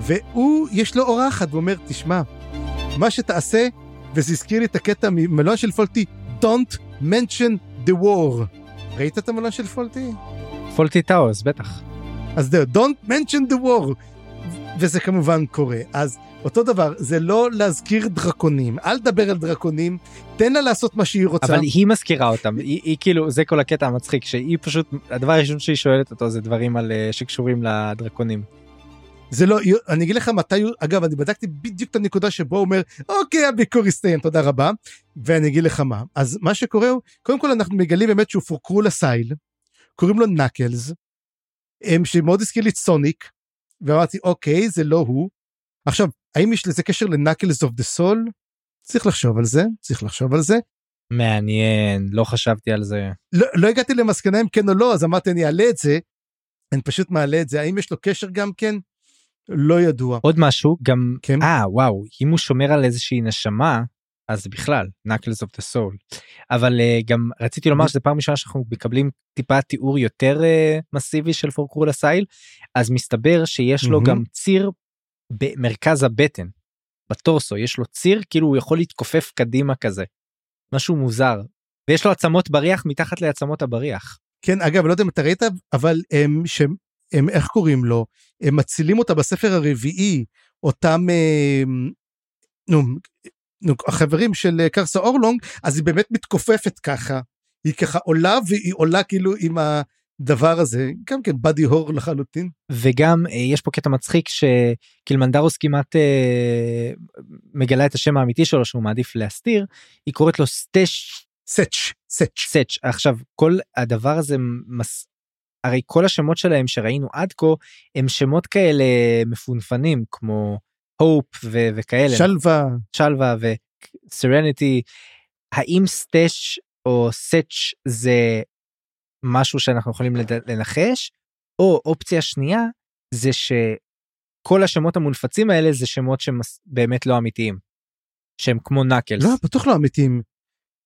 והוא, יש לו אורחת, ואומר, תשמע, מה שתעשה, וזה הזכיר לי את הקטע ממלון של פולטי, Don't mention the war. ראית את המלון של פולטי? פולטי טאוס, בטח. אז זהו, Don't mention the war. וזה כמובן קורה. אז אותו דבר, זה לא להזכיר דרקונים, אל תדבר על דרקונים, תן לה לעשות מה שהיא רוצה. אבל היא מזכירה אותם, היא, היא כאילו, זה כל הקטע המצחיק, שהיא פשוט, הדבר הראשון שהיא שואלת אותו זה דברים על, אה, שקשורים לדרקונים. זה לא, אני אגיד לך מתי, אגב, אני בדקתי בדיוק את הנקודה שבו הוא אומר, אוקיי, הביקור הסתיים, תודה רבה, ואני אגיד לך מה. אז מה שקורה הוא, קודם כל אנחנו מגלים באמת שהוא פורקרו לסייל, קוראים לו נקלס, שמאוד הזכיר לי סוניק, ואמרתי אוקיי זה לא הוא. עכשיו האם יש לזה קשר ל Knuckles of the Soul? צריך לחשוב על זה צריך לחשוב על זה. מעניין לא חשבתי על זה לא, לא הגעתי למסקנה אם כן או לא אז אמרתי אני אעלה את זה. אני פשוט מעלה את זה האם יש לו קשר גם כן? לא ידוע. עוד משהו גם כן. אה וואו אם הוא שומר על איזושהי נשמה אז בכלל Knuckles of the Soul אבל אה, גם רציתי לומר שזה פעם ראשונה שאנחנו מקבלים טיפה תיאור יותר אה, מסיבי של פורקרול אסייל אז מסתבר שיש לו מהמם. גם ציר במרכז הבטן בטורסו יש לו ציר כאילו הוא יכול להתכופף קדימה כזה משהו מוזר ויש לו עצמות בריח מתחת לעצמות הבריח. כן אגב לא יודע אם אתה ראית אבל הם שהם הם איך קוראים לו? הם מצילים אותה בספר הרביעי אותם אה, נו, נו החברים של אה, קרסה אורלונג אז היא באמת מתכופפת ככה. היא ככה עולה והיא עולה כאילו עם הדבר הזה. גם כן בדי הור לחלוטין. וגם אה, יש פה קטע מצחיק שקילמנדרוס כמעט אה, מגלה את השם האמיתי שלו שהוא מעדיף להסתיר. היא קוראת לו סטש סץ' סץ' סץ' עכשיו כל הדבר הזה מס... הרי כל השמות שלהם שראינו עד כה הם שמות כאלה מפונפנים כמו הופ ו- וכאלה שלווה שלווה וסרניטי האם סטש או סץ' זה משהו שאנחנו יכולים לנחש או אופציה שנייה זה שכל השמות המונפצים האלה זה שמות שבאמת לא אמיתיים. שהם כמו נקלס. לא בטוח לא אמיתיים.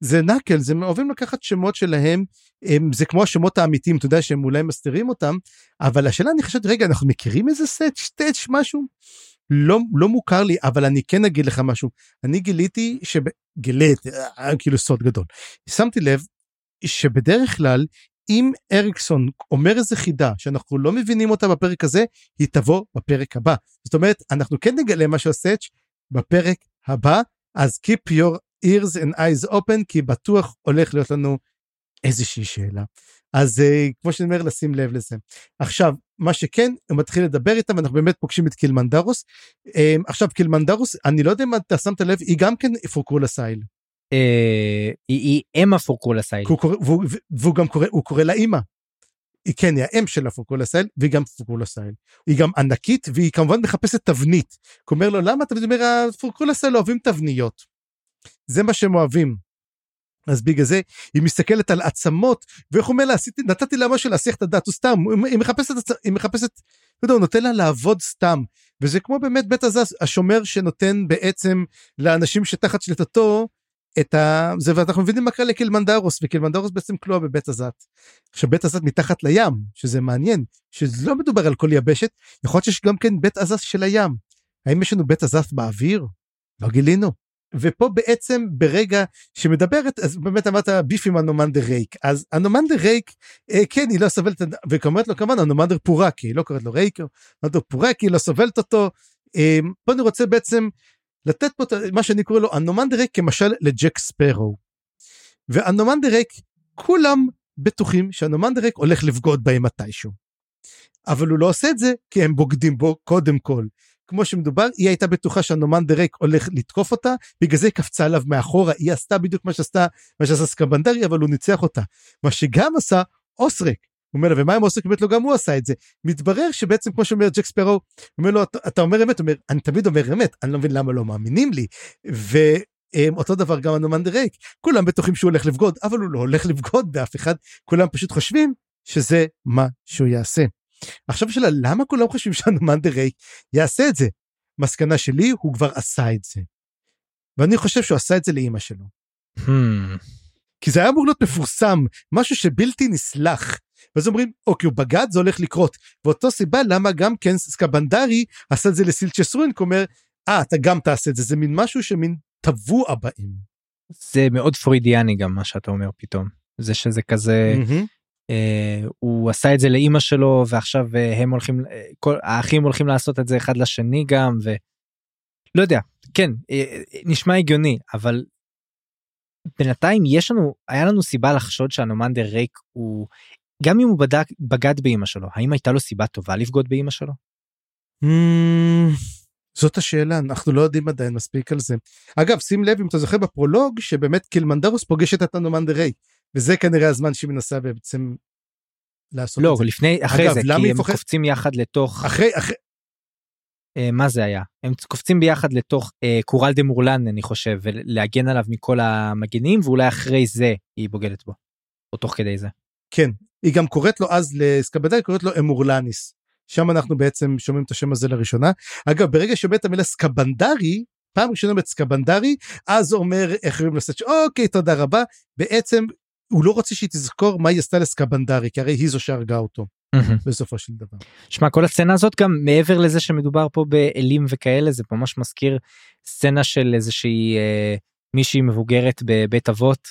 זה נקל זה אוהבים לקחת שמות שלהם הם זה כמו השמות האמיתיים אתה יודע שהם אולי מסתירים אותם אבל השאלה אני חושבת רגע אנחנו מכירים איזה סט סטץ' משהו? לא לא מוכר לי אבל אני כן אגיד לך משהו. אני גיליתי שגיליתי אה, כאילו סוד גדול. שמתי לב שבדרך כלל אם אריקסון אומר איזה חידה שאנחנו לא מבינים אותה בפרק הזה היא תבוא בפרק הבא. זאת אומרת אנחנו כן נגלה מה שעושה בפרק הבא אז keep your ears and eyes open כי בטוח הולך להיות לנו איזושהי שאלה. אז uh, כמו שאני אומר לשים לב לזה. עכשיו מה שכן הוא מתחיל לדבר איתם אנחנו באמת פוגשים את קילמנדרוס. אמ, עכשיו קילמנדרוס אני לא יודע אם אתה שמת לב היא גם כן פורקרול אסייל. אה, היא אם הפורקרול אסייל. והוא, גם קורא הוא קורא לה אימא. היא כן היא האם של הפורקרול אסייל והיא גם פורקרול אסייל. היא גם ענקית והיא כמובן מחפשת תבנית. הוא אומר לו למה אתה אומר הפורקרול אסייל אוהבים תבניות. זה מה שהם אוהבים. אז בגלל זה היא מסתכלת על עצמות ואיך הוא אומר לה עשיתי נתתי לה משהו להסיח את הדעת הוא סתם היא מחפשת היא מחפשת אתה יודע, הוא נותן לה לעבוד סתם וזה כמו באמת בית הזז השומר שנותן בעצם לאנשים שתחת שליטתו את ה... זה ואנחנו מבינים מה קרה לקילמנדרוס וקילמנדרוס בעצם כלוא בבית הזת. עכשיו בית הזת מתחת לים שזה מעניין שלא מדובר על כל יבשת יכול להיות שיש גם כן בית הזת של הים. האם יש לנו בית הזת באוויר? לא גילינו. ופה בעצם ברגע שמדברת אז באמת אמרת ביף עם הנומנדר ריק אז הנומנדר ריק אה, כן היא לא סובלת וכמובן לו כמובן הנומנדר פורקי היא לא קוראת לו ריק הנומנדר פורקי לא סובלת אותו אה, פה אני רוצה בעצם לתת פה מה שאני קורא לו הנומנדר ריק כמשל לג'ק ספרו. והנומנדר ריק כולם בטוחים שהנומנדר ריק הולך לבגוד בהם מתישהו. אבל הוא לא עושה את זה כי הם בוגדים בו קודם כל. כמו שמדובר היא הייתה בטוחה שהנומן דרק הולך לתקוף אותה בגלל זה היא קפצה עליו מאחורה היא עשתה בדיוק מה שעשתה מה שעשה סקבנדרי אבל הוא ניצח אותה מה שגם עשה אוסרק. הוא אומר לה ומה עם אוסרק באמת לא גם הוא עשה את זה מתברר שבעצם כמו שאומר ג'ק ספרו הוא אומר לו אתה, אתה אומר אמת אומר אני תמיד אומר אמת אני לא מבין למה לא מאמינים לי. ואותו דבר גם הנומן דרק כולם בטוחים שהוא הולך לבגוד אבל הוא לא הולך לבגוד באף אחד כולם פשוט חושבים שזה מה שהוא יעשה. עכשיו שאלה למה כולם חושבים שהנומנדר ריק יעשה את זה? מסקנה שלי הוא כבר עשה את זה. ואני חושב שהוא עשה את זה לאימא שלו. Hmm. כי זה היה אמור להיות מפורסם משהו שבלתי נסלח. ואז אומרים אוקיי הוא בגד זה הולך לקרות ואותו סיבה למה גם כן סקבנדרי עשה את זה לסילצ'ס רואינק אומר אה אתה גם תעשה את זה זה מין משהו שמין טבוע בהם. זה מאוד פרוידיאני גם מה שאתה אומר פתאום זה שזה כזה מהמם. אה, הוא עשה את זה לאימא שלו ועכשיו אה, הם הולכים אה, כל האחים הולכים לעשות את זה אחד לשני גם ולא יודע כן אה, אה, נשמע הגיוני אבל בינתיים יש לנו היה לנו סיבה לחשוד שהנומנדר ריק הוא גם אם הוא בדק בגד באימא שלו האם הייתה לו סיבה טובה לבגוד באימא שלו. Mm, זאת השאלה אנחנו לא יודעים עדיין מספיק על זה. אגב שים לב אם אתה זוכר בפרולוג שבאמת קילמנדרוס פוגשת את הנומנדר ריי וזה כנראה הזמן שהיא מנסה בעצם לעשות לא את זה. לפני אחרי אגב, זה כי היא הם מפחד- קופצים יחד לתוך אחרי אחרי אה, מה זה היה הם קופצים ביחד לתוך אה, קורל דה מורלן אני חושב ולהגן עליו מכל המגנים ואולי אחרי זה היא בוגדת בו. או תוך כדי זה. כן היא גם קוראת לו אז לסקבדאי קוראת לו אמורלניס. שם אנחנו בעצם שומעים את השם הזה לראשונה. אגב ברגע שאומרת את המילה סקבנדרי פעם ראשונה סקבנדרי אז אומר איך קוראים לסט אוקיי תודה רבה בעצם הוא לא רוצה שהיא תזכור מה היא עשתה לסקבנדרי כי הרי היא זו שהרגה אותו. בסופו של דבר. שמע כל הסצנה הזאת גם מעבר לזה שמדובר פה באלים וכאלה זה ממש מזכיר סצנה של איזושהי אה, מישהי מבוגרת בבית אבות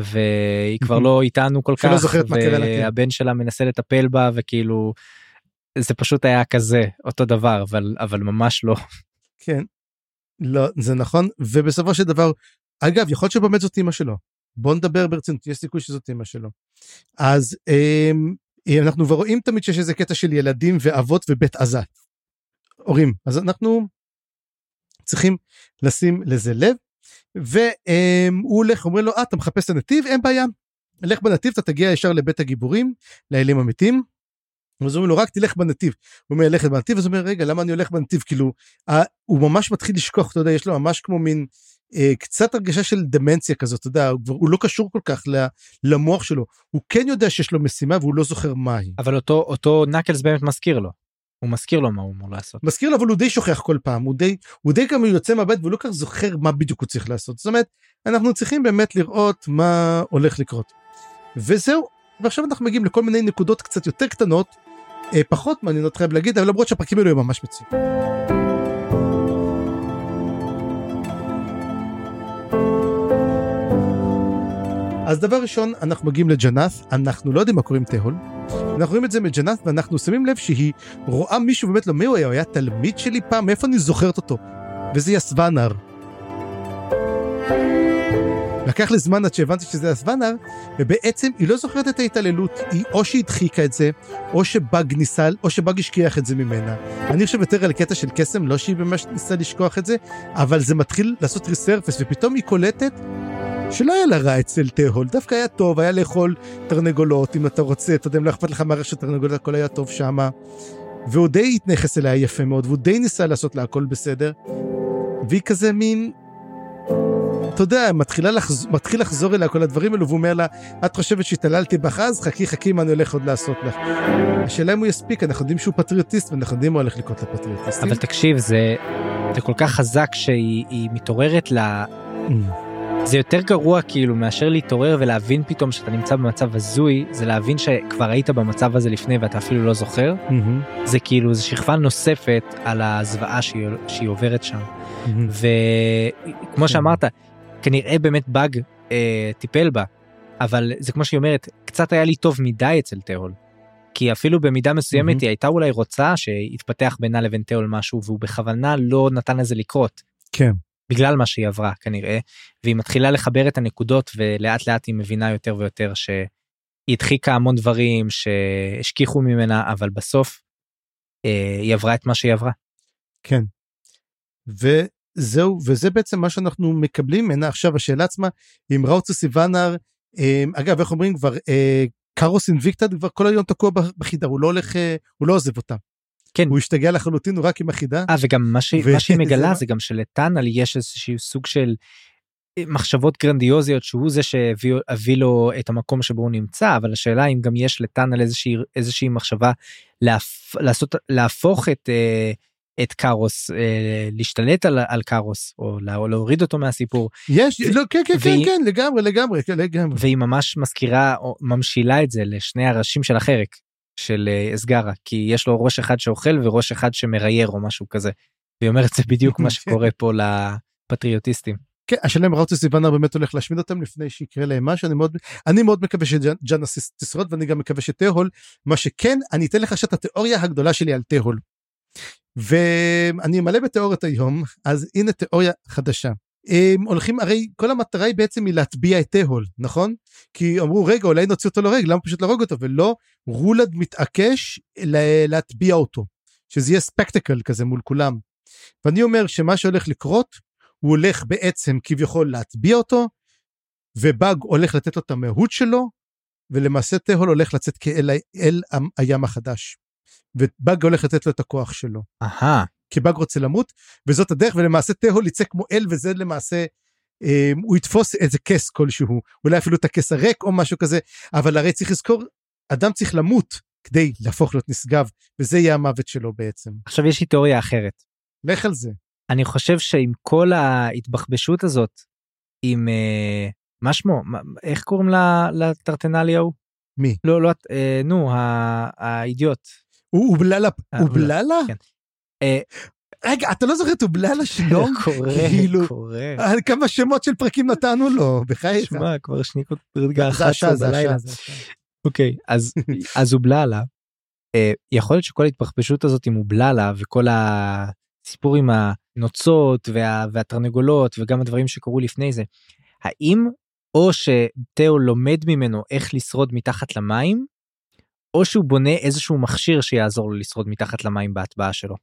והיא כבר לא איתנו כל כך והבן שלה מנסה לטפל בה וכאילו זה פשוט היה כזה אותו דבר אבל אבל ממש לא. כן. לא זה נכון ובסופו של דבר אגב יכול להיות שבאמת זאת אמא שלו בוא נדבר ברצינות יש סיכוי שזאת אמא שלו אז אמ, אנחנו כבר רואים תמיד שיש איזה קטע של ילדים ואבות ובית עזת. הורים אז אנחנו צריכים לשים לזה לב והוא הולך אומר לו אה אתה מחפש את הנתיב אין בעיה. לך בנתיב אתה תגיע ישר לבית הגיבורים לאלים המתים. אז הוא אומר לו רק תלך בנתיב. הוא אומר ללכת בנתיב אז הוא אומר רגע למה אני הולך בנתיב כאילו אה, הוא ממש מתחיל לשכוח אתה יודע יש לו ממש כמו מין אה, קצת הרגשה של דמנציה כזאת, אתה יודע, הוא, הוא לא קשור כל כך למוח שלו, הוא כן יודע שיש לו משימה והוא לא זוכר מה היא. אבל אותו, אותו נקלס באמת מזכיר לו. הוא מזכיר לו מה הוא אמור לעשות. מזכיר לו אבל הוא די שוכח כל פעם, הוא די, הוא די גם יוצא מהבית והוא לא כך זוכר מה בדיוק הוא צריך לעשות. זאת אומרת, אנחנו צריכים באמת לראות מה הולך לקרות. וזהו, ועכשיו אנחנו מגיעים לכל מיני נקודות קצת יותר קטנות, אה, פחות מעניינות חייב להגיד, אבל למרות שהפרקים האלו הם ממש מצויים. אז דבר ראשון, אנחנו מגיעים לג'נאס, אנחנו לא יודעים מה קורה עם תהול. אנחנו רואים את זה מג'נאס ואנחנו שמים לב שהיא רואה מישהו באמת לא מי הוא היה, הוא היה תלמיד שלי פעם, מאיפה אני זוכרת אותו? וזה יסוונר. לקח לי זמן עד שהבנתי שזה יסוונר, ובעצם היא לא זוכרת את ההתעללות, היא או שהיא הדחיקה את זה, או שבאג ניסה, או שבאג השכיח את זה ממנה. אני חושב יותר על קטע של קסם, לא שהיא ממש ניסה לשכוח את זה, אבל זה מתחיל לעשות ריסרפס, ופתאום היא קולטת שלא היה לה רע אצל תהול, דווקא היה טוב, היה לאכול תרנגולות, אם אתה רוצה, אתה יודע, אם לא אכפת לך מערכת של תרנגולות, הכל היה טוב שמה. והוא די התנכס אליה יפה מאוד, והוא די ניסה לעשות לה הכל בסדר. והיא כזה מין, אתה יודע, מתחילה לחז... מתחיל לחזור אליה כל הדברים האלו, והוא אומר לה, את חושבת שהתעללתי בך אז? חכי חכי מה אני הולך עוד לעשות לך. השאלה אם הוא יספיק, אנחנו יודעים שהוא פטריוטיסט, ואנחנו יודעים מה הולך לקרות לפטריוטיסטים. אבל תקשיב, זה, זה כל כך חזק שהיא מתעוררת ל... Mm. זה יותר גרוע כאילו מאשר להתעורר ולהבין פתאום שאתה נמצא במצב הזוי זה להבין שכבר היית במצב הזה לפני ואתה אפילו לא זוכר mm-hmm. זה כאילו זה שכבה נוספת על הזוועה שהיא, שהיא עוברת שם mm-hmm. וכמו כן. שאמרת כנראה באמת באג אה, טיפל בה אבל זה כמו שהיא אומרת קצת היה לי טוב מדי אצל תהול. כי אפילו במידה מסוימת mm-hmm. היא הייתה אולי רוצה שיתפתח בינה לבין תהול משהו והוא בכוונה לא נתן לזה לקרות. כן. בגלל מה שהיא עברה כנראה והיא מתחילה לחבר את הנקודות ולאט לאט היא מבינה יותר ויותר שהיא הדחיקה המון דברים שהשכיחו ממנה אבל בסוף אה, היא עברה את מה שהיא עברה. כן. וזהו וזה בעצם מה שאנחנו מקבלים ממנה עכשיו השאלה עצמה אם ראוצוס איוונר אה, אגב איך אומרים כבר אה, קארוס אינביקטד כבר כל היום תקוע בחידה הוא לא הולך אה, הוא לא עוזב אותה. כן. הוא השתגע לחלוטין, הוא רק עם החידה. אה, וגם מה, ש... ו... מה שהיא מגלה [LAUGHS] זה גם שלטאנל יש איזשהו סוג של אה, מחשבות גרנדיוזיות שהוא זה שהביא לו את המקום שבו הוא נמצא, אבל השאלה אם גם יש לטאנל איזושהי, איזושהי מחשבה להפ... לעשות, להפוך את... אה, את קארוס אה, להשתלט על, על קארוס או לה, להוריד אותו מהסיפור. יש לא, כן כן כן כן לגמרי לגמרי כן, לגמרי. והיא ממש מזכירה או ממשילה את זה לשני הראשים של החרק של אה, אסגרה כי יש לו ראש אחד שאוכל וראש אחד שמרייר או משהו כזה. והיא אומרת זה בדיוק מה [LAUGHS] שקורה פה לפטריוטיסטים. כן, השאלה אם ראוטוס איוונר באמת הולך להשמיד אותם לפני שיקרה להם משהו, אני מאוד, אני מאוד מקווה שג'אנה תשרוד ואני גם מקווה שתהול, מה שכן, אני אתן לך עכשיו את התיאוריה הגדולה שלי על תהול. ואני מלא בתיאוריות היום, אז הנה תיאוריה חדשה. הם הולכים הרי כל המטרה היא בעצם היא להטביע את תהול נכון כי אמרו רגע אולי נוציא אותו להורג למה פשוט להרוג אותו ולא רולד מתעקש להטביע אותו שזה יהיה ספקטקל כזה מול כולם. ואני אומר שמה שהולך לקרות הוא הולך בעצם כביכול להטביע אותו ובאג הולך לתת לו את המהות שלו ולמעשה תהול הולך לצאת כאל אל הים החדש. ובאג הולך לתת לו את הכוח שלו. אהה. כי באג רוצה למות וזאת הדרך ולמעשה תהו יצא כמו אל וזה למעשה אה, הוא יתפוס איזה כס כלשהו אולי אפילו את הכס הריק או משהו כזה אבל הרי צריך לזכור אדם צריך למות כדי להפוך להיות נשגב וזה יהיה המוות שלו בעצם. עכשיו יש לי תיאוריה אחרת. לך על זה. אני חושב שעם כל ההתבחבשות הזאת עם אה, מה שמו מה, איך קוראים לטרטנלי ההוא? מי? לא לא אה, נו האידיוט. הוא אובללה, אה, אובללה? כן. אה, רגע אתה לא זוכר את אובללה שלום? [LAUGHS] קורה כאילו, קורה. כמה שמות של פרקים נתנו לו בחייך. שמע כבר רגע זה השעה, 11 זה בלילה. אוקיי אז אובללה. אה, יכול להיות שכל ההתבחבשות הזאת עם אובללה וכל הסיפור עם הנוצות וה, והתרנגולות וגם הדברים שקרו לפני זה. האם או שתאו לומד ממנו איך לשרוד מתחת למים או שהוא בונה איזשהו מכשיר שיעזור לו לשרוד מתחת למים בהטבעה שלו.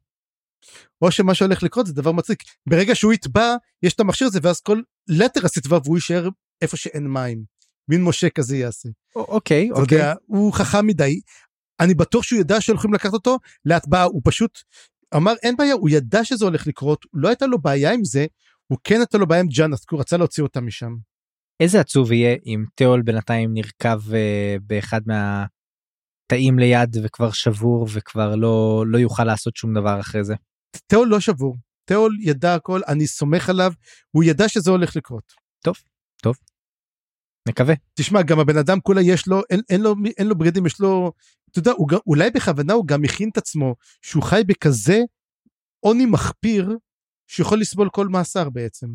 או שמה שהולך לקרות זה דבר מצחיק ברגע שהוא יטבע יש את המכשיר הזה ואז כל לטרס יטבע והוא יישאר איפה שאין מים. מין משה כזה יעשה. אוקיי אתה אוקיי. יודע, הוא חכם מדי. אני בטוח שהוא ידע שהולכים לקחת אותו להטבעה הוא פשוט אמר אין בעיה הוא ידע שזה הולך לקרות לא הייתה לו בעיה עם זה הוא כן הייתה לו בעיה עם ג'אנס כי הוא רצה להוציא אותה משם. איזה עצוב יהיה אם תיאול בינתיים נרקב אה, באחד מהתאים ליד וכבר שבור וכבר לא לא יוכל לעשות שום דבר אחרי זה. תיאול לא שבור תיאול ידע הכל אני סומך עליו הוא ידע שזה הולך לקרות. נקווה. תשמע גם הבן אדם כולה יש לו אין, אין לו אין לו בגדים יש לו אתה יודע הוא גם, אולי בכוונה הוא גם הכין את עצמו שהוא חי בכזה עוני מחפיר שיכול לסבול כל מאסר בעצם.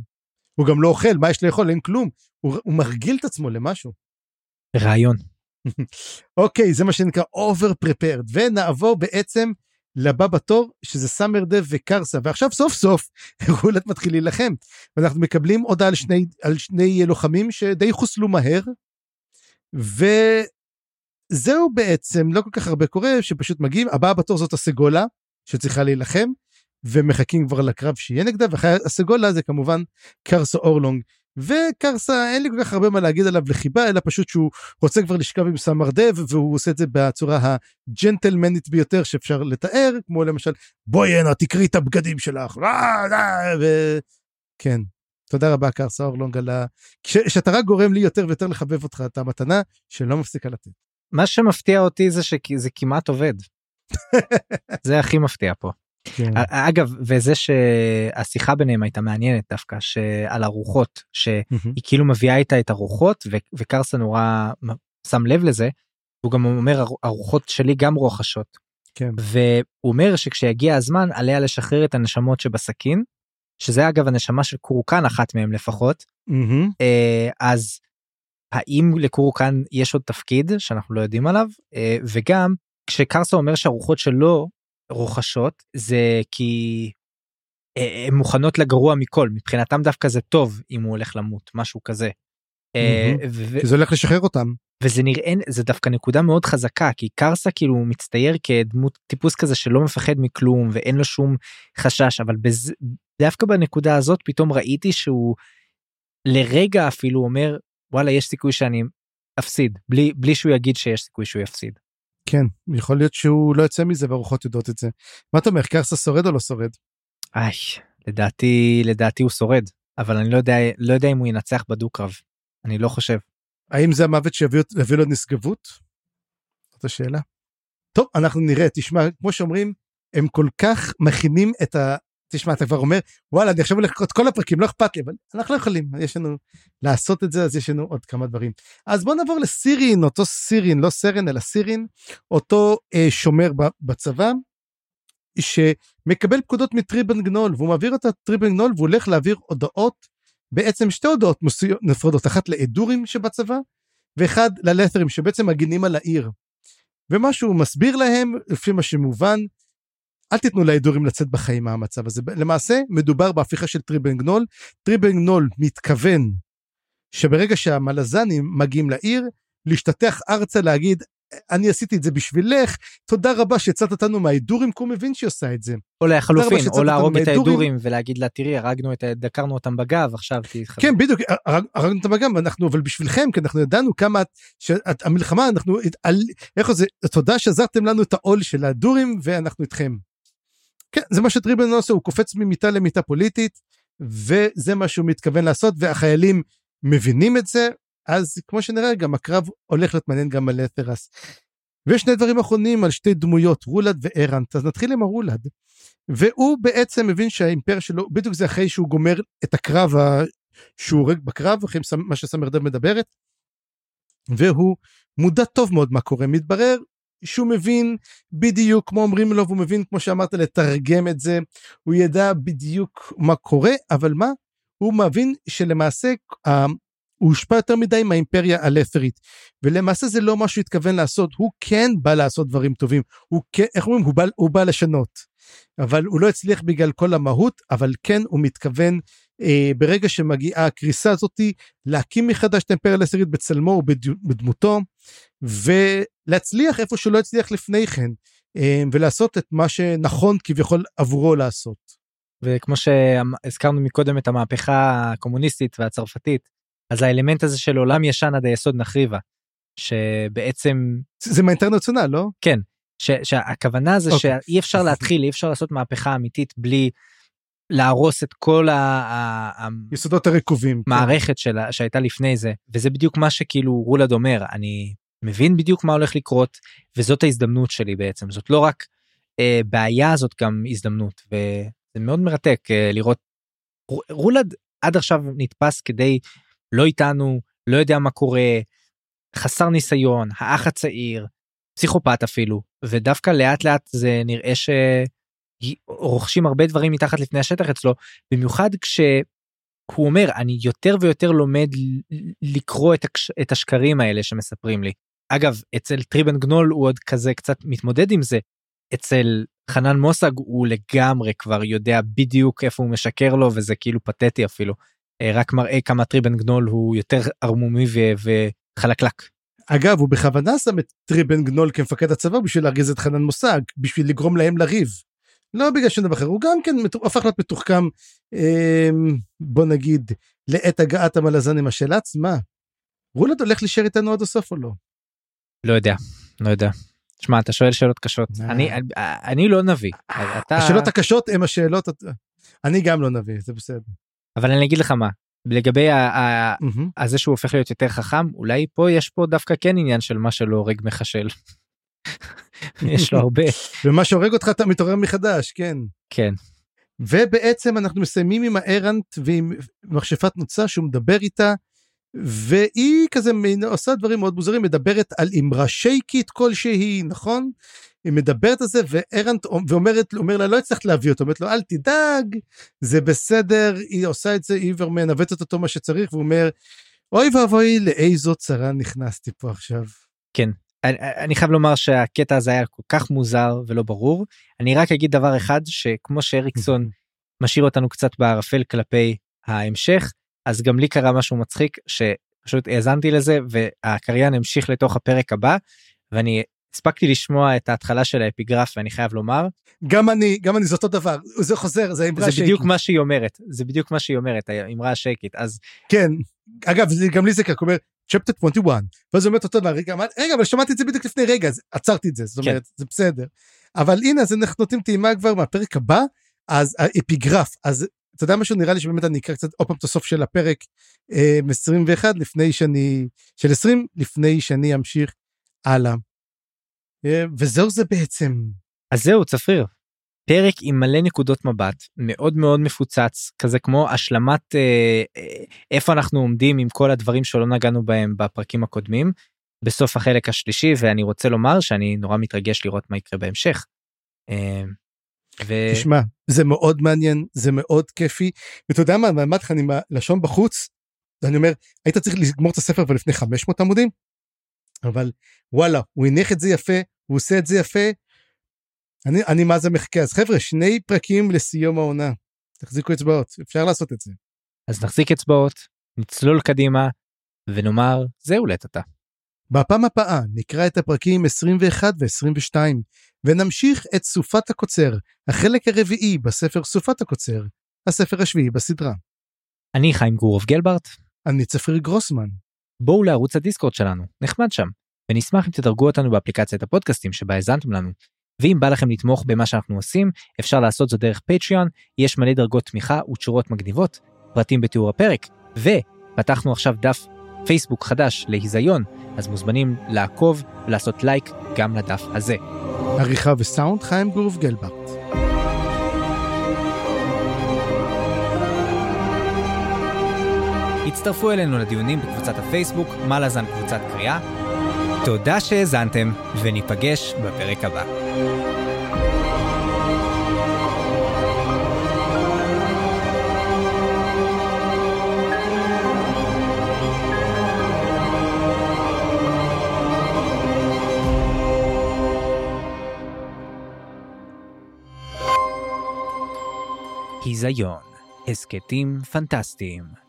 הוא גם לא אוכל מה יש לאכול אין כלום הוא, הוא מרגיל את עצמו למשהו. רעיון. [LAUGHS] אוקיי זה מה שנקרא over prepared ונעבור בעצם לבא בתור שזה סאמר דב וקרסה ועכשיו סוף סוף [LAUGHS] רולט מתחיל להילחם ואנחנו מקבלים הודעה על על שני לוחמים שדי חוסלו מהר. וזהו בעצם לא כל כך הרבה קורה שפשוט מגיעים הבאה בתור זאת הסגולה שצריכה להילחם ומחכים כבר לקרב שיהיה נגדה ואחרי הסגולה זה כמובן קרסה אורלונג וקרסה אין לי כל כך הרבה מה להגיד עליו לחיבה אלא פשוט שהוא רוצה כבר לשכב עם סמרדב והוא עושה את זה בצורה הג'נטלמנית ביותר שאפשר לתאר כמו למשל בואי הנה תקרי את הבגדים שלך אה, אה, ו... כן תודה רבה קרסה אורלונג על ה... שאתה רק גורם לי יותר ויותר לחבב אותך את המתנה שלא מפסיקה לתת. מה שמפתיע אותי זה שזה כמעט עובד. [LAUGHS] זה הכי מפתיע פה. כן. אגב וזה שהשיחה ביניהם הייתה מעניינת דווקא שעל הרוחות שהיא מהמם. כאילו מביאה איתה את הרוחות ו- וקרסה נורא שם לב לזה. הוא גם אומר "הר- הרוחות שלי גם רוחשות כן. והוא אומר שכשיגיע הזמן עליה לשחרר את הנשמות שבסכין שזה אגב הנשמה של קורקן אחת מהם לפחות. אה, אז האם לקורקן יש עוד תפקיד שאנחנו לא יודעים עליו אה, וגם כשקרסה אומר שהרוחות שלו רוחשות זה כי אה, הן מוכנות לגרוע מכל מבחינתם דווקא זה טוב אם הוא הולך למות משהו כזה. אה. ו- זה הולך לשחרר אותם. וזה נראה זה דווקא נקודה מאוד חזקה כי קרסה כאילו מצטייר כדמות טיפוס כזה שלא מפחד מכלום ואין לו שום חשש אבל בז... דווקא בנקודה הזאת פתאום ראיתי שהוא לרגע אפילו אומר וואלה יש סיכוי שאני אפסיד בלי בלי שהוא יגיד שיש סיכוי שהוא יפסיד. כן יכול להיות שהוא לא יוצא מזה והרוחות יודעות את זה. מה אתה אומר קרסה שורד או לא שורד? איי לדעתי לדעתי הוא שורד אבל אני לא יודע לא יודע אם הוא ינצח בדו-קרב אני לא חושב. האם זה המוות שיביא יביא לו נשגבות? זאת השאלה. טוב אנחנו נראה תשמע כמו שאומרים הם כל כך מכינים את ה... תשמע אתה כבר אומר וואלה אני עכשיו הולך לקרוא את כל הפרקים לא אכפת לי אבל אנחנו לא יכולים יש לנו לעשות את זה אז יש לנו עוד כמה דברים אז בוא נעבור לסירין אותו סירין לא סרן אלא סירין אותו אה, שומר בצבא שמקבל פקודות מטריבן גנול והוא מעביר את הטריבן גנול והוא הולך להעביר הודעות בעצם שתי הודעות נפרדות אחת לאדורים שבצבא ואחד ללת'רים שבעצם מגינים על העיר. ומה שהוא מסביר להם לפי מה שמובן אל תיתנו לאדורים לצאת בחיים מהמצב הזה למעשה מדובר בהפיכה של טריבן גנול טריבן גנול מתכוון שברגע שהמלזנים מגיעים לעיר להשתטח ארצה להגיד אני עשיתי את זה בשבילך תודה רבה שהצלת אותנו מהאדורים כי הוא מבין שהיא עושה את זה. או לחלופין או להרוג אותם את מהאדורים. האדורים ולהגיד לה תראי הרגנו את ה- דקרנו אותם בגב עכשיו תתחבר. כן בדיוק הרג- הרגנו את המגם אנחנו אבל בשבילכם כי אנחנו ידענו כמה את- שאת- המלחמה אנחנו על- איך זה תודה שעזרתם לנו את העול של הדורים ואנחנו איתכם. כן, זה מה שטריבן עושה, הוא קופץ ממיטה למיטה פוליטית, וזה מה שהוא מתכוון לעשות, והחיילים מבינים את זה, אז כמו שנראה, גם הקרב הולך להיות מעניין גם על אתרס. ויש שני דברים אחרונים על שתי דמויות, רולד וארנט, אז נתחיל עם הרולד. והוא בעצם מבין שהאימפריה שלו, בדיוק זה אחרי שהוא גומר את הקרב ה... שהוא הורג בקרב, אחרי מה שסמרדב מדברת, והוא מודע טוב מאוד מה קורה, מתברר שהוא מבין בדיוק כמו אומרים לו, והוא מבין כמו שאמרת לתרגם את זה, הוא ידע בדיוק מה קורה, אבל מה? הוא מבין שלמעשה הוא הושפע יותר מדי מהאימפריה הלת'רית ולמעשה זה לא מה שהוא התכוון לעשות הוא כן בא לעשות דברים טובים. הוא כן איך אומרים? הוא בא, הוא בא לשנות. אבל הוא לא הצליח בגלל כל המהות אבל כן הוא מתכוון אה, ברגע שמגיעה הקריסה הזאתי להקים מחדש את האימפריה הלת'רית בצלמו ובדמותו ולהצליח איפה שהוא לא הצליח לפני כן אה, ולעשות את מה שנכון כביכול עבורו לעשות. וכמו שהזכרנו מקודם את המהפכה הקומוניסטית והצרפתית אז האלמנט הזה של עולם ישן עד היסוד נחריבה שבעצם זה מהאינטרנציונל לא כן ש, שהכוונה זה okay. אוקיי. שאי אפשר [LAUGHS] להתחיל אי אפשר לעשות מהפכה אמיתית בלי להרוס את כל ה... יסודות הרקובים. מערכת כן. שלה שהייתה לפני זה וזה בדיוק מה שכאילו רולד אומר אני מבין בדיוק מה הולך לקרות וזאת ההזדמנות שלי בעצם זאת לא רק אה, בעיה זאת גם הזדמנות וזה מאוד מרתק אה, לראות רולד עד עכשיו נתפס כדי לא איתנו, לא יודע מה קורה, חסר ניסיון, האח הצעיר, פסיכופת אפילו, ודווקא לאט לאט זה נראה שרוכשים הרבה דברים מתחת לפני השטח אצלו, במיוחד כשהוא אומר אני יותר ויותר לומד לקרוא את, הקש... את השקרים האלה שמספרים לי. אגב אצל טריבן גנול הוא עוד כזה קצת מתמודד עם זה. אצל חנן מוסג הוא לגמרי כבר יודע בדיוק איפה הוא משקר לו וזה כאילו פתטי אפילו. אה, רק מראה כמה טריבן גנול הוא יותר ערמומי וחלקלק. אגב הוא בכוונה שם את טריבן גנול כמפקד הצבא בשביל להרגיז את חנן מוסאג בשביל לגרום להם לריב. לא בגלל שום דבר אחר הוא גם כן הפך להיות מתוחכם אה, בוא נגיד לעת הגעת המלזנים השאלה עצמה. רולאד הולך להישאר איתנו עד הסוף או לא? לא יודע לא יודע. שמע אתה שואל שאלות קשות אני אני לא נביא. השאלות הקשות הם השאלות אני גם לא נביא זה בסדר. אבל אני אגיד לך מה לגבי הזה שהוא הופך להיות יותר חכם אולי פה יש פה דווקא כן עניין של מה שלא הורג מחשל. יש לו הרבה. ומה שהורג אותך אתה מתעורר מחדש כן. כן. ובעצם אנחנו מסיימים עם הארנט ועם מכשפת נוצה שהוא מדבר איתה והיא כזה עושה דברים מאוד מוזרים מדברת על אמרה שייקית כלשהי נכון היא מדברת על זה וארנט ואומרת אומר לה לא הצלחת להביא אותו אומרת לו אל תדאג זה בסדר היא עושה את זה היא כבר מנווטת אותו מה שצריך והוא אומר אוי ואבוי לאיזו צרה נכנסתי פה עכשיו. כן אני, אני חייב לומר שהקטע הזה היה כל כך מוזר ולא ברור אני רק אגיד דבר אחד שכמו שאריקסון [LAUGHS] משאיר אותנו קצת בערפל כלפי ההמשך אז גם לי קרה משהו מצחיק שפשוט האזנתי לזה והקריין המשיך לתוך הפרק הבא ואני הספקתי לשמוע את ההתחלה של האפיגרף ואני חייב לומר. גם אני גם אני זה אותו דבר זה חוזר זה אמרה שייקית. זה בדיוק מה שהיא אומרת זה בדיוק מה שהיא אומרת האמרה השייקית אז כן אגב זה גם לי זה ככה אומר צ'פטר 21 ואז אומרת אותו דבר רגע, רגע אבל שמעתי את זה בדיוק לפני רגע אז עצרתי את זה זאת כן. אומרת כן. זה בסדר אבל הנה אז אנחנו נותנים טעימה כבר מהפרק הבא אז האפיגרף אז אתה יודע משהו נראה לי שבאמת אני אקרא קצת עוד פעם את הסוף של הפרק אה, 21 לפני שאני של 20 לפני שאני אמשיך הלאה. אה, וזהו זה בעצם. אז זהו צפריר. פרק עם מלא נקודות מבט מאוד מאוד מפוצץ כזה כמו השלמת אה, אה, איפה אנחנו עומדים עם כל הדברים שלא נגענו בהם בפרקים הקודמים בסוף החלק השלישי ואני רוצה לומר שאני נורא מתרגש לראות מה יקרה בהמשך. אה, ו... תשמע זה מאוד מעניין זה מאוד כיפי ואתה יודע מה אמרתי לך אני עם הלשון בחוץ. אני אומר היית צריך לגמור את הספר ולפני 500 עמודים אבל וואלה הוא הניח את זה יפה הוא עושה את זה יפה. אני אני מה זה מחכה אז חבר'ה שני פרקים לסיום העונה תחזיקו אצבעות אפשר לעשות את זה. אז נחזיק אצבעות נצלול קדימה ונאמר זהו עתה. בפעם הבאה נקרא את הפרקים 21 ו-22 ונמשיך את סופת הקוצר החלק הרביעי בספר סופת הקוצר הספר השביעי בסדרה. אני חיים גורוב גלברט. אני צפיר גרוסמן. בואו לערוץ הדיסקורד שלנו, נחמד שם, ונשמח אם תדרגו אותנו באפליקציית הפודקאסטים שבה האזנתם לנו. ואם בא לכם לתמוך במה שאנחנו עושים, אפשר לעשות זאת דרך פטריון, יש מלא דרגות תמיכה ותשורות מגניבות, פרטים בתיאור הפרק, ופתחנו עכשיו דף פייסבוק חדש להיזיון, אז מוזמנים לעקוב ולעשות לייק גם לדף הזה. עריכה וסאונד חיים גורוב גלברט. הצטרפו אלינו לדיונים בקבוצת הפייסבוק, מה לזן קבוצת קריאה. תודה שהאזנתם, וניפגש בפרק הבא. היזיון, הסכתים פנטסטיים.